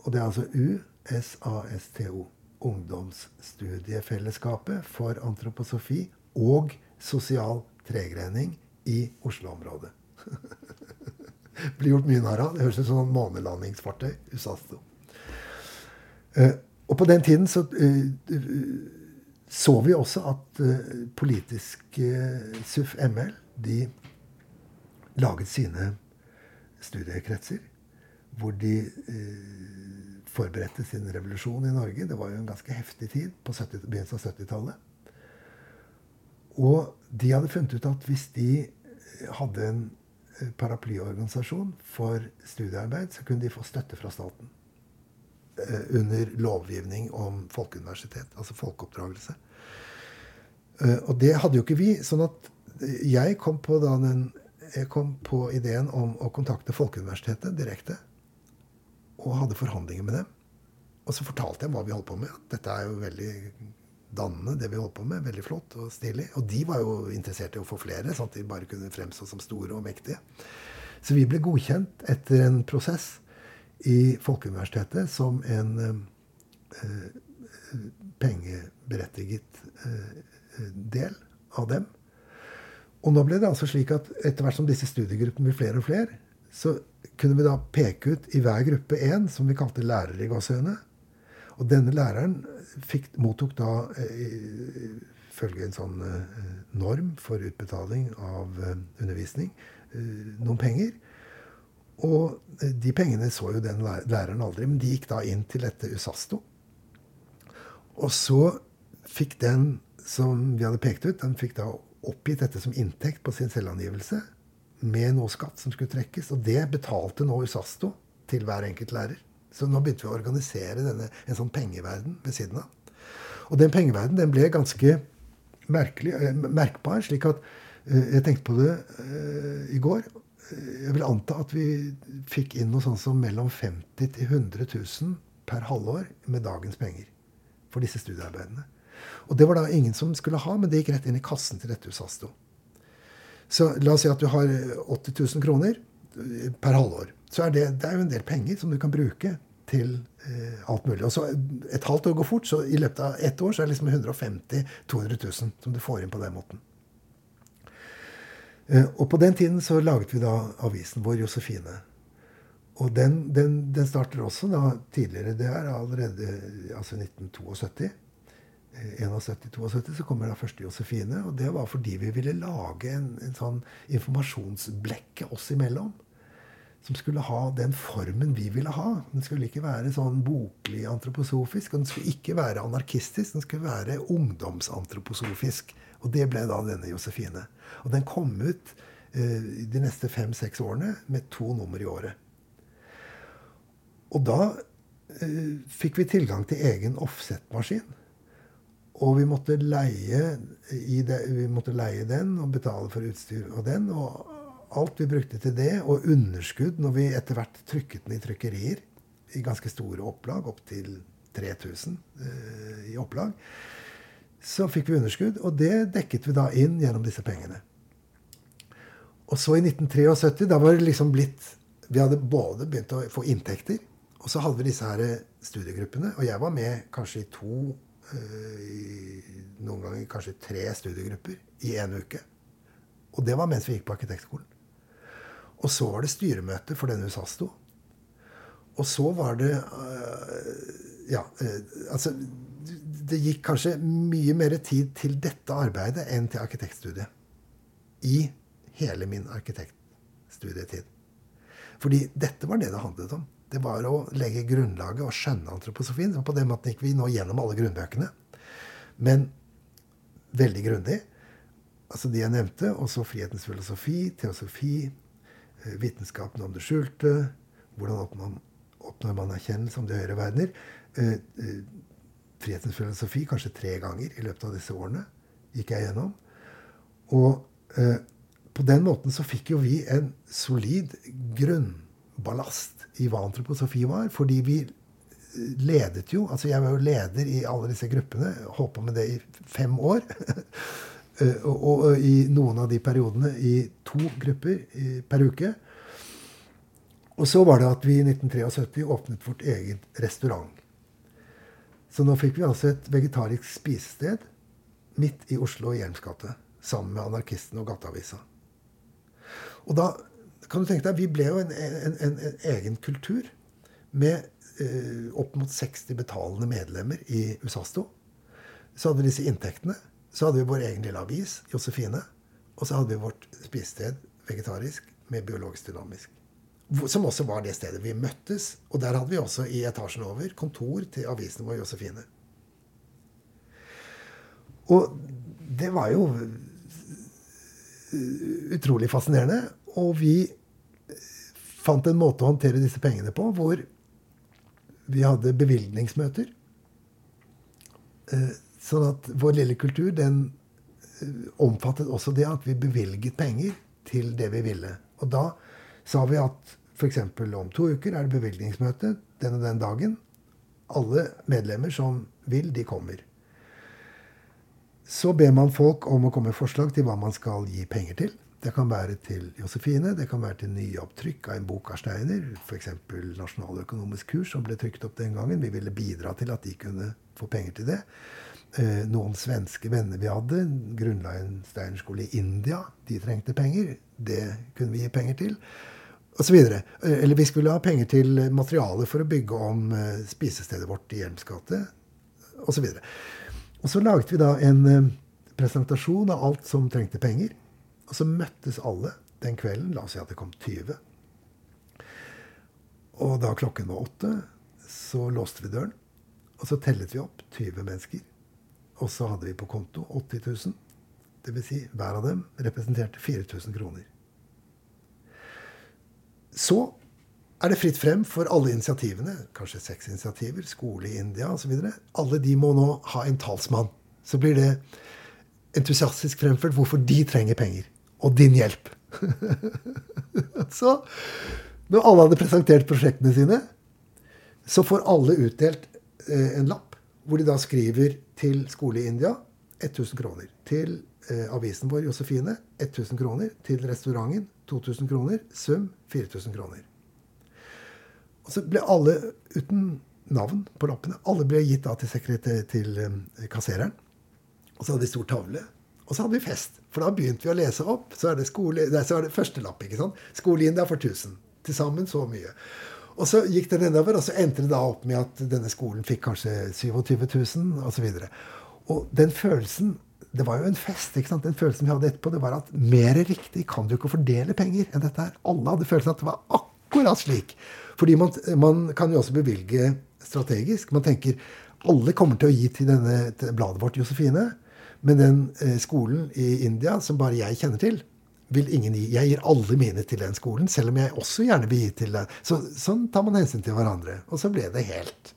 Og det er altså USASTO. Ungdomsstudiefellesskapet for antroposofi og sosial tregrening i Oslo-området. blir gjort mye narr av. Det høres ut som et månelandingsfartøy. USASTO. Uh, og på den tiden så uh, så vi også at uh, politiske SUF ML de laget sine studiekretser. Hvor de forberedte sin revolusjon i Norge. Det var jo en ganske heftig tid på 70, begynnelsen av 70-tallet. Og de hadde funnet ut at hvis de hadde en paraplyorganisasjon for studiearbeid, så kunne de få støtte fra staten. Eh, under lovgivning om folkeuniversitet, altså folkeoppdragelse. Eh, og det hadde jo ikke vi. sånn at jeg kom på, den, jeg kom på ideen om å kontakte Folkeuniversitetet direkte. Og hadde forhandlinger med dem. Og så fortalte jeg hva vi holdt på med. Dette er jo veldig dannende, det vi holdt på med. Veldig flott og stilig. Og de var jo interessert i å få flere, sånn at de bare kunne fremstå som store og mektige. Så vi ble godkjent etter en prosess i Folkeuniversitetet som en eh, pengeberettiget eh, del av dem. Og nå ble det altså slik at etter hvert som disse studiegruppene blir flere og flere, så kunne vi da peke ut i hver gruppe én som vi kalte lærere i gåsehudene. Og denne læreren fikk, mottok da eh, ifølge en sånn eh, norm for utbetaling av eh, undervisning noen penger. Og de pengene så jo den læreren aldri, men de gikk da inn til dette USASTO. Og så fikk den som vi hadde pekt ut, den fikk da oppgitt dette som inntekt på sin selvangivelse med noe skatt som skulle trekkes. Og det betalte nå USASTO til hver enkelt lærer. Så nå begynte vi å organisere denne, en sånn pengeverden ved siden av. Og den pengeverden den ble ganske merkelig, eh, merkbar. slik at eh, Jeg tenkte på det eh, i går. Jeg vil anta at vi fikk inn noe sånt som mellom 50 til 100 000 per halvår med dagens penger for disse studiearbeidene. Og det var da ingen som skulle ha, men det gikk rett inn i kassen til dette USASTO. Så la oss si at du har 80 000 kroner per halvår så er det, det er jo en del penger som du kan bruke til eh, alt mulig. Og så Et halvt år går fort, så i løpet av ett år så er det liksom 150 200 000 som du får inn på den måten. Eh, og på den tiden så laget vi da avisen vår, Josefine. Og den, den, den, starter også da tidligere. Det er allerede altså 1972. 71-72 så kommer da første Josefine. Og det var fordi vi ville lage en, en sånn informasjonsblekke oss imellom. Som skulle ha den formen vi ville ha. Den skulle ikke være sånn boklig antroposofisk. Og den skulle ikke være anarkistisk. Den skulle være ungdomsantroposofisk. Og det ble da denne Josefine. Og den kom ut eh, de neste fem-seks årene med to nummer i året. Og da eh, fikk vi tilgang til egen offset-maskin. Og vi måtte, leie det, vi måtte leie den og betale for utstyr og den. Og alt vi brukte til det, og underskudd når vi etter hvert trykket den i trykkerier i ganske store opplag, opptil 3000 eh, i opplag, så fikk vi underskudd. Og det dekket vi da inn gjennom disse pengene. Og så i 1973, da var det liksom blitt Vi hadde både begynt å få inntekter, og så hadde vi disse her studiegruppene. Og jeg var med kanskje i to noen ganger kanskje tre studiegrupper i en uke. Og det var mens vi gikk på arkitektskolen. Og så var det styremøte for denne USASTO. Og så var det uh, Ja, uh, altså Det gikk kanskje mye mer tid til dette arbeidet enn til arkitektstudiet. I hele min arkitektstudietid. Fordi dette var det det handlet om. Det var å legge grunnlaget og skjønne antroposofien. Og på den måten gikk vi nå gjennom alle grunnbøkene. Men veldig grundig. Altså de jeg nevnte. Også frihetens filosofi, teosofi, eh, vitenskapen om det skjulte. Hvordan oppnår, oppnår man erkjennelse om de høyere verdener. Eh, eh, frihetens filosofi kanskje tre ganger i løpet av disse årene gikk jeg gjennom. Og på den måten så fikk jo vi en solid grunnballast i hva antroposofi var. Fordi vi ledet jo altså Jeg var jo leder i alle disse gruppene. Holdt på med det i fem år. og, og, i noen av de periodene i to grupper per uke. Og så var det at vi i 1973 åpnet vårt eget restaurant. Så nå fikk vi altså et vegetarisk spisested midt i Oslo og Hjelms gate. Sammen med anarkistene og Gateavisa. Og da kan du tenke deg, Vi ble jo en, en, en, en egen kultur med eh, opp mot 60 betalende medlemmer i USASTO. Så hadde vi disse inntektene. Så hadde vi vår egen lille avis, Josefine. Og så hadde vi vårt spisested, vegetarisk, med biologisk dynamisk. Som også var det stedet vi møttes. Og der hadde vi også i etasjen over kontor til avisen vår Josefine. Og det var jo utrolig fascinerende. Og vi fant en måte å håndtere disse pengene på hvor vi hadde bevilgningsmøter. Eh, sånn at vår lille kultur den eh, omfattet også det at vi bevilget penger til det vi ville. Og da sa vi at f.eks. om to uker er det bevilgningsmøte den og den dagen. Alle medlemmer som vil, de kommer. Så ber man folk om å komme med forslag til hva man skal gi penger til. Det kan være til Josefine, det kan være til nyopptrykk av en bok av Steiner. F.eks. nasjonaløkonomisk kurs som ble trykt opp den gangen. Vi ville bidra til at de kunne få penger til det. Eh, noen svenske venner vi hadde, grunnla en Steinerskole i India. De trengte penger. Det kunne vi gi penger til. Og så videre. Eh, eller vi skulle ha penger til materiale for å bygge om eh, spisestedet vårt i Hjelms gate. så videre. og så laget vi da en presentasjon av alt som trengte penger. Og så møttes alle den kvelden. La oss si at det kom 20. Og da klokken var åtte, så låste vi døren. Og så tellet vi opp 20 mennesker. Og så hadde vi på konto 80 000. Dvs. Si, hver av dem representerte 4000 kroner. Så er det fritt frem for alle initiativene. Kanskje seks initiativer. Skole i India osv. Alle de må nå ha en talsmann. Så blir det entusiastisk fremført hvorfor de trenger penger og din hjelp. så når alle hadde presentert prosjektene sine, så får alle utdelt eh, en lapp hvor de da skriver til skole i India 1000 kroner. Til eh, avisen vår Josefine 1000 kroner. Til restauranten 2000 kroner. Sum 4000 kroner. Og så ble alle uten navn på lappene. Alle ble gitt da til, til eh, kassereren. Og så hadde de stor tavle og så hadde vi fest. For da begynte vi å lese opp. Så er det, skole, nei, så er det første lapp. ikke sant? For 1000. Til sammen så mye. Og så gikk den nedover, og så endte det da opp med at denne skolen fikk kanskje 27 000 osv. Og, så og den følelsen det var jo en fest. ikke sant? Den følelsen vi hadde etterpå, det var at mer riktig kan du ikke fordele penger enn dette her. Alle hadde følelsen at det var akkurat slik. Fordi man, man kan jo også bevilge strategisk. Man tenker alle kommer til å gi til, denne, bladet vårt, Josefine. Men den eh, skolen i India som bare jeg kjenner til, vil ingen gi. Jeg gir alle mine til den skolen, selv om jeg også gjerne vil gi til den. Så, sånn tar man hensyn til hverandre. Og så ble det helt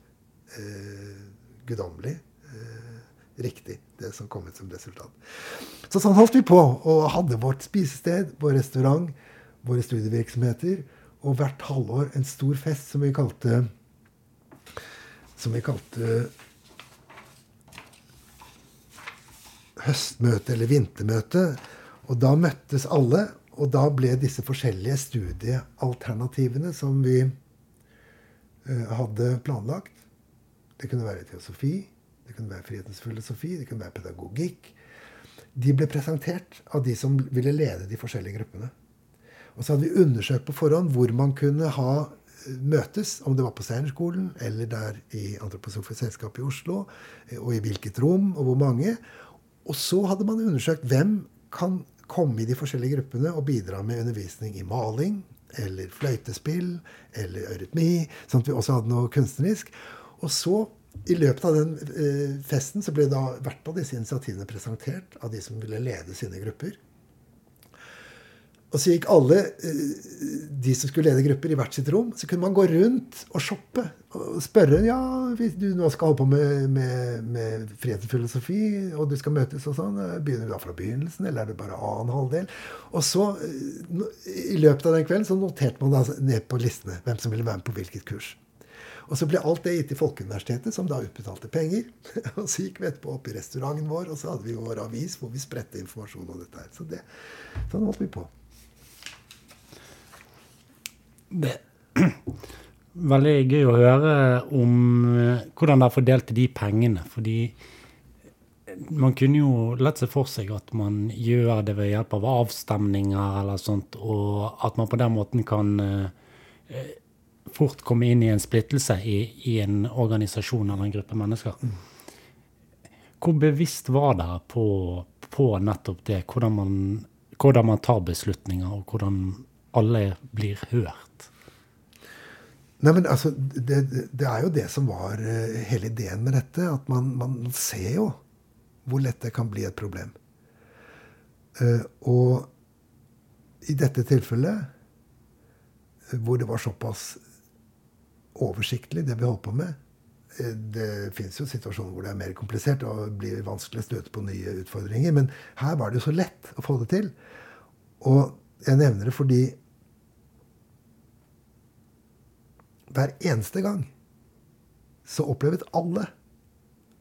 eh, guddommelig eh, riktig, det som kom ut som resultat. Så sånn holdt vi på, og hadde vårt spisested, vår restaurant, våre studievirksomheter, og hvert halvår en stor fest som vi kalte som vi kalte høstmøte eller vintermøte. Og da møttes alle, og da ble disse forskjellige studiealternativene som vi uh, hadde planlagt Det kunne være teosofi, det kunne være frihetens filosofi, det kunne være pedagogikk. De ble presentert av de som ville lede de forskjellige gruppene. Og så hadde vi undersøkt på forhånd hvor man kunne ha eh, møtes, om det var på Steinerskolen eller der i Antroposofisk selskap i Oslo, eh, og i hvilket rom, og hvor mange. Og så hadde man undersøkt hvem kan komme i de forskjellige gruppene og bidra med undervisning i maling eller fløytespill eller eurytmi, sånn at vi også hadde noe kunstnerisk. Og så, i løpet av den eh, festen, så ble da hvert av disse initiativene presentert av de som ville lede sine grupper. Og så gikk alle eh, de som skulle lede grupper, i hvert sitt rom. Så kunne man gå rundt og shoppe og spørre ja, hvis du nå skal holde på med, med, med frihetsfilosofi, og du skal møtes og sånn, begynner du da fra begynnelsen, eller er det bare annen halvdel? Og så, eh, i løpet av den kvelden, så noterte man da ned på listene hvem som ville være med på hvilket kurs. Og så ble alt det gitt til Folkeuniversitetet, som da utbetalte penger. Og så gikk vi etterpå opp i restauranten vår, og så hadde vi vår avis hvor vi spredte informasjon om dette her. Så det, sånn holdt vi på. Det er veldig gøy å høre om eh, hvordan dere fordelte de pengene. Fordi man kunne jo lett se for seg at man gjør det ved hjelp av avstemninger eller sånt, og at man på den måten kan uh, fort komme inn i en splittelse i, i, en organisasjon eller en gruppe mennesker. Hvor bevisst var dere på, på nettopp det? Hvordan man, hvordan man tar beslutninger, og hvordan alle blir hørt? Nei, men altså, det, det, er jo det som var uh, hele ideen med dette. At man, man, ser jo hvor lett det kan bli et problem. Uh, og i dette tilfellet, uh, hvor det var såpass oversiktlig, det vi holdt på med Det fins jo situasjoner hvor det er mer komplisert og blir vanskelig å støte på nye utfordringer. Men her var det jo så lett å få det til. Og jeg nevner det fordi hver eneste gang så opplevet alle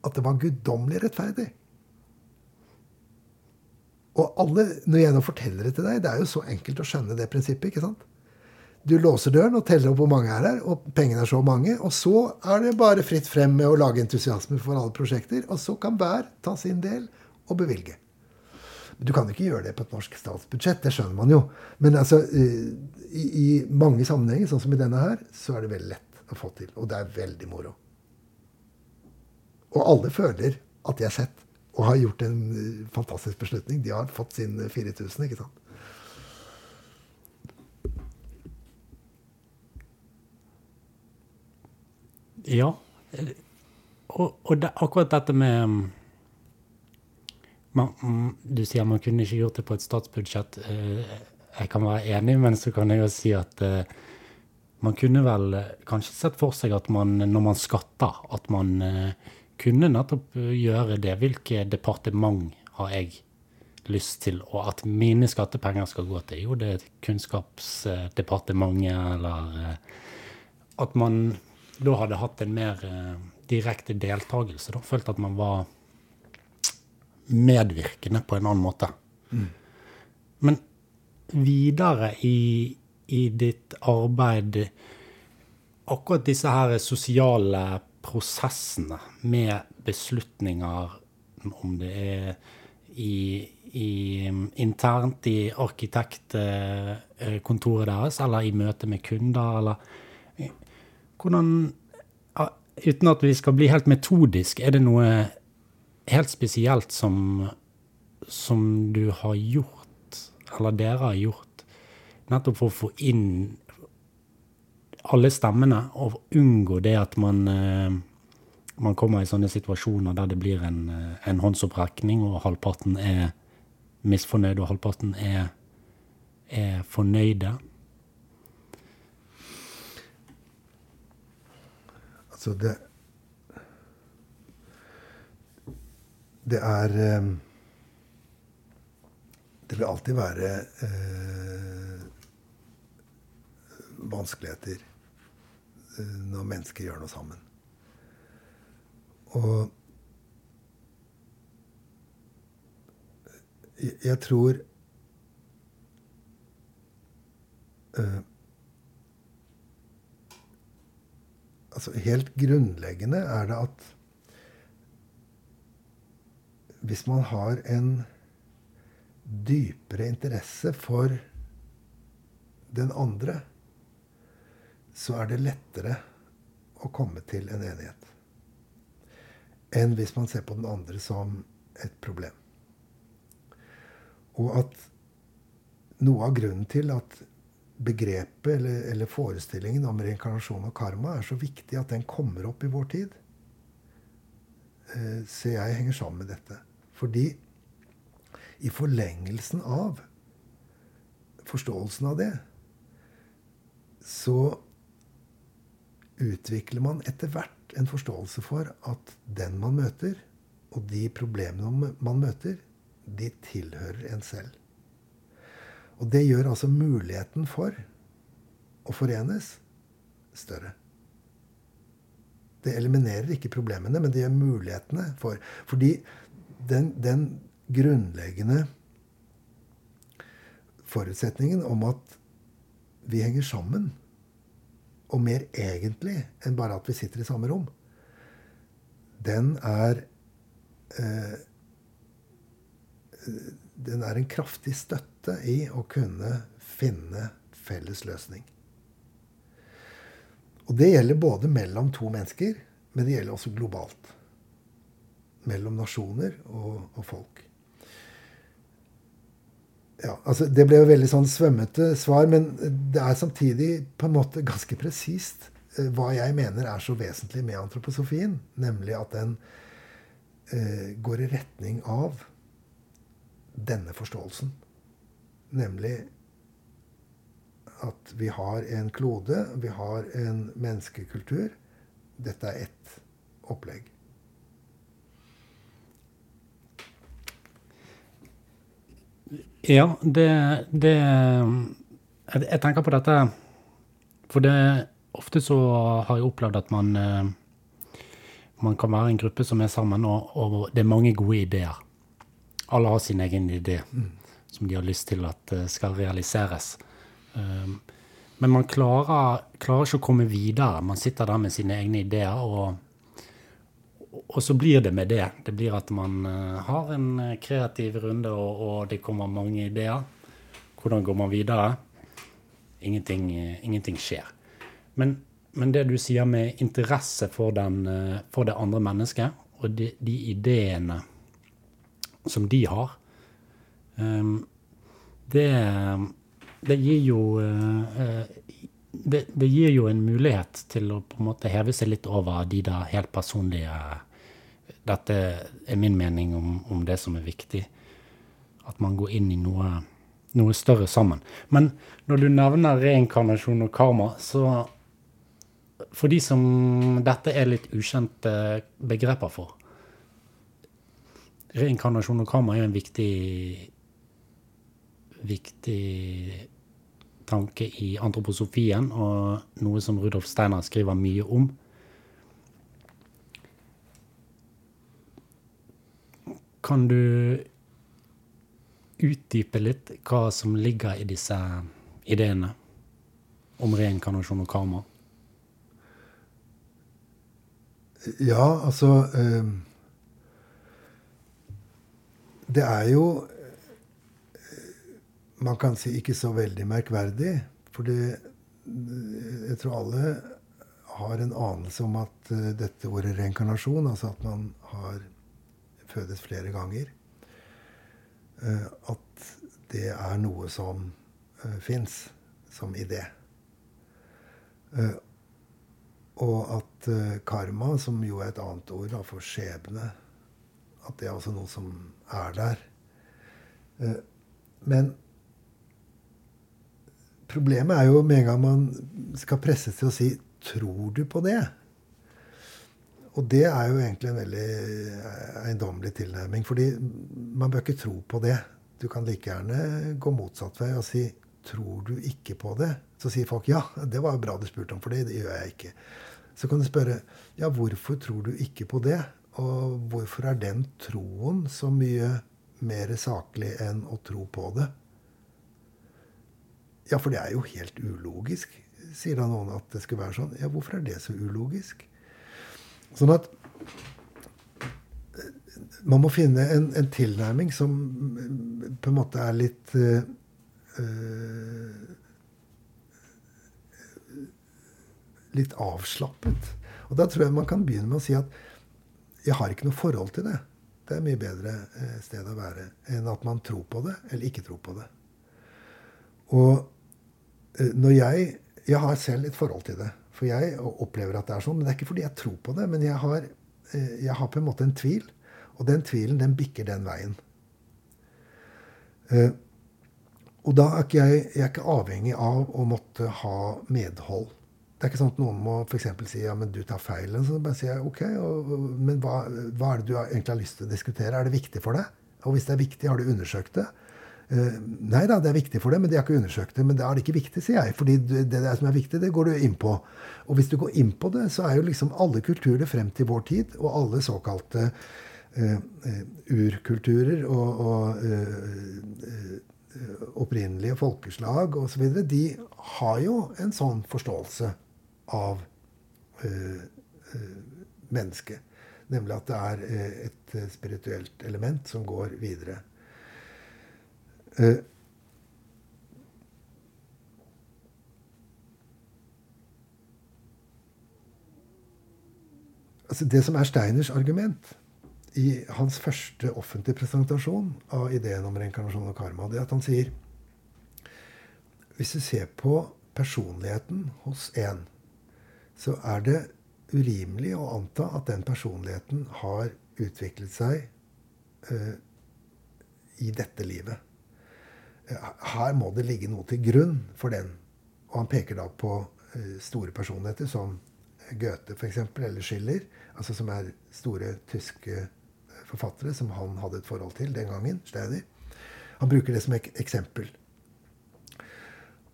at det var guddommelig rettferdig. Og alle, når jeg nå forteller det til deg, det er jo så enkelt å skjønne det prinsippet. ikke sant? Du låser døren og teller opp hvor mange er der, og pengene er så mange. Og så er det bare fritt frem med å lage entusiasme for alle prosjekter. Og så kan hver ta sin del og bevilge. Du kan ikke gjøre det på et norsk statsbudsjett, det skjønner man jo. Men altså, eh, i, i mange sammenhenger, sånn som i denne her, så er det veldig lett å få til. Og det er veldig moro. Og alle føler at de er sett og har gjort en eh, fantastisk beslutning. De har fått sin 4000, ikke sant? Ja. Og, og det, akkurat dette med mm, man, Du sier man kunne ikke gjort det på et statsbudsjett. Eh, jeg kan være enig, men så kan jeg jo si at eh, man kunne vel eh, kanskje sett for seg at man, når man skatter, at man kunne nettopp gjøre det. Hvilke departement har jeg lyst til og at mine skattepenger skal gå til? Jo, det er Kunnskapsdepartementet, eller at man da hadde hatt en mer direkte deltakelse. Da følt at man var medvirkende på en annen måte. Mm. Men videre i, i, ditt arbeid Akkurat disse her sosiale prosessene med beslutninger, om det er i, i internt i arkitektkontoret deres, eller i møte med kunder, eller hvordan Uten at vi skal bli helt metodisk, er det noe helt spesielt som, som du har gjort, eller dere har gjort, nettopp for å få inn alle stemmene, og unngå det at man, eh, man kommer i sånne situasjoner der det blir en, eh, en håndsopprekning, og halvparten er misfornøyd, og halvparten er, er fornøyde. Altså det Det er eh, Det vil alltid være eh, vanskeligheter eh, når mennesker gjør noe sammen. Og jeg, tror eh, altså Helt grunnleggende er det at hvis man har en dypere interesse for den andre, så er det lettere å komme til en enighet enn hvis man ser på den andre som et problem. Og at noe av grunnen til at begrepet eller, eller, forestillingen om reinkarnasjon og karma er så viktig at den kommer opp i vår tid, eh, ser jeg henger sammen med dette. Fordi i forlengelsen av forståelsen av det, så utvikler man etter hvert en forståelse for at den man møter, og de problemene man møter, de tilhører en selv. Og det gjør altså muligheten for å forenes større. Det eliminerer ikke problemene, men det gjør mulighetene for Fordi den, den grunnleggende forutsetningen om at vi henger sammen, og mer egentlig enn bare at vi sitter i samme rom, den er eh, Den er en kraftig støtte i å kunne finne felles løsning. Og det gjelder både mellom to mennesker, men det gjelder også globalt. Mellom nasjoner og, og folk. Ja, altså Det ble jo veldig sånn svømmete svar, men det er samtidig på en måte ganske presist eh, hva jeg mener er så vesentlig med antroposofien. Nemlig at den eh, går i retning av denne forståelsen. Nemlig at vi har en klode, vi har en menneskekultur. Dette er ett opplegg. Ja, det, det jeg, tenker på dette For det ofte så har jeg opplevd at man eh, man kan være en gruppe som er sammen, og, og det er mange gode ideer. Alle har sin egen idé. Mm som de har lyst til at eh, skal realiseres. Um, men man klarer, klarer, ikke å komme videre. Man sitter der med sine egne ideer, og, og så blir det med det. Det blir at man uh, har en eh, kreativ runde, og, og, det kommer mange ideer. Hvordan går man videre? Ingenting, ingenting skjer. Men, men, det du sier med interesse for, den, for det andre mennesket, og de, de ideene som de har, Um, det, det, gir jo det, det, gir jo en mulighet til å på en måte heve seg litt over de der helt personlige Dette er min mening om, om det som er viktig. At man går inn i noe, noe større sammen. Men når du nevner reinkarnasjon og karma, så For de som dette er litt ukjente begreper for Reinkarnasjon og karma er en viktig viktig tanke i antroposofien, og noe som Rudolf Steiner skriver mye om. Kan du utdype litt hva som ligger i disse ideene om reinkarnasjon og karma? Ja, altså eh, Det er jo man kan si ikke så veldig merkverdig. For jeg tror alle, har en anelse om at uh, dette ordet reinkarnasjon, altså at man har fødes flere ganger, uh, at det er noe som fins som idé. Og at karma, som jo er et annet ord for skjebne, at det er også noe som er der. men problemet er jo med en gang man skal presses til å si Tror du på det? Og det er jo egentlig en veldig eiendommelig tilnærming. fordi man bør ikke tro på det. Du kan like gjerne gå motsatt vei og si 'tror du ikke på det'? Så sier folk 'ja, det var bra du spurte om, for det, det gjør jeg ikke'. Så kan du spørre 'ja, hvorfor tror du ikke på det'? Og hvorfor er den troen så mye mer saklig enn å tro på det? Ja, for det er jo helt ulogisk sier da noen at det skulle være sånn. Ja, hvorfor er det så ulogisk? Sånn at eh, man må finne en, en tilnærming som mm, på en måte er litt uh, Litt avslappet. Og da tror jeg man kan begynne med å si at jeg har ikke noe forhold til det. Det er mye bedre sted å være enn at man tror på det eller ikke tror på det. Og når jeg jeg har selv et forhold til det. For jeg opplever at det er sånn. Men det er ikke fordi jeg tror på det. Men jeg har, eh, jeg har på en måte en tvil. Og den tvilen, den bikker den veien. Eh, og da er ikke jeg, jeg er ikke avhengig av å måtte ha medhold. Det er ikke sånn at noen må f.eks. si ja, men du tar feil. Så bare sier jeg ok, og, men hva, hva, er det du egentlig har lyst til å diskutere? Er det viktig for deg? Og hvis det er viktig, har du undersøkt det? Uh, nei da, det er viktig for dem, men de har ikke undersøkt det. Men det er ikke viktig, sier jeg. fordi det, det som er viktig, det går du inn på. Og hvis du går inn på det, så er jo liksom alle kulturer frem til vår tid, og alle såkalte uh, uh, urkulturer og, og opprinnelige folkeslag osv., de har jo en sånn forståelse av mennesket. Nemlig at det er et spirituelt element som går videre. Eh, altså det som er Steiners argument i hans første offentlige presentasjon av ideen om reinkarnasjon og karma, det er at han sier Hvis du ser på personligheten hos en, så er det urimelig å anta at den personligheten har utviklet seg uh, i dette livet her må det ligge noe til grunn for den. Og han peker da på eh, store personligheter som Goethe f.eks., eller Schiller, altså som er store tyske eh, forfattere som han hadde et forhold til den gangen. Steiner. Han bruker det som ek eksempel.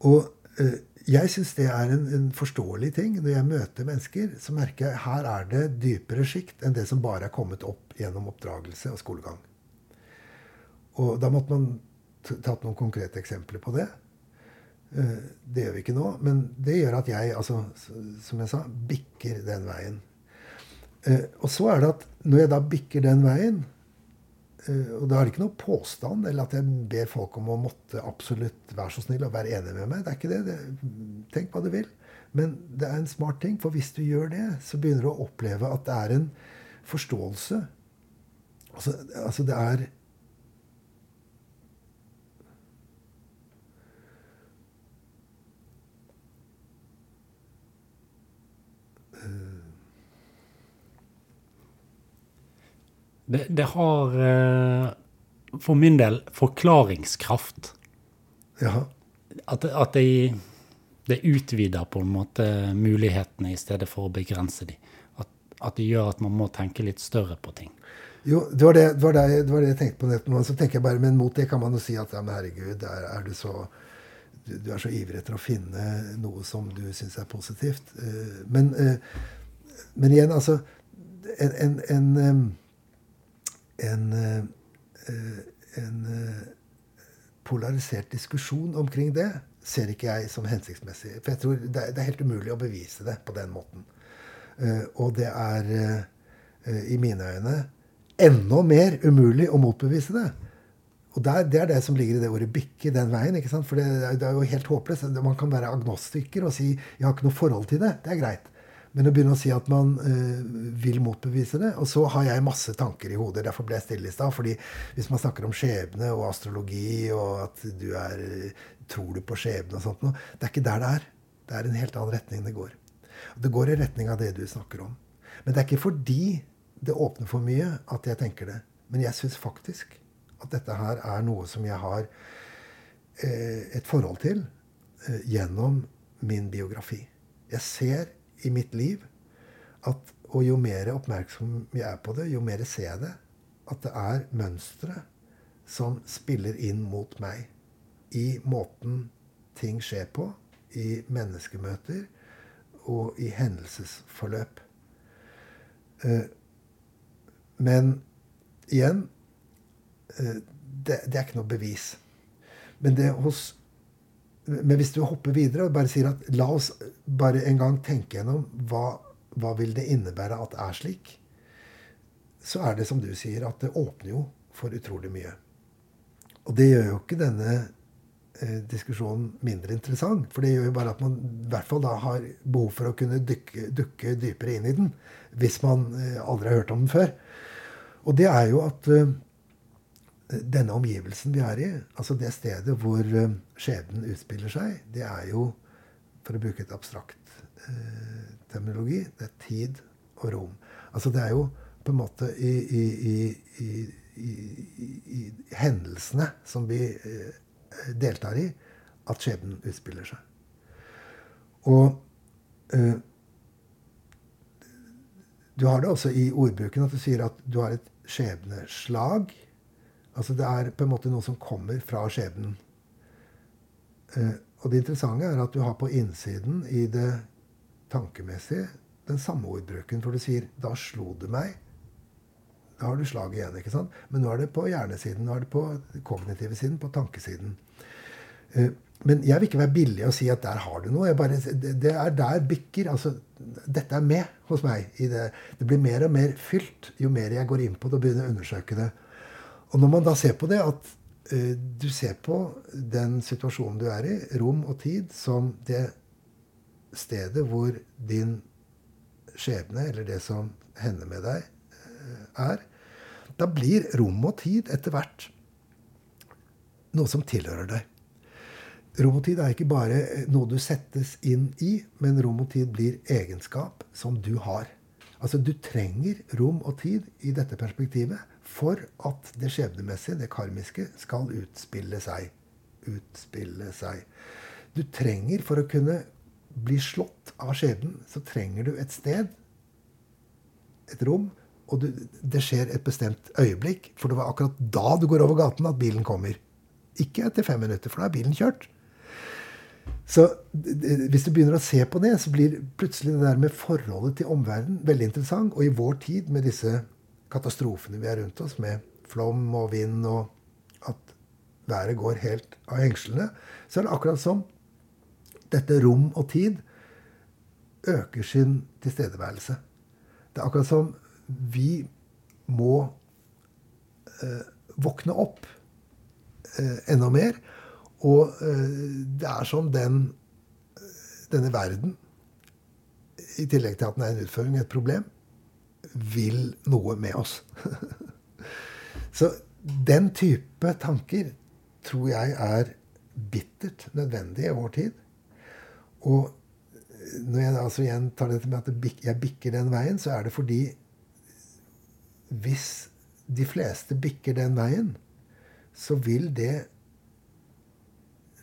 Og eh, jeg syns det er en, en, forståelig ting. Når jeg møter mennesker, så merker jeg her er det dypere sjikt enn det som bare er kommet opp gjennom oppdragelse og skolegang. Og da måtte man tatt noen konkrete eksempler på det. Eh, det gjør vi ikke nå, men det gjør at jeg, altså, som jeg sa, bikker den veien. Eh, og så er det at når jeg da bikker den veien, eh, og da er det ikke noe påstand eller at jeg ber folk om å måtte absolutt være så snill og være enig med meg. Det er ikke det. det. Tenk hva du vil. Men det er en smart ting, for hvis du gjør det, så begynner du å oppleve at det er en forståelse. Altså, altså det er Det, det har eh, for min del forklaringskraft. Ja. At, at det, det, utvider på en måte mulighetene i stedet for å begrense dem. At, at, det gjør at man må tenke litt større på ting. Jo, det var det, det, var det, det var jeg tenkte på nettopp. Så tenker jeg bare, Men mot det kan man jo si at ja, men herregud, er, er du så du, du, er så ivrig etter å finne noe som du syns er positivt. Uh, men, uh, men igjen, altså en, en, en en, eh, en eh, polarisert diskusjon omkring det ser ikke jeg som hensiktsmessig. For jeg tror det er, helt umulig å bevise det på den måten. Eh, og det er i mine øyne enda mer umulig å motbevise det. Og der, Det er det som ligger i det ordet 'bikke' den veien. ikke sant? For det, det, er jo helt håpløst. Man kan være agnostiker og si 'jeg har ikke noe forhold til det'. Det er greit. Men å begynne å si at man eh, vil motbevise det Og så har jeg masse tanker i hodet. Derfor ble jeg stille i stad. fordi hvis man snakker om skjebne og astrologi, og at du er Tror du på skjebne og sånt noe Det er ikke der det er. Det er en helt annen retning det går. Det går i retning av det du snakker om. Men det er ikke fordi det åpner for mye at jeg tenker det. Men jeg syns faktisk at dette her er noe som jeg har eh, et forhold til eh, gjennom min biografi. Jeg ser i mitt liv at Og jo mer oppmerksom jeg er på det, jo mer ser jeg det. At det er mønstre som spiller inn mot meg. I måten ting skjer på. I menneskemøter og i hendelsesforløp. Eh, men igjen eh, det, det, er ikke noe bevis. Men, det hos, men, hvis du hopper videre og bare sier at la oss bare en gang tenke gjennom hva, hva vil det innebære at det er slik, så er det som du sier, at det åpner jo for utrolig mye. Og det gjør jo ikke denne eh, diskusjonen mindre interessant. For det gjør jo bare at man i hvert fall da har behov for å kunne dykke, dukke dypere inn i den. Hvis man eh, aldri har hørt om den før. Og det er jo at uh, denne omgivelsen vi er i, altså det stedet hvor uh, skjebnen utspiller seg, det er jo, for å bruke et abstrakt eh, terminologi, det er tid og rom. Altså det er jo på en måte i, i, i, i hendelsene som vi deltar i, at skjebnen utspiller seg. Og du har det også i ordbruken at du sier at du har et skjebneslag. Altså det er på en måte noe som kommer fra skjebnen. Eh, og det interessante er at du har på innsiden i det tankemessige den samme ordbruken. For du sier 'da slo det meg'. Da har du slaget igjen. ikke sant? Men nå er det på hjernesiden, nå er det på kognitive siden, på tankesiden. Eh, men jeg vil ikke være billig og si at der har du noe. Bare, det er der bikker. altså Dette er med hos meg. Det. det. blir mer og mer fylt jo mer jeg går inn på det og begynner å undersøke det. Og når man da ser på det, at uh, du ser på den situasjonen du er i, rom og tid, som det stedet hvor din skjebne, eller det som hender med deg, uh, er, da blir rom og tid etter hvert noe som tilhører deg. Rom og tid er ikke bare noe du settes inn i, men rom og tid blir egenskap som du har. Altså Du trenger rom og tid i dette perspektivet for at det skjebnemessige, det karmiske, skal utspille seg. Utspille seg. Du trenger, for å kunne bli slått av skjebnen, så trenger du et sted, et rom, og du, det skjer et bestemt øyeblikk. For det var akkurat da du går over gaten, at bilen kommer. Ikke etter fem minutter, for da er bilen kjørt. Så hvis du begynner å se på det, så blir plutselig det der med forholdet til omverdenen veldig interessant. Og i vår tid, med disse katastrofene vi er rundt oss, med flom og vind, og at været går helt av hengslene, så er det akkurat som dette rom og tid øker sin tilstedeværelse. Det er akkurat som vi må eh, våkne opp eh, enda mer og eh, det er som den, denne verden, i tillegg til at den er en utføring, et problem, vil noe med oss. Så den type tanker tror jeg er bittert nødvendig i vår tid. Og når jeg altså igjen tar dette med at jeg bikker den veien, så er det fordi hvis de fleste bikker den veien, så vil det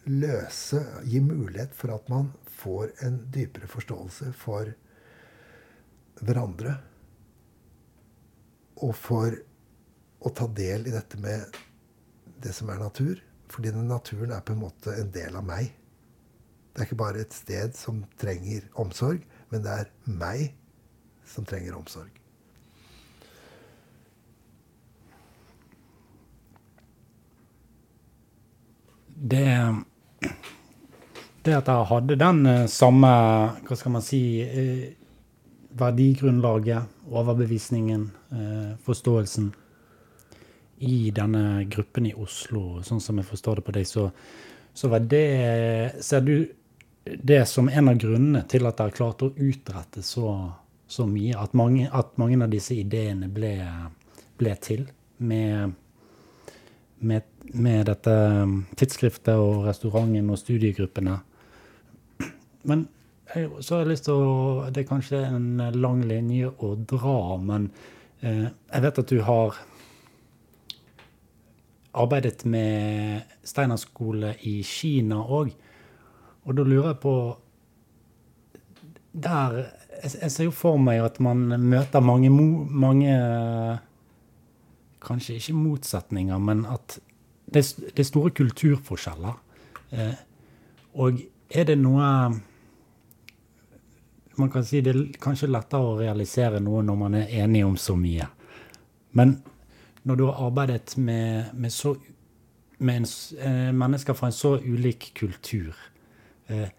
løse Gi mulighet for at man får en dypere forståelse for hverandre. Og for å ta del i dette med det som er natur. Fordi naturen er på en måte en del av meg. Det er ikke bare et sted som trenger omsorg, men det er meg som trenger omsorg. Det det at jeg hadde den eh, samme, hva skal man si, eh, verdigrunnlaget, overbevisningen, eh, forståelsen i denne gruppen i Oslo, sånn som jeg forstår det på deg, så, så var det Ser du det som en av grunnene til at dere har klart å utrette så, så mye. At mange, at mange, av disse ideene ble, ble til med, med, med, dette tidsskriftet og restauranten og studiegruppene. Men så har jeg lyst til å Det er kanskje en lang linje å dra, men eh, jeg vet at du har arbeidet med Steinerskole i Kina òg. Og da lurer jeg på Der Jeg, ser jo for meg at man møter mange, mange Kanskje ikke motsetninger, men at det, det er store kulturforskjeller. Eh, og er det noe Man kan si det er kanskje lettere å realisere noe når man er enig om så mye. Men når du har arbeidet med, med, så, med en, eh, mennesker fra en så ulik kultur, eh,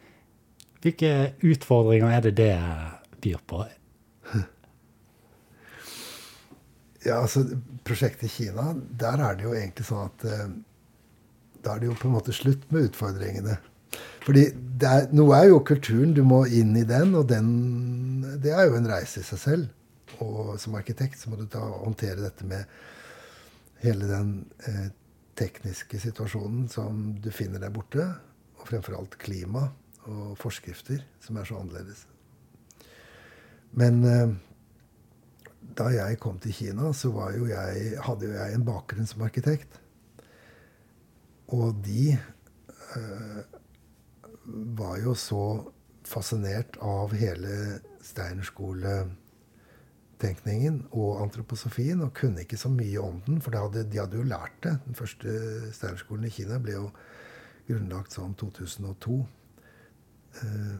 hvilke utfordringer er det det byr på? Ja, altså Prosjektet Kina, der er det jo egentlig sånn at eh, da er det jo på en måte slutt med utfordringene. Fordi er, noe er jo kulturen. Du må inn i den, og den, det er jo en reise i seg selv. Og som arkitekt så må du ta, håndtere dette med hele den eh, tekniske situasjonen som du finner der borte. Og fremfor alt klima og forskrifter som er så annerledes. Men eh, da jeg kom til Kina, så jo jeg, hadde jo jeg en bakgrunn som arkitekt. Og de eh, var jo så fascinert av hele Steinerskole tenkningen og antroposofien, og kunne ikke så mye om den, for hadde, de hadde jo lært det. Den første steinerskolen i Kina ble jo grunnlagt sånn 2002. Eh,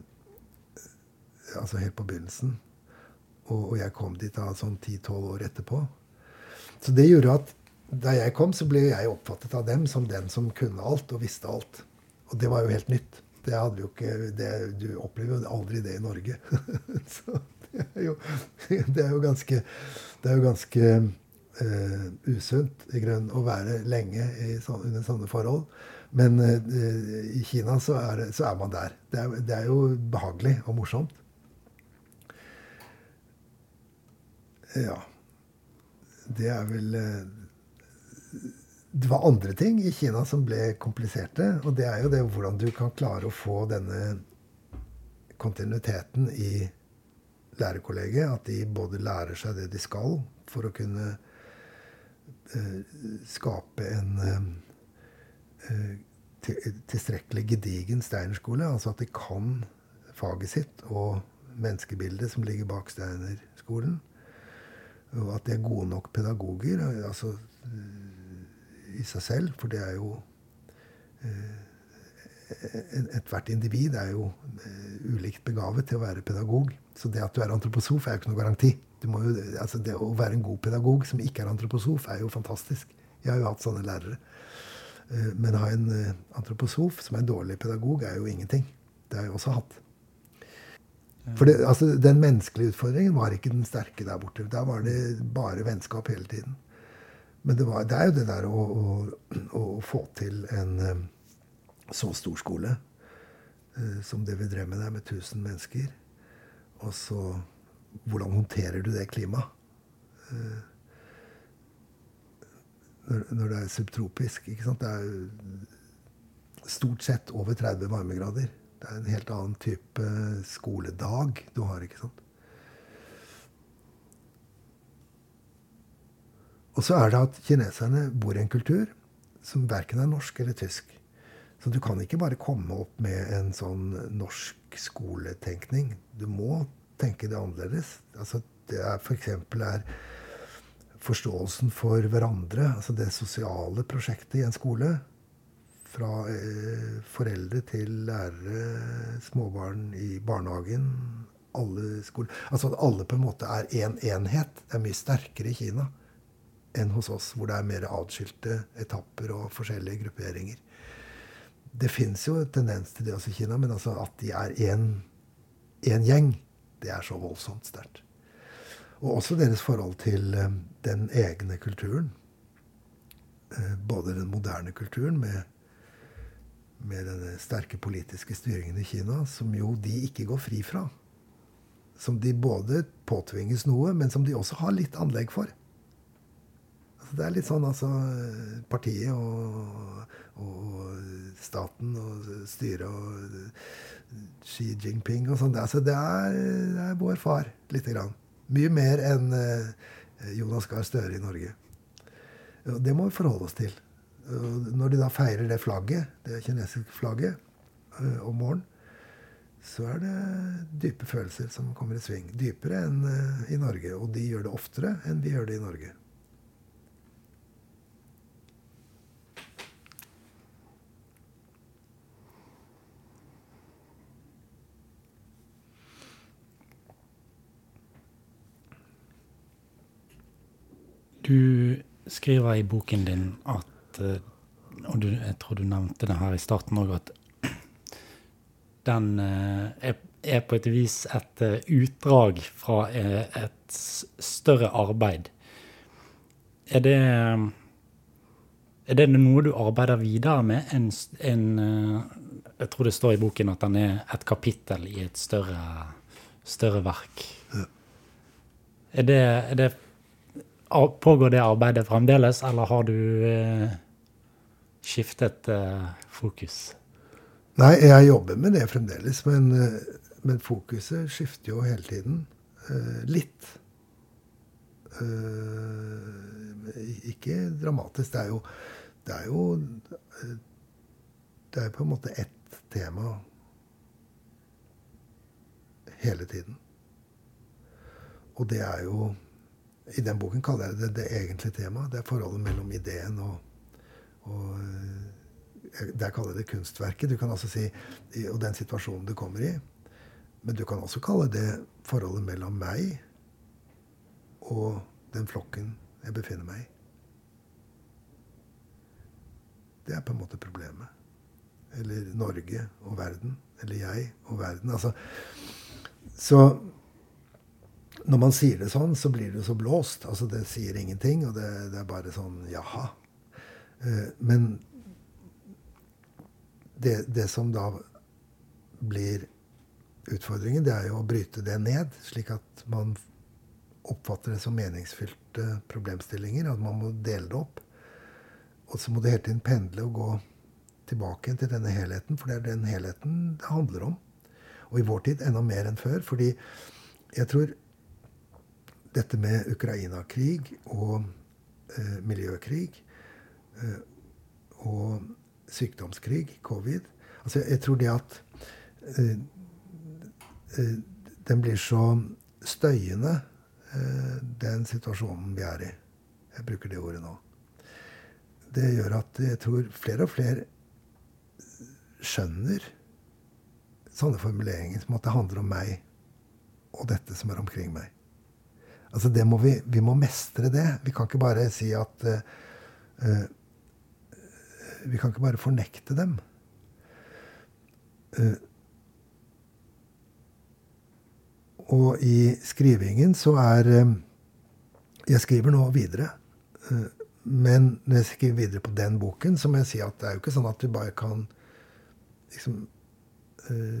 altså helt på begynnelsen. Og, og jeg kom dit da sånn 10-12 år etterpå. Så det gjorde at da jeg kom, så ble jeg oppfattet av dem som den som kunne alt og visste alt. Og det var jo helt nytt. Det hadde jo ikke, det, du opplever jo aldri det i Norge. så det er jo, det er jo ganske, det er jo ganske uh, usunt i grunn å være lenge sånne, under sånne forhold. Men uh, i Kina så er, så er, man der. Det er, det er jo behagelig og morsomt. Ja. Det er vel uh, det var andre ting i Kina som ble kompliserte. Og det er jo det hvordan du kan klare å få denne kontinuiteten i lærerkollegiet. At de både lærer seg det de skal for å kunne uh, skape en uh, tilstrekkelig gedigen steinerskole. Altså at de kan faget sitt og menneskebildet som ligger bak Steinerskolen. Og at de er gode nok pedagoger altså, i seg selv. For det er jo Ethvert individ er jo ulikt begavet til å være pedagog. Så det at du er antroposof, er jo ikke noe garanti. Jo, altså det Å være en god pedagog som ikke er antroposof, er jo fantastisk. Jeg har jo hatt sånne lærere. Eh, men å ha en eh, antroposof som er en dårlig pedagog, er jo ingenting. Det har jeg også hatt. For det, altså, Den menneskelige utfordringen var ikke den sterke der borte. Der var det bare vennskap hele tiden. Men det, var, det er jo det der å, å, å få til en eh, så stor skole som det vi drev med der, med 1000 mennesker. Og så Hvordan håndterer du det klimaet? Eh, når, når, det er subtropisk. ikke sant? Det er stort sett over 30 varmegrader. Det er en helt annen type skoledag du har, ikke sant? Og så er det at kineserne bor i en kultur som verken er norsk eller tysk. Så du kan ikke bare komme opp med en sånn norsk skoletenkning. Du må tenke det annerledes. Altså, det er f.eks. For forståelsen for hverandre, altså det sosiale prosjektet i en skole. Fra eh, foreldre til lærere, småbarn i barnehagen, alle skoler Altså at alle på en måte er én en enhet. Det er mye sterkere i Kina enn hos oss, hvor det er mer atskilte etapper og forskjellige grupperinger. Det fins jo tendens til det også i Kina, men altså at de er én gjeng, det er så voldsomt sterkt. Og også deres forhold til um, den egne kulturen. Uh, både den moderne kulturen med med denne sterke politiske styringen i Kina, som jo de ikke går fri fra. Som de både påtvinges noe, men som de også har litt anlegg for. Det er litt sånn altså Partiet og, og staten og styret og Xi Jinping og sånn. Altså, det, det er vår far, lite grann. Mye mer enn uh, Jonas Gahr Støre i Norge. Og det må vi forholde oss til. Når de da feirer det flagget, det kinesiske flagget uh, om morgenen, så er det dype følelser som kommer i sving. Dypere enn uh, i Norge. Og de gjør det oftere enn vi gjør det i Norge. Du skriver i boken din at uh, og du, jeg tror du nevnte det her i starten òg, at den eh, er, på et vis et eh, utdrag fra eh, et større arbeid. Er det, er det noe du arbeider videre med? En, en, jeg tror det står i boken at den er et kapittel i et større, større verk. Er det, er det, pågår det arbeidet fremdeles, eller har du skiftet eh, fokus? Nei, jeg jobber med det fremdeles. Men, uh, men fokuset skifter jo hele tiden. Eh, litt. ikke dramatisk. Det er jo Det er jo Det er på en måte ett tema hele tiden. Og det er jo I den boken kaller jeg det det egentlige temaet. Det er forholdet mellom ideen og og eh, Der kaller jeg det kunstverket. Du kan altså si, Og den situasjonen du kommer i. Men du kan også kalle det forholdet mellom meg og den flokken jeg befinner meg i. Det er på en måte problemet. Eller Norge og verden. Eller jeg og verden. Altså, så når man sier det sånn, så blir det så blåst. Altså, det sier ingenting, og det, det er bare sånn jaha. Eh, men det, det, som da blir utfordringen, det er jo å bryte det ned, slik at man oppfatter det som meningsfylte problemstillinger. At man må dele det opp. Og så må det hele tiden pendle og gå tilbake til denne helheten, for det er den helheten det handler om. Og i vår tid enda mer enn før. Fordi jeg tror dette med Ukraina-krig og eh, miljøkrig Eh, og sykdomskrig, covid. Altså, jeg tror det at uh, uh, den blir så støyende, uh, den situasjonen vi er i. Jeg bruker det ordet nå. Det gjør at jeg tror flere og flere skjønner sånne formuleringer som at det handler om meg og dette som er omkring meg. Altså det må vi, vi må mestre det. Vi kan ikke bare si at uh, vi kan ikke bare fornekte dem. Uh, og i skrivingen så er uh, Jeg skriver nå videre. Men når jeg skriver videre på den boken, så må jeg si at det er jo ikke sånn at du bare kan liksom,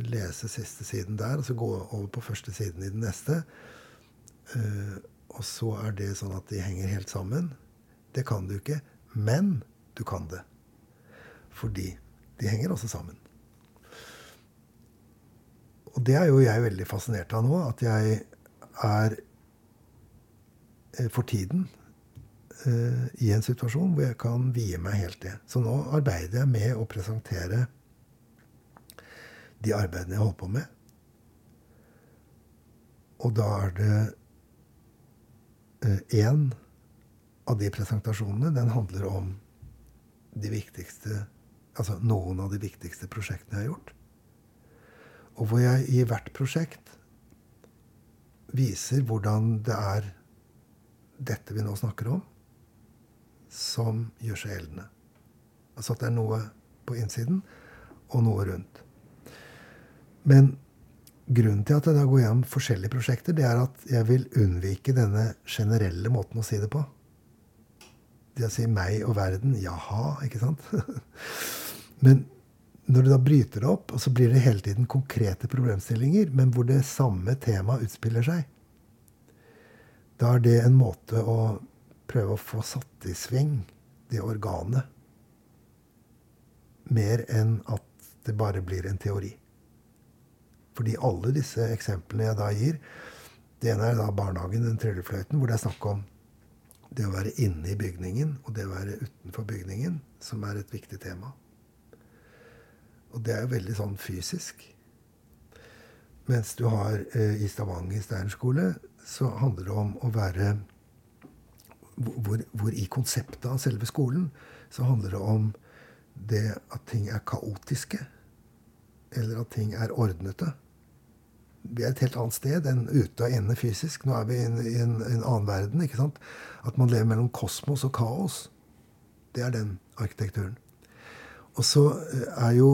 lese siste siden der, og så gå over på første siden i den neste. Og så er det sånn at de henger helt sammen. Det kan du ikke. Men du kan det. Fordi de henger også sammen. Og det er jo jeg veldig fascinert av nå. At jeg er eh, for tiden uh, i en situasjon hvor jeg kan vie meg helt det. Så nå arbeider jeg med å presentere de arbeidene jeg holder på med. Og da er det én uh, av de presentasjonene den handler om de viktigste altså noen av de viktigste prosjektene jeg har gjort. Og hvor jeg i hvert prosjekt viser hvordan det er dette vi nå snakker om, som gjør seg gjeldende. Altså at det er noe på innsiden og noe rundt. Men grunnen til at jeg da går gjennom forskjellige prosjekter, det er at jeg vil unnvike denne generelle måten å si det på. Det å si meg og verden. Jaha, ikke sant? Men når du da bryter det opp, og så blir det hele tiden konkrete problemstillinger, men hvor det samme temaet utspiller seg, da er det en måte å prøve å få satt i sving det organet. Mer enn at det bare blir en teori. Fordi alle disse eksemplene jeg da gir Det ene er da barnehagen, den tryllefløyten, hvor det er snakk om det å være inne i bygningen og det å være utenfor bygningen, som er et viktig tema. Og det er jo veldig sånn fysisk. Mens du har eh, i Stavanger steinerskole, så handler det om å være hvor, hvor, i konseptet av selve skolen så handler det om det at ting er kaotiske. Eller at ting er ordnete. Vi er et helt annet sted enn ute og inne fysisk. Nå er vi i en, en, en annen verden. ikke sant? At man lever mellom kosmos og kaos. Det er den arkitekturen. Og så eh, er jo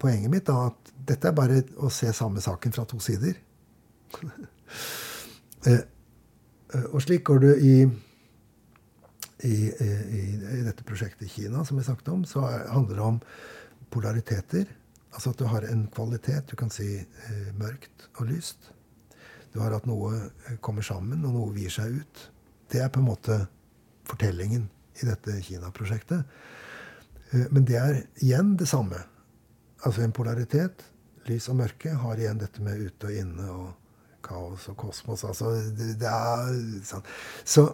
poenget mitt da at dette er bare å se samme saken fra to sider. Eh, eh, og slik går det i i, i, i, dette prosjektet i Kina, som vi snakket om, så handler det om polariteter. Altså at du har en kvalitet. Du kan si eh, mørkt og lyst. Du har at noe eh, kommer sammen, og noe vier seg ut. Det er på en måte fortellingen i dette Kina-prosjektet. Eh, men det er igjen det samme. Altså en polaritet. Lys og mørke har igjen dette med ute og inne og kaos og kosmos. Altså det, det er sånn. Så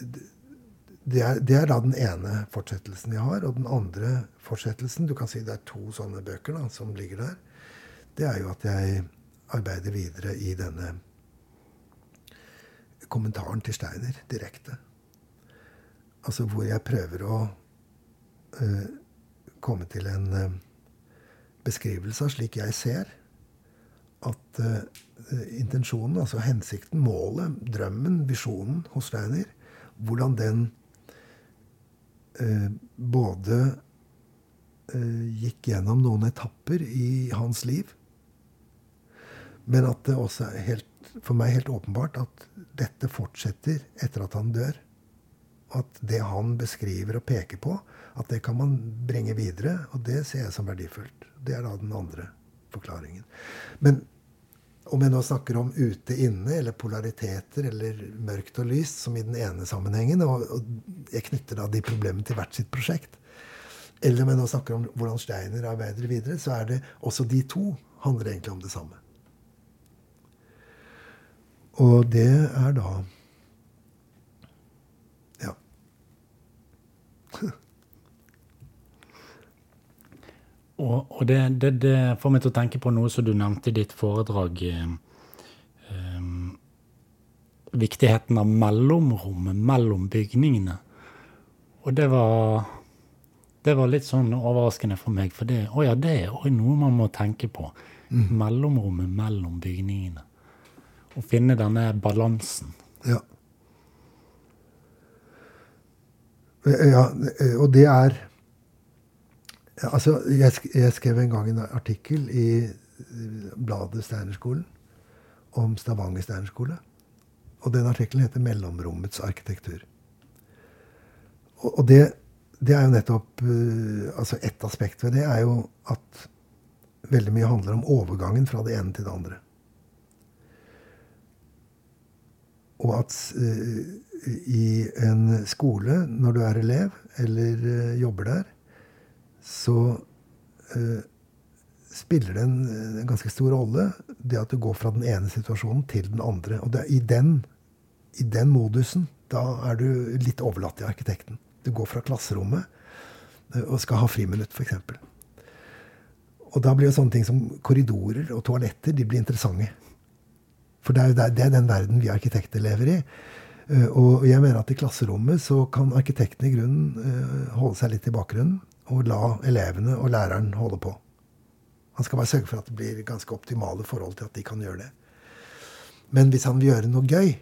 det er, det er, da den ene fortsettelsen jeg har. Og den andre fortsettelsen Du kan si det er to sånne bøker da, som ligger der. Det er jo at jeg arbeider videre i denne kommentaren til Steiner direkte. Altså hvor jeg prøver å uh, komme til en uh, beskrivelse av slik jeg ser at uh, intensjonen, altså hensikten, målet, drømmen, visjonen hos Steiner, hvordan den både uh, gikk gjennom noen etapper i hans liv, men at det også er helt, for meg helt åpenbart at dette fortsetter etter at han dør. At det han beskriver og peker på, at det kan man bringe videre. Og det ser jeg som verdifullt. Det er da den andre forklaringen. Men om jeg nå snakker om ute, inne, eller polariteter, eller mørkt og lyst, som i den ene sammenhengen, og, og jeg knytter da de problemene til hvert sitt prosjekt, eller om jeg nå snakker om hvordan Steiner arbeider videre, så er det også de to handler egentlig om det samme. Og det er da Ja. Og, og det, det, det, får meg til å tenke på noe som du nevnte i ditt foredrag. Um, viktigheten av mellomrommet mellom bygningene. Og det var, det var litt sånn overraskende for meg. For det, å ja, det er òg noe man må tenke på. Mm. Mellomrommet mellom bygningene. Å finne denne balansen. Ja. Ja, og det er Altså, jeg, jeg, skrev en gang en artikkel i bladet Steinerskolen om Stavanger steinerskole. Og den artikkelen heter 'Mellomrommets arkitektur'. Og, og det, det, er jo nettopp uh, altså Ett aspekt ved det er jo at veldig mye handler om overgangen fra det ene til det andre. Og at uh, i en skole, når du er elev eller uh, jobber der, så uh, spiller det en, en, ganske stor rolle det at du går fra den ene situasjonen til den andre. Og det, i, den, i den modusen da er du litt overlatt til arkitekten. Du går fra klasserommet uh, og skal ha friminutt, f.eks. Og da blir jo sånne ting som korridorer og toaletter de blir interessante. For det er, jo det er den verden vi arkitekter lever i. Uh, og jeg mener at i klasserommet så kan arkitekten i grunnen holde seg litt i bakgrunnen og la elevene og læreren holde på. Han skal bare sørge for at det blir ganske optimale forhold til at de kan gjøre det. Men hvis han vil gjøre noe gøy,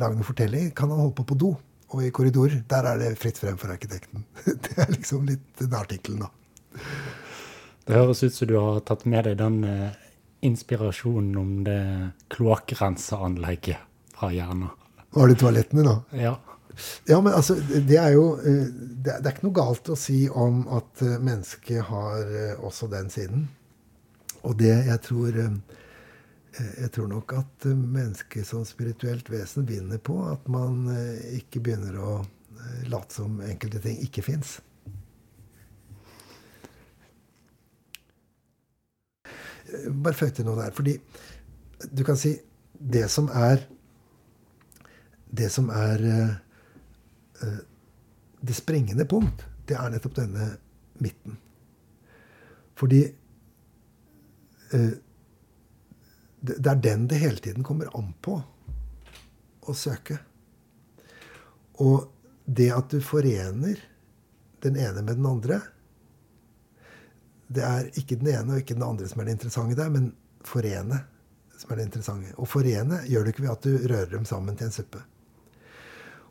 lage noe fortelling, kan han holde på på do og i korridorer. Der er det fritt frem for arkitekten. Det er liksom litt den artikkelen, da. Det høres ut som du har tatt med deg den eh, inspirasjonen om det kloakkrenseanlegget fra Hjerna. Var det toalettene, da? Ja. Ja, men altså, det er jo eh, Det er, ikke noe galt å si om at eh, mennesket har eh, også den siden. Og det jeg tror Jeg tror nok at mennesket som spirituelt vesen vinner på at man ikke begynner å late som enkelte ting ikke fins. Bare føy til noe der. Fordi du kan si det som er Det som er det springende punkt, det er nettopp denne midten. Fordi det, det er den det hele tiden kommer an på å søke. Og det at du forener den ene med den andre Det er ikke den ene og ikke den andre som er det interessante der, men forene som er det interessante. Og forene gjør du ikke ved at du rører dem sammen til en suppe.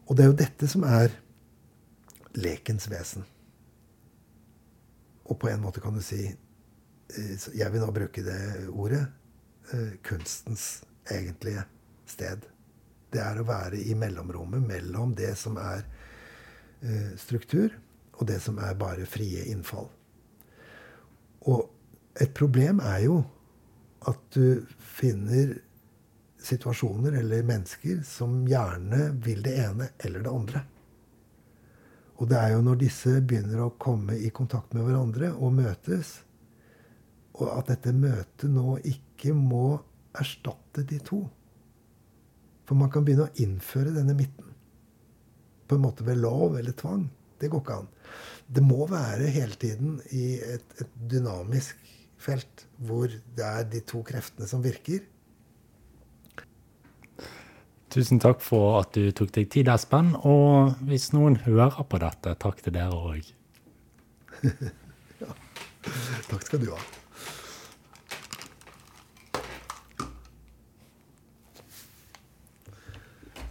Og det er jo dette som er lekens vesen. Og på en måte kan du si eh, Jeg vil nå bruke det ordet eh, kunstens egentlige sted. Det er å være i mellomrommet mellom det som er eh, struktur, og det som er bare frie innfall. Og et problem er jo at du finner situasjoner eller mennesker som gjerne vil det ene eller det andre. Og det er jo når disse begynner å komme i kontakt med hverandre og møtes, og at dette møtet nå ikke må erstatte de to. For man kan begynne å innføre denne midten. På en måte ved lov eller tvang. Det går ikke an. Det må være hele tiden i et, et dynamisk felt hvor det er de to kreftene som virker. Tusen takk for at du tok deg tid, Espen. Og hvis noen hører på dette, takk til dere òg. ja. Takk skal du ha.